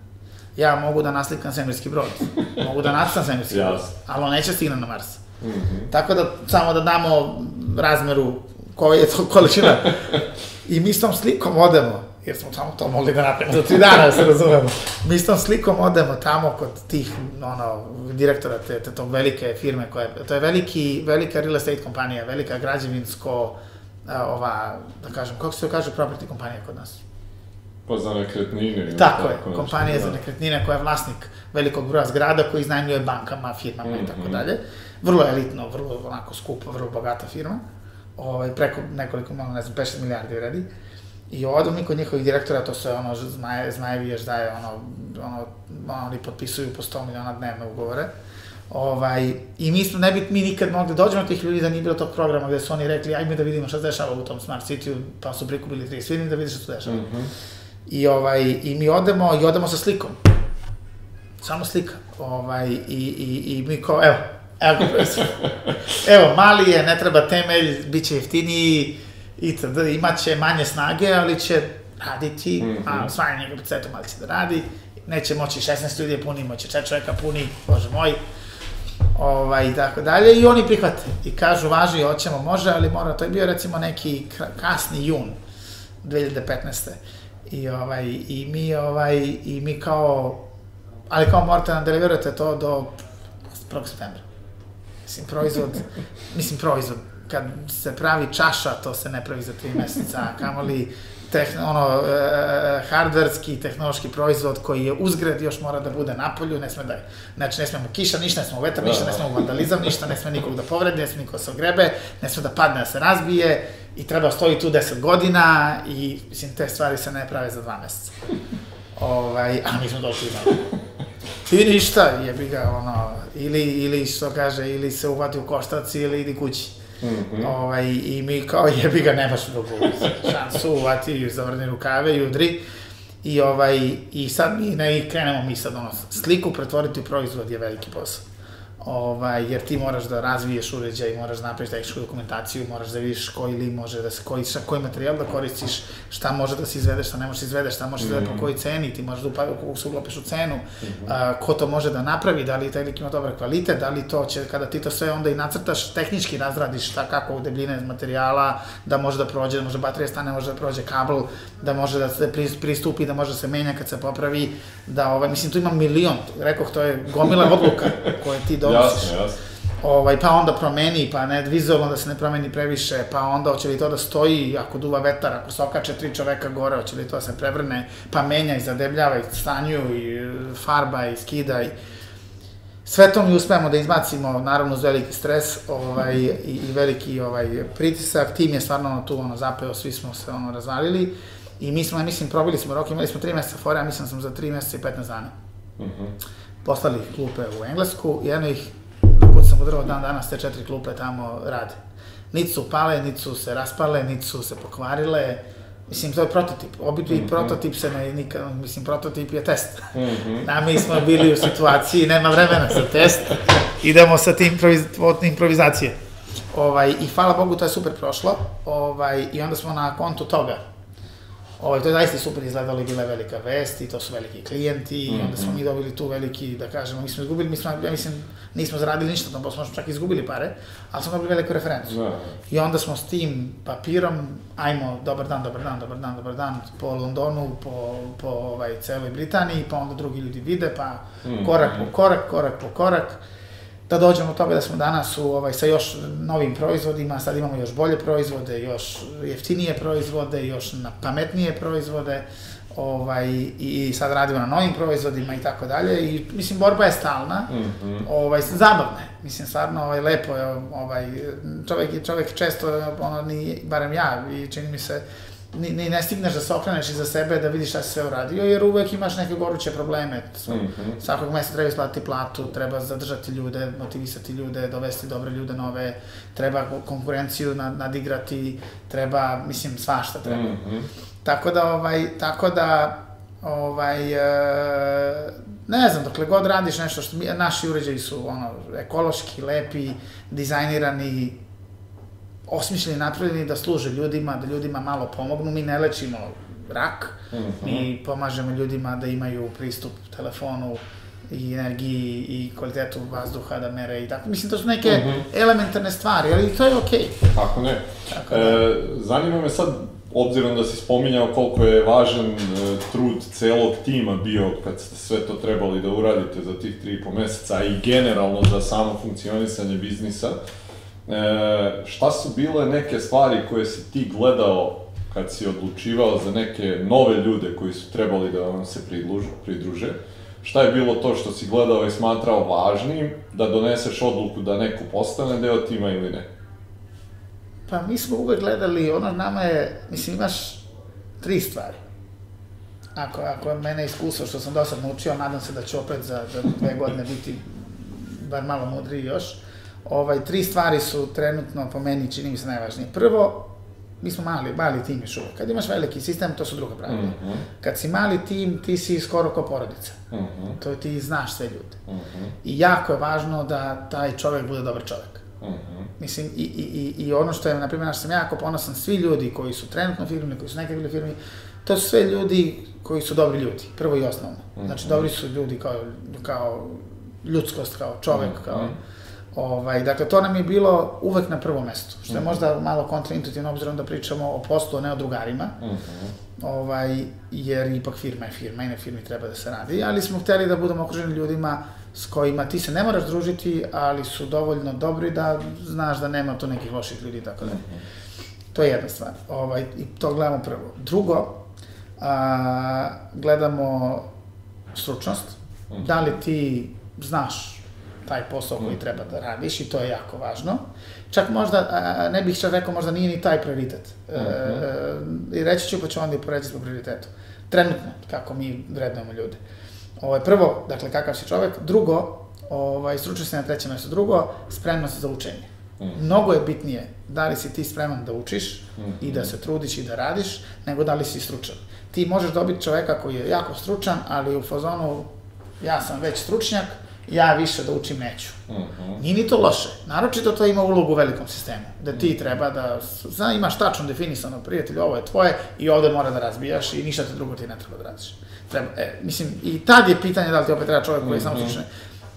Ja mogu da naslikam svemirski brod, mogu da nacrtam svemirski brod, ali on neće stigne na Mars. Mm -hmm. Tako da, samo da damo razmeru koja je to količina. I mi s tom slikom odemo, jer smo tamo to mogli da napravimo za tri dana, da se razumemo. Mi s tom slikom odemo tamo kod tih, ono, direktora te, te tog velike firme koja, to je veliki, velika real estate kompanija, velika građevinsko, ova, da kažem, kako se kaže property kompanija kod nas? Pa za nekretnine. Tako, tako je, kompanija da. za nekretnine koja je vlasnik velikog broja zgrada koji iznajmljuje bankama, firmama mm -hmm. i tako mhm. dalje. Vrlo elitno, vrlo onako skupa, vrlo bogata firma. Ovaj, preko nekoliko, malo, ne znam, 5 milijardi radi. I odu mi kod njihovih direktora, to se ono, zmaje, zmajevi još daje, ono, ono, ono, oni potpisuju po 100 miliona dnevno ugovore. Ovaj, I mi smo, ne bi mi nikad mogli da dođemo do tih ljudi da nije bilo tog programa gde su oni rekli, ajme da vidimo šta se dešava u tom Smart City-u, pa su prikupili 30 film da vidi šta se dešava. Mm -hmm. I, ovaj, I mi odemo, i odemo sa slikom. Samo slika. Ovaj, i, i, I mi kao, evo, evo, evo, mali je, ne treba temelj, bit će jeftiniji, itd. Imaće manje snage, ali će raditi, mm -hmm. a osvajanje kapacitetom, ali će da radi. Neće moći 16 ljudi puni, moće 4 čoveka puni, bože moj ovaj, i tako dalje, i oni prihvate. I kažu, važi, hoćemo, može, ali mora, to je bio recimo neki kasni jun 2015. I, ovaj, i mi, ovaj, i mi kao, ali kao morate nam deliverate to do 1. septembra. Mislim, proizvod, mislim, proizvod, kad se pravi čaša, to se ne pravi za 3 meseca, kamoli tehn, ono, e, hardverski, tehnološki proizvod koji je uzgred, još mora da bude na polju, ne sme da, znači ne smemo kiša, ništa, ne smemo vetar, ništa, ne smemo vandalizam, ništa, ne sme nikog da povredi, ne sme nikog da se ogrebe, ne sme da padne, da se razbije i treba stoji tu 10 godina i, mislim, te stvari se ne prave za dva meseca. Ovaj, a mi smo došli na I ništa, jebi ga, ono, ili, ili što kaže, ili se uvati u koštac ili idi kući. -hmm. ovaj, I mi kao jebi ga, nemaš drugu šansu, uvati, zavrni rukave i udri. I, ovaj, I sad mi ne krenemo mi sad ono, sliku pretvoriti u proizvod je veliki posao ovaj, jer ti moraš da razviješ uređaj, moraš da napraviš tehničku dokumentaciju, moraš da vidiš koji li može da se, koji, šta, koji materijal da koristiš, šta može da se izvede, šta ne može da se izvede, šta može da mm -hmm. po kojoj ceni, ti možeš da upa, se uglapiš u cenu, mm -hmm. a, ko to može da napravi, da li taj lik ima dobar kvalitet, da li to će, kada ti to sve onda i nacrtaš, tehnički razradiš šta, kako debljine materijala, da može da prođe, da može baterija stane, može da prođe kabel, da može da se pristupi, da može da se menja kad se popravi, da ovaj, mislim, tu ima milion, rekoh, to je gomila odluka koje ti do Jasno, jasno. Ovaj, pa onda promeni, pa ne, vizualno da se ne promeni previše, pa onda hoće li to da stoji, ako duva vetar, ako se okače tri čoveka gore, hoće li to da se prevrne, pa menja i zadebljava i stanju i farba i skida i sve to mi uspemo da izbacimo, naravno uz veliki stres ovaj, i, i veliki ovaj, pritisak, tim je stvarno tu ono, zapeo, svi smo se ono, razvalili i mi smo, ja mislim, probili smo rok, imali smo 3 meseca fore, ja mislim da sam za 3 meseca i 15 dana. Mm -hmm. Poslali klupe u Englesku, jedno ih dok sam udrao dan danas, te četiri klupe tamo rade. Niti su pale, niti su se raspale, niti su se pokvarile. Mislim, to je prototip. Obični mm -hmm. prototip se ne, nikad, mislim, prototip je test. Mm -hmm. A mi smo bili u situaciji, nema vremena za test, idemo sa tim improviz, od improvizacije. Ovaj, I hvala Bogu, to je super prošlo. Ovaj, I onda smo na kontu toga Ovaj, to je zaista super izgledalo i bila velika vest i to su veliki klijenti mm -hmm. i onda smo mhm. mi dobili tu veliki, da kažemo, mi smo izgubili, mi smo, ja mislim, nismo zaradili ništa, tamo smo čak izgubili pare, ali smo dobili veliku referencu. Da. I onda smo s tim papirom, ajmo, dobar dan, dobar dan, dobar dan, dobar dan, po Londonu, po, po ovaj, celoj Britaniji, pa onda drugi ljudi vide, pa mm -hmm. korak po korak, korak po korak da dođemo do toga da smo danas u, ovaj, sa još novim proizvodima, sad imamo još bolje proizvode, još jeftinije proizvode, još na pametnije proizvode, ovaj, i sad radimo na novim proizvodima i tako dalje. I mislim borba je stalna, mm -hmm. ovaj, zabavna je, mislim stvarno ovaj, lepo je, ovaj, čovek, čovek često, ono, ni, barem ja, i čini mi se, ni, ni ne stigneš da se okreneš iza sebe da vidiš šta si sve uradio, jer uvek imaš neke goruće probleme. Mm -hmm. Svakog mesta treba isplatiti platu, treba zadržati ljude, motivisati ljude, dovesti dobre ljude nove, treba konkurenciju nad, nadigrati, treba, mislim, svašta treba. Mm -hmm. Tako da, ovaj, tako da, ovaj, e, ne znam, dokle god radiš nešto što mi, naši uređaji su ono, ekološki, lepi, dizajnirani, osmišljeni, napravljeni da služe ljudima, da ljudima malo pomognu. Mi ne lečimo rak, mm -hmm. mi pomažemo ljudima da imaju pristup telefonu i energiji i kvalitetu vazduha da mere i tako. Mislim, to su neke mm -hmm. elementarne stvari, ali to je okej. Okay. Kako ne. Tako da. E, zanima me sad, obzirom da si spominjao koliko je važan e, trud celog tima bio kad ste sve to trebali da uradite za tih tri i po meseca i generalno za samo funkcionisanje biznisa, E, šta su bile neke stvari koje si ti gledao kad si odlučivao za neke nove ljude koji su trebali da vam se pridruže, pridruže? Šta je bilo to što si gledao i smatrao važnim da doneseš odluku da neko postane deo tima ili ne? Pa mi smo uvek gledali, ono nama je, mislim imaš tri stvari. Ako, ako mene iskustvo što sam do sad naučio, nadam se da će opet za, za dve godine biti bar malo mudriji još. Ovaj, tri stvari su trenutno po meni, čini mi se, najvažnije. Prvo, mi smo mali, mali tim još uvek. Kad imaš veliki sistem, to su druga pravila. Mhm. Kad si mali tim, ti si skoro kao porodica. Mhm. To ti znaš sve ljude. Mhm. I jako je važno da taj čovek bude dobar čovek. Mhm. Mislim, i, i, i, i ono što je, na primjer, na što sam jako ponosan, svi ljudi koji su trenutno u firmi, koji su nekad bili u firmi, to su sve ljudi koji su dobri ljudi, prvo i osnovno. Znači, dobri su ljudi kao, kao ljudskost, kao čovek, kao... Ovaj, dakle, to nam je bilo uvek na prvom mestu, što je možda malo kontraintuitivno obzirom da pričamo o poslu, ne o drugarima, Mhm. ovaj, jer ipak firma je firma i na firmi treba da se radi, ali smo hteli da budemo okruženi ljudima s kojima ti se ne moraš družiti, ali su dovoljno dobri da znaš da nema tu nekih loših ljudi i tako dalje. To je jedna stvar. Ovaj, I to gledamo prvo. Drugo, a, gledamo stručnost. Da li ti znaš taj posao koji treba da radiš i to je jako važno. Čak možda, ne bih čak rekao, možda nije ni taj prioritet. E, I reći ću pa ću onda i poreći po prioritetu. Trenutno, kako mi vrednujemo ljude. Ovaj, prvo, dakle, kakav si čovek. Drugo, ovaj, stručnost je na trećem mjestu. Drugo, spremnost za učenje. Mnogo je bitnije da li si ti spreman da učiš i da se trudiš i da radiš, nego da li si stručan. Ti možeš dobiti čoveka koji je jako stručan, ali u fazonu ja sam već stručnjak, ja više da učim neću. Mhm. Nije ni to loše. Naročito to ima ulogu u velikom sistemu. Da ti treba da, zna, imaš tačno definisano, prijatelj, ovo je tvoje i ovde mora da razbijaš i ništa te drugo ti ne treba da radiš. Treba, e, mislim, i tad je pitanje da li ti opet treba čovjek koji je samo stručan.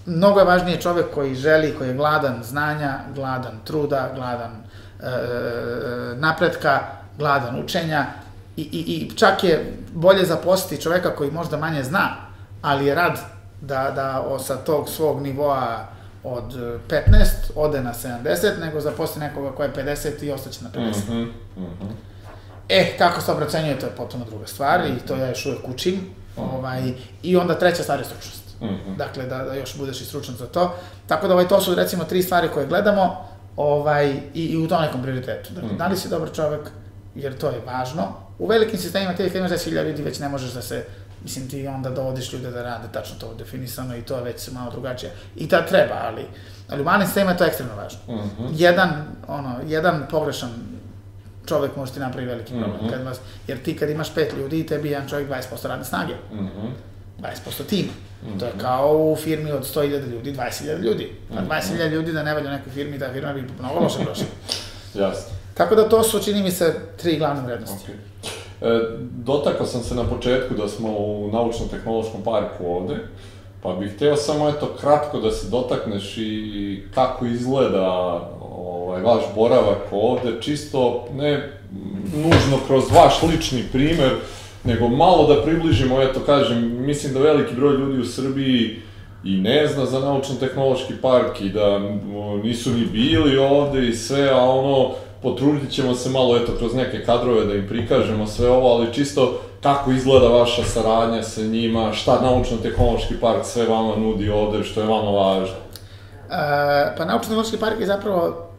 Mnogo je važnije čovjek koji želi, koji je gladan znanja, gladan truda, gladan e, napretka, gladan učenja i, i, i čak je bolje zaposliti čoveka koji možda manje zna, ali je rad da, da o, sa tog svog nivoa od e, 15 ode na 70, nego zaposli nekoga ko je 50 i ostaće na 50. Mhm. Mhm. E, kako se obracenjuje, to je potpuno druga stvar i to ja još uvek učim. Ovaj, I onda treća stvar je stručnost. Mhm. Dakle, da, da još budeš i stručan za to. Tako da ovaj, to su recimo tri stvari koje gledamo ovaj, i, i u tom nekom prioritetu. Dakle, da li si dobar čovek, jer to je važno. U velikim sistemima ti kad imaš 10.000 ljudi već ne možeš da se Mislim, ti onda dovodiš ljude da rade tačno to definisano i to je već malo drugačije. I ta treba, ali, ali u malim sistemima to je ekstremno važno. Mhm. Jedan, ono, jedan pogrešan čovek može ti napravi veliki problem. Mhm. Kad vas, jer ti kad imaš pet ljudi, tebi je jedan čovjek 20% radne snage. Mhm. 20% tima. To je kao u firmi od 100.000 ljudi, 20.000 ljudi. Pa 20.000 ljudi da ne valja u nekoj firmi, ta firma bi mnogo loše prošla. Jasno. Tako da to su, čini mi se, tri glavne vrednosti. Ok. E, dotakao sam se na početku da smo u naučno-tehnološkom parku ovde, pa bih hteo samo eto kratko da se dotakneš i kako izgleda ovaj, vaš boravak ovde, čisto ne nužno kroz vaš lični primer, nego malo da približimo, eto kažem, mislim da veliki broj ljudi u Srbiji i ne zna za naučno-tehnološki park i da nisu ni bili ovde i sve, a ono, potrudit ćemo se malo, eto, kroz neke kadrove da im prikažemo sve ovo, ali čisto kako izgleda vaša saradnja sa njima, šta naučno-tehnološki park sve vama nudi ovde, što je vama važno. E, pa naučno-tehnološki park je zapravo,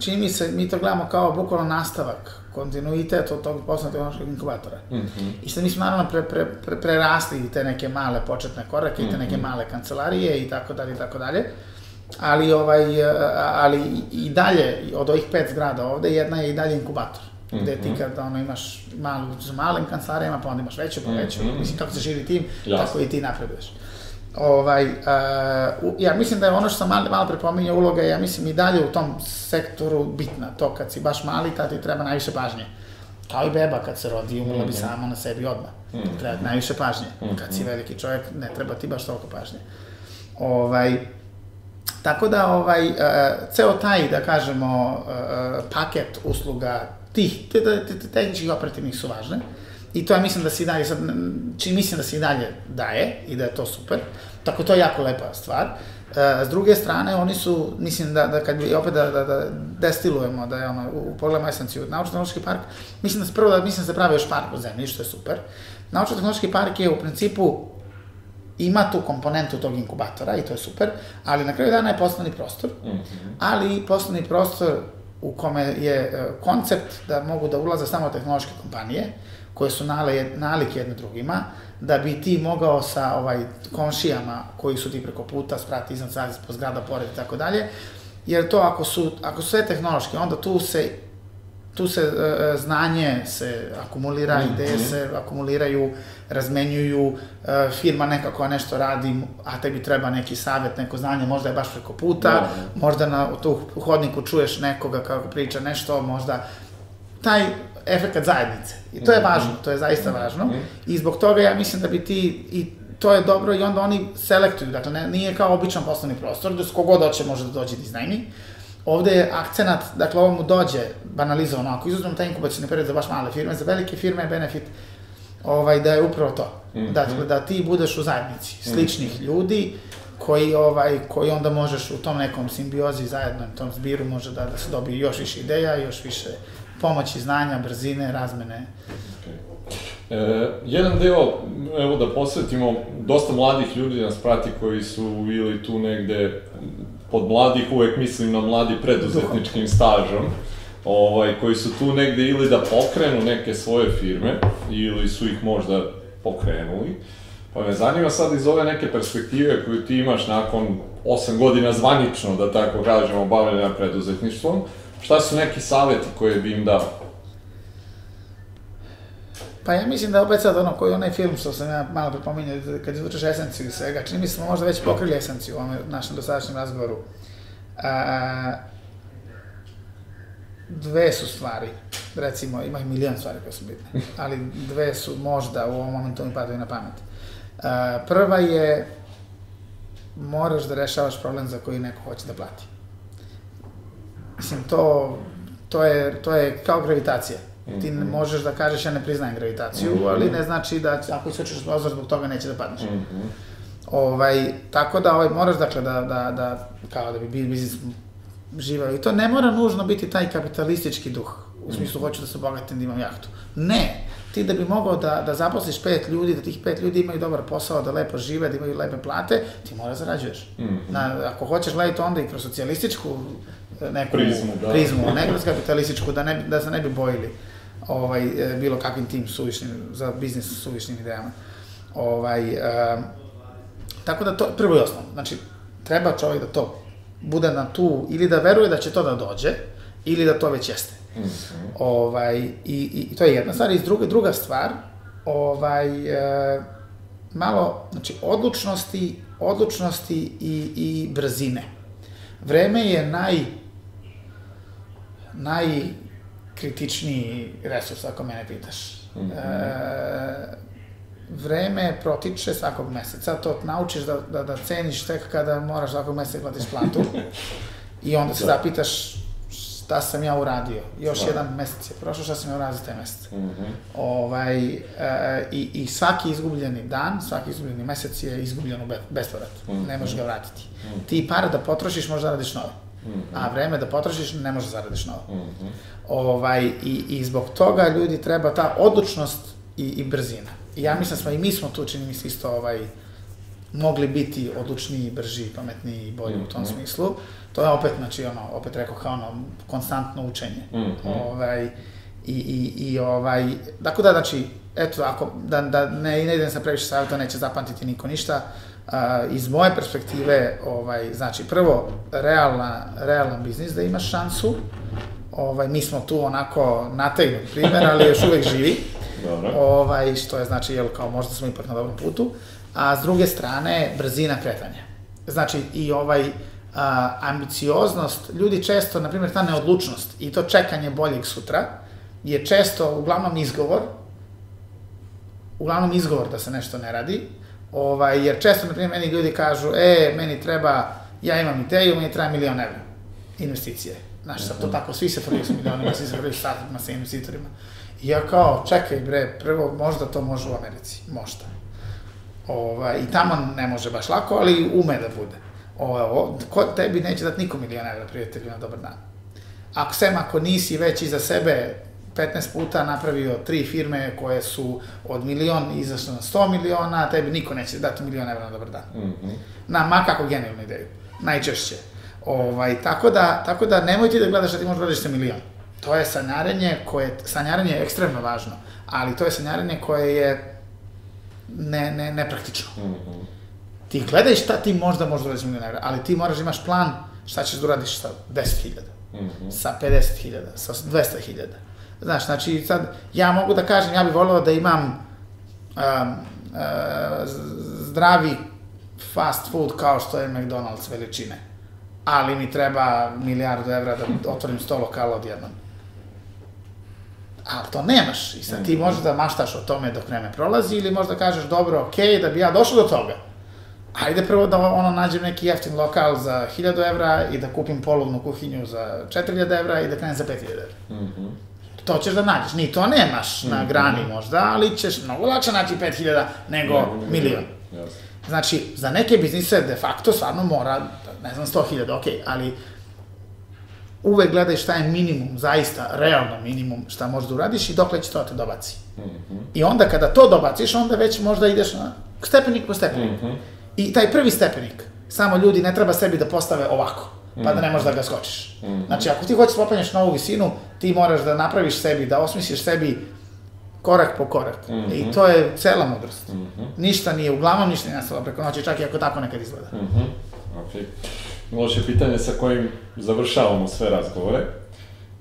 čini mi se, mi to gledamo kao bukvalno nastavak, kontinuitet od tog poslovnog tehnološkog inkubatora. Mhm. I sad mi smo naravno pre, pre, pre, prerasli te neke male početne korake i te neke male kancelarije i tako dalje i tako dalje. Ali, ovaj, e, ali i- dalje, od ovih pet zgrada ovde, jedna je i dalje inkubator. Gde ti kad ono, imaš malu, s malim kancelarijama, pa onda imaš veću, pa veću, Mhm. mislim kako se širi tim, Jasno. tako i ti napreduješ. Ovaj, uh, ja mislim da je ono što sam malo, malo prepominjao uloga, ja mislim i dalje u tom sektoru bitna. To kad si baš mali, tad ti treba najviše pažnje. Kao i beba kad se rodi, umrla bi sama na sebi odmah. Treba ti najviše pažnje. Kad si veliki čovjek, ne treba ti baš toliko pažnje. Ovaj, tako da, ovaj, uh, ceo taj, da kažemo, uh, paket usluga tih, te, te, te, te tehničkih operativnih su važne. I to ja mislim da se i dalje, sad, čini mislim da se i dalje daje i da je to super. Tako to je jako lepa stvar. E, s druge strane, oni su, mislim da, da kad bi opet da, da, da destilujemo, da je ono, u pogledamo esenciju naučno-tehnološki park, mislim da se prvo da, mislim da se pravi još park u zemlji, što je super. Naučno-tehnološki park je u principu ima tu komponentu tog inkubatora i to je super, ali na kraju dana je poslovni prostor, ali poslovni prostor u kome je e, koncept da mogu da ulaze samo tehnološke kompanije, koje su nale, nalik jedne drugima, da bi ti mogao sa ovaj komšijama koji su ti preko puta, sprati iznad po zgrada, pored i tako dalje, jer to ako su, ako su sve tehnološke, onda tu se tu se e, znanje se akumulira, mm ideje se akumuliraju, razmenjuju, e, firma nekako nešto radi, a tebi treba neki savjet, neko znanje, možda je baš preko puta, mm možda na tu hodniku čuješ nekoga kako priča nešto, možda taj efekt zajednice. I to je važno, to je zaista važno. I zbog toga ja mislim da bi ti, i to je dobro, i onda oni selektuju, dakle, ne, nije kao običan poslovni prostor, da kogod hoće može da dođe da iznajmi. Ovde je akcenat, dakle, ovo mu dođe banalizovano, ako izuzmemo taj inkubacijni period za baš male firme, za velike firme je benefit ovaj, da je upravo to. Mm -hmm. Dakle, da ti budeš u zajednici sličnih mm -hmm. ljudi, koji, ovaj, koji onda možeš u tom nekom simbiozi zajedno, u tom zbiru može da, da se dobije još više ideja, još više pomoći znanja, brzine, razmene. Okay. E, jedan deo, evo da posvetimo, dosta mladih ljudi nas prati koji su ili tu negde, pod mladih uvek mislim na mladi preduzetničkim stažom, ovaj, koji su tu negde ili da pokrenu neke svoje firme, ili su ih možda pokrenuli. Pa me zanima sad iz ove neke perspektive koju ti imaš nakon 8 godina zvanično, da tako kažemo, bavljanja preduzetništvom, Šta su neki saveti koje bi im dao? Pa ja mislim da opet sad ono, koji onaj film što sam ja malo prepominjao, kad izvučeš esenciju svega, čini mi se smo možda već pokrili esenciju u ovom našem dosadašnjem razgovoru. A, dve su stvari, recimo, ima i milion stvari koje su bitne, ali dve su možda u ovom momentu mi padaju na pamet. A, prva je, moraš da rešavaš problem za koji neko hoće da plati. Mislim, to, to, je, to je kao gravitacija. Ti ne mhm. možeš da kažeš ja ne priznajem gravitaciju, mhm. ali ne znači da ako isvečiš prozor zbog toga neće da padneš. Mm -hmm. Ovaj, tako da ovaj, moraš dakle da, da, da kao da bi biznis živao. I to ne mora nužno biti taj kapitalistički duh. U smislu hoću da se obogatim da imam jahtu. Ne, ti da bi mogao da, da zaposliš pet ljudi, da tih pet ljudi imaju dobar posao, da lepo žive, da imaju lepe plate, ti mora da zarađuješ. Mm -hmm. Na, ako hoćeš gledati onda i kroz socijalističku neku prizmu, da. prizmu ne kroz kapitalističku, da, ne, da se ne bi bojili ovaj, e, bilo kakvim tim suvišnim, za biznis suvišnim idejama. Ovaj, um, tako da to, prvo i osnovno, znači, treba čovjek da to bude na tu, ili da veruje da će to da dođe, ili da to već jeste. Mm -hmm. ovaj, i, I to je jedna stvar. I druga, druga stvar, ovaj, e, malo, znači, odlučnosti, odlučnosti i, i brzine. Vreme je naj, najkritičniji resurs, ako mene pitaš. Mm -hmm. e, vreme protiče svakog meseca, to naučiš da, da, da ceniš tek kada moraš svakog meseca da platiš platu i onda se da. zapitaš šta sam ja uradio. Još Stvarno. jedan mesec je prošao, šta sam ja uradio taj mesec. Mm -hmm. ovaj, e, i, I svaki izgubljeni dan, svaki izgubljeni mesec je izgubljen u bespovrat. Mm -hmm. Ne možeš ga vratiti. Mm -hmm. Ti pare da potrošiš, možda radiš nove. Mm -hmm. A vreme da potrošiš, ne možeš da zaradiš novo. Mm -hmm. ovaj, i, I zbog toga ljudi treba ta odlučnost i, i brzina. I ja mislim da smo i mi smo tu, čini mi se isto ovaj, mogli biti odlučniji, brži, pametniji i bolji mm -hmm. u tom mhm. smislu. To je opet, znači, ono, opet rekao kao ono, konstantno učenje. Mm -hmm. ovaj, i, i, i ovaj, dakle da, znači, eto, ako, da, da ne, ne idem sa previše savjeta, neće zapamtiti niko ništa, uh, iz moje perspektive, ovaj, znači, prvo, realna, realan biznis da imaš šansu, ovaj, mi smo tu onako nategnut primjer, ali još uvek živi, Dobro. ovaj, što je, znači, jel, kao možda smo ipak na dobrom putu, a s druge strane, brzina kretanja. Znači, i ovaj, a, ambicioznost, ljudi često, na primjer, ta neodlučnost i to čekanje boljeg sutra je često uglavnom izgovor, uglavnom izgovor da se nešto ne radi, ovaj, jer često, na primjer, meni ljudi kažu, e, meni treba, ja imam ideju, meni treba milion evra investicije. Znaš, sad to mhm. tako, svi se prviju sa milionima, svi se prviju startupima sa investitorima. I ja kao, čekaj bre, prvo, možda to može u Americi, možda. Ovaj, I tamo ne može baš lako, ali ume da bude. Ovo, ovo, ko tebi neće dati niko milion evra, prijatelju, na dobar dan. Ako sem, ako nisi već iza sebe 15 puta napravio tri firme koje su od milion izašle na 100 miliona, tebi niko neće dati milion evra na dobar dan. Mm -hmm. Na ma kako genijalnu ideju. Najčešće. Ovaj, tako, da, tako da nemoj ti da gledaš da ti možeš da radiš sa milion. To je sanjarenje koje, sanjarenje je ekstremno važno, ali to je sanjarenje koje je ne, ne, nepraktično. Mhm. Ti gledaj šta ti možda možda uradiš milion evra, ali ti moraš da imaš plan šta ćeš da uradiš sa 10.000, Mhm. sa 50.000, sa 200.000. Znaš, znači sad, ja mogu da kažem, ja bih voleo da imam um, uh, z- zdravi fast food kao što je McDonald's veličine. Ali mi treba milijardu evra da otvorim sto lokala odjednom. Ali to nemaš. I sad ti možeš da maštaš o tome dok vreme prolazi ili možda kažeš, dobro, okej, da bi ja došao do toga. Ajde prvo da ono nađem neki jeftin lokal za 1000 evra i da kupim polovnu kuhinju za 4000 evra i da krenem za 5000 evra. Mhm. To ćeš da nađeš. Ni to nemaš na grani možda, ali ćeš mnogo lakše naći 5000 nego milion. Jasno. Znači, za neke biznise de facto stvarno mora, ne znam, 100.000, ok, ali uvek gledaj šta je minimum, zaista, realno minimum šta možeš da uradiš i dokle će to da te dobaci. Mhm. I onda kada to dobaciš, onda već možda ideš na stepenik po stepenik. Mhm. I taj prvi stepenik, samo ljudi ne treba sebi da postave ovako, pa da ne možeš da ga skočiš. Mhm. Znači, ako ti hoćeš popenješ novu visinu, ti moraš da napraviš sebi, da osmisliš sebi korak po korak. I to je cela mudrost. Mhm. Ništa nije, uglavnom ništa nije nastalo preko noći, čak i ako tako nekad izgleda. Mhm. Ok. Miloš je pitanje sa kojim završavamo sve razgovore.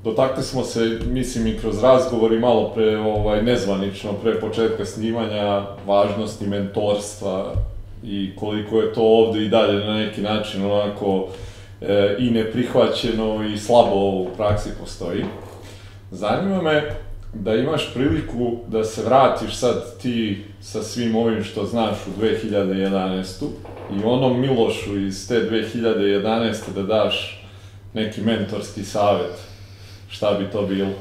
Dotakli smo se, mislim, i kroz razgovor i malo pre, ovaj, nezvanično, pre početka snimanja, važnosti mentorstva i koliko je to ovde i dalje na neki način onako e, i neprihvaćeno i slabo u praksi postoji. Zanima me da imaš priliku da se vratiš sad ti sa svim ovim što znaš u 2011. i onom Milošu iz te 2011. da daš neki mentorski savet. Šta bi to bilo?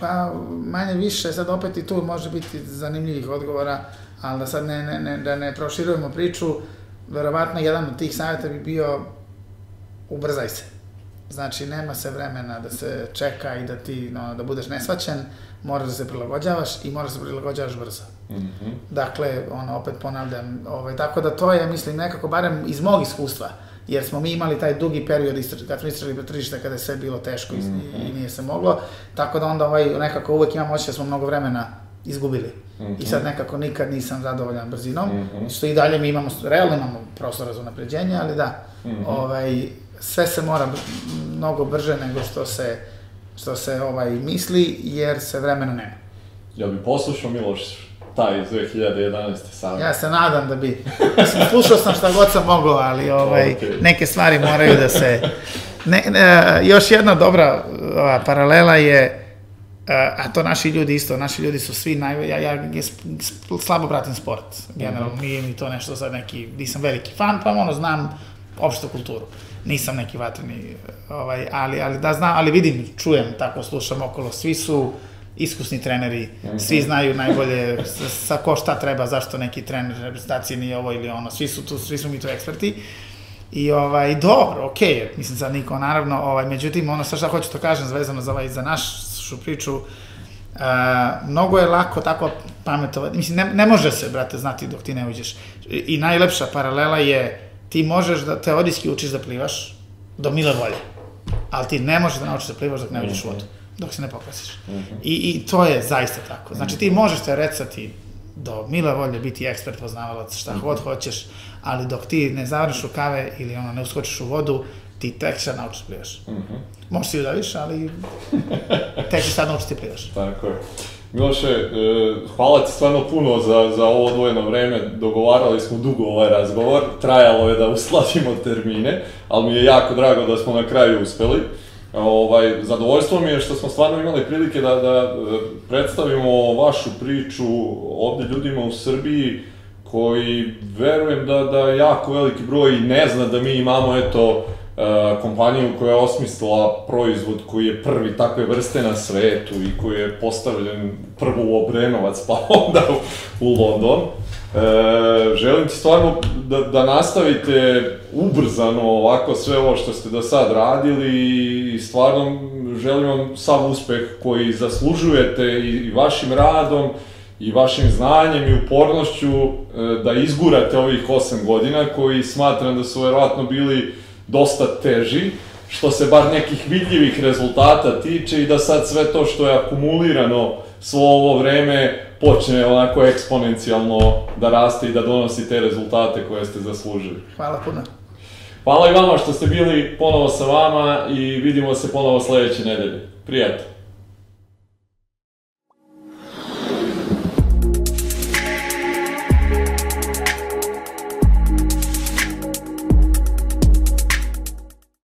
Pa, manje više, sad opet i tu može biti zanimljivih odgovora, ali da sad ne, ne, ne, da ne proširujemo priču, verovatno jedan od tih savjeta bi bio ubrzaj se. Znači, nema se vremena da se čeka i da ti, no, da budeš nesvaćen, moraš da se prilagođavaš i moraš da se prilagođavaš brzo. Mhm. Dakle, ono, opet ponavljam, ovaj, tako da to je, mislim, nekako, barem iz mog iskustva, jer smo mi imali taj dugi period istraž, kad smo istražili tržište kada je sve bilo teško i, i nije se moglo, tako da onda ovaj, nekako uvek imam osjećaj da smo mnogo vremena izgubili. I sad nekako nikad nisam zadovoljan brzinom, Mhm. što i dalje mi imamo, realno imamo prostora za napređenje, ali da, ovaj, sve se mora mnogo brže nego što se, što se ovaj, misli, jer se vremena nema. Ja bi poslušao Miloš taj iz 2011. savjet. Ja se nadam da bi, mislim, slušao sam šta god sam mogao, ali ovaj, Okej. neke stvari moraju da se... Ne, ne, još jedna dobra ova, paralela je, a, a to naši ljudi isto, naši ljudi su svi naj... Ja, ja, ja sp- slabo pratim sport, generalno, nije mi to nešto sad neki, nisam veliki fan, pa ono, znam opštu kulturu. Nisam neki vatreni, ovaj, ali, ali da znam, ali vidim, čujem, tako slušam okolo, svi su iskusni treneri, svi znaju najbolje sa, sa ko šta treba, zašto neki trener reprezentacije nije ovo ili ono, svi su tu, svi su mi tu eksperti. I ovaj, dobro, okej, je, mislim sad niko, naravno, ovaj, međutim, ono sa šta hoću to kažem, vezano za, ovaj, za našu priču, Uh, mnogo je lako tako pametovati, mislim, ne, ne može se, brate, znati dok ti ne uđeš. I, I najlepša paralela je, ti možeš da teorijski učiš da plivaš do mile volje, ali ti ne možeš da naučiš da plivaš dok ne uđeš u vodu, dok se ne pokrasiš. I, I to je zaista tako. Znači, ti možeš teoretisati do mile volje biti ekspert, poznavalac, šta god hoćeš, ali dok ti ne zavrniš rukave ili ono, ne uskočiš u vodu, ti tek sad naučiš da plivaš. Možeš si udaviš, ali tek sad naučiti da plivaš. Tako je. Miloše, e, hvala ti stvarno puno za, za ovo odvojeno vreme. Dogovarali smo dugo ovaj razgovor, trajalo je da uskladimo termine, ali mi je jako drago da smo na kraju uspeli. Ovaj, zadovoljstvo mi je što smo stvarno imali prilike da, da e, predstavimo vašu priču ovde ljudima u Srbiji koji verujem da, da jako veliki broj ne zna da mi imamo eto kompaniju koja je osmislila proizvod koji je prvi takve vrste na svetu i koji je postavljen prvo u Obrenovac pa onda u, London. E, želim ti stvarno da, da nastavite ubrzano ovako sve ovo što ste do sad radili i stvarno želim vam sav uspeh koji zaslužujete i, i vašim radom i vašim znanjem i upornošću e, da izgurate ovih 8 godina koji smatram da su verovatno bili dosta teži što se bar nekih vidljivih rezultata tiče i da sad sve to što je akumulirano svo ovo vreme počne onako eksponencijalno da raste i da donosi te rezultate koje ste zaslužili. Hvala puno. Hvala i vama što ste bili ponovo sa vama i vidimo se ponovo sledeće nedelje. Prijatno.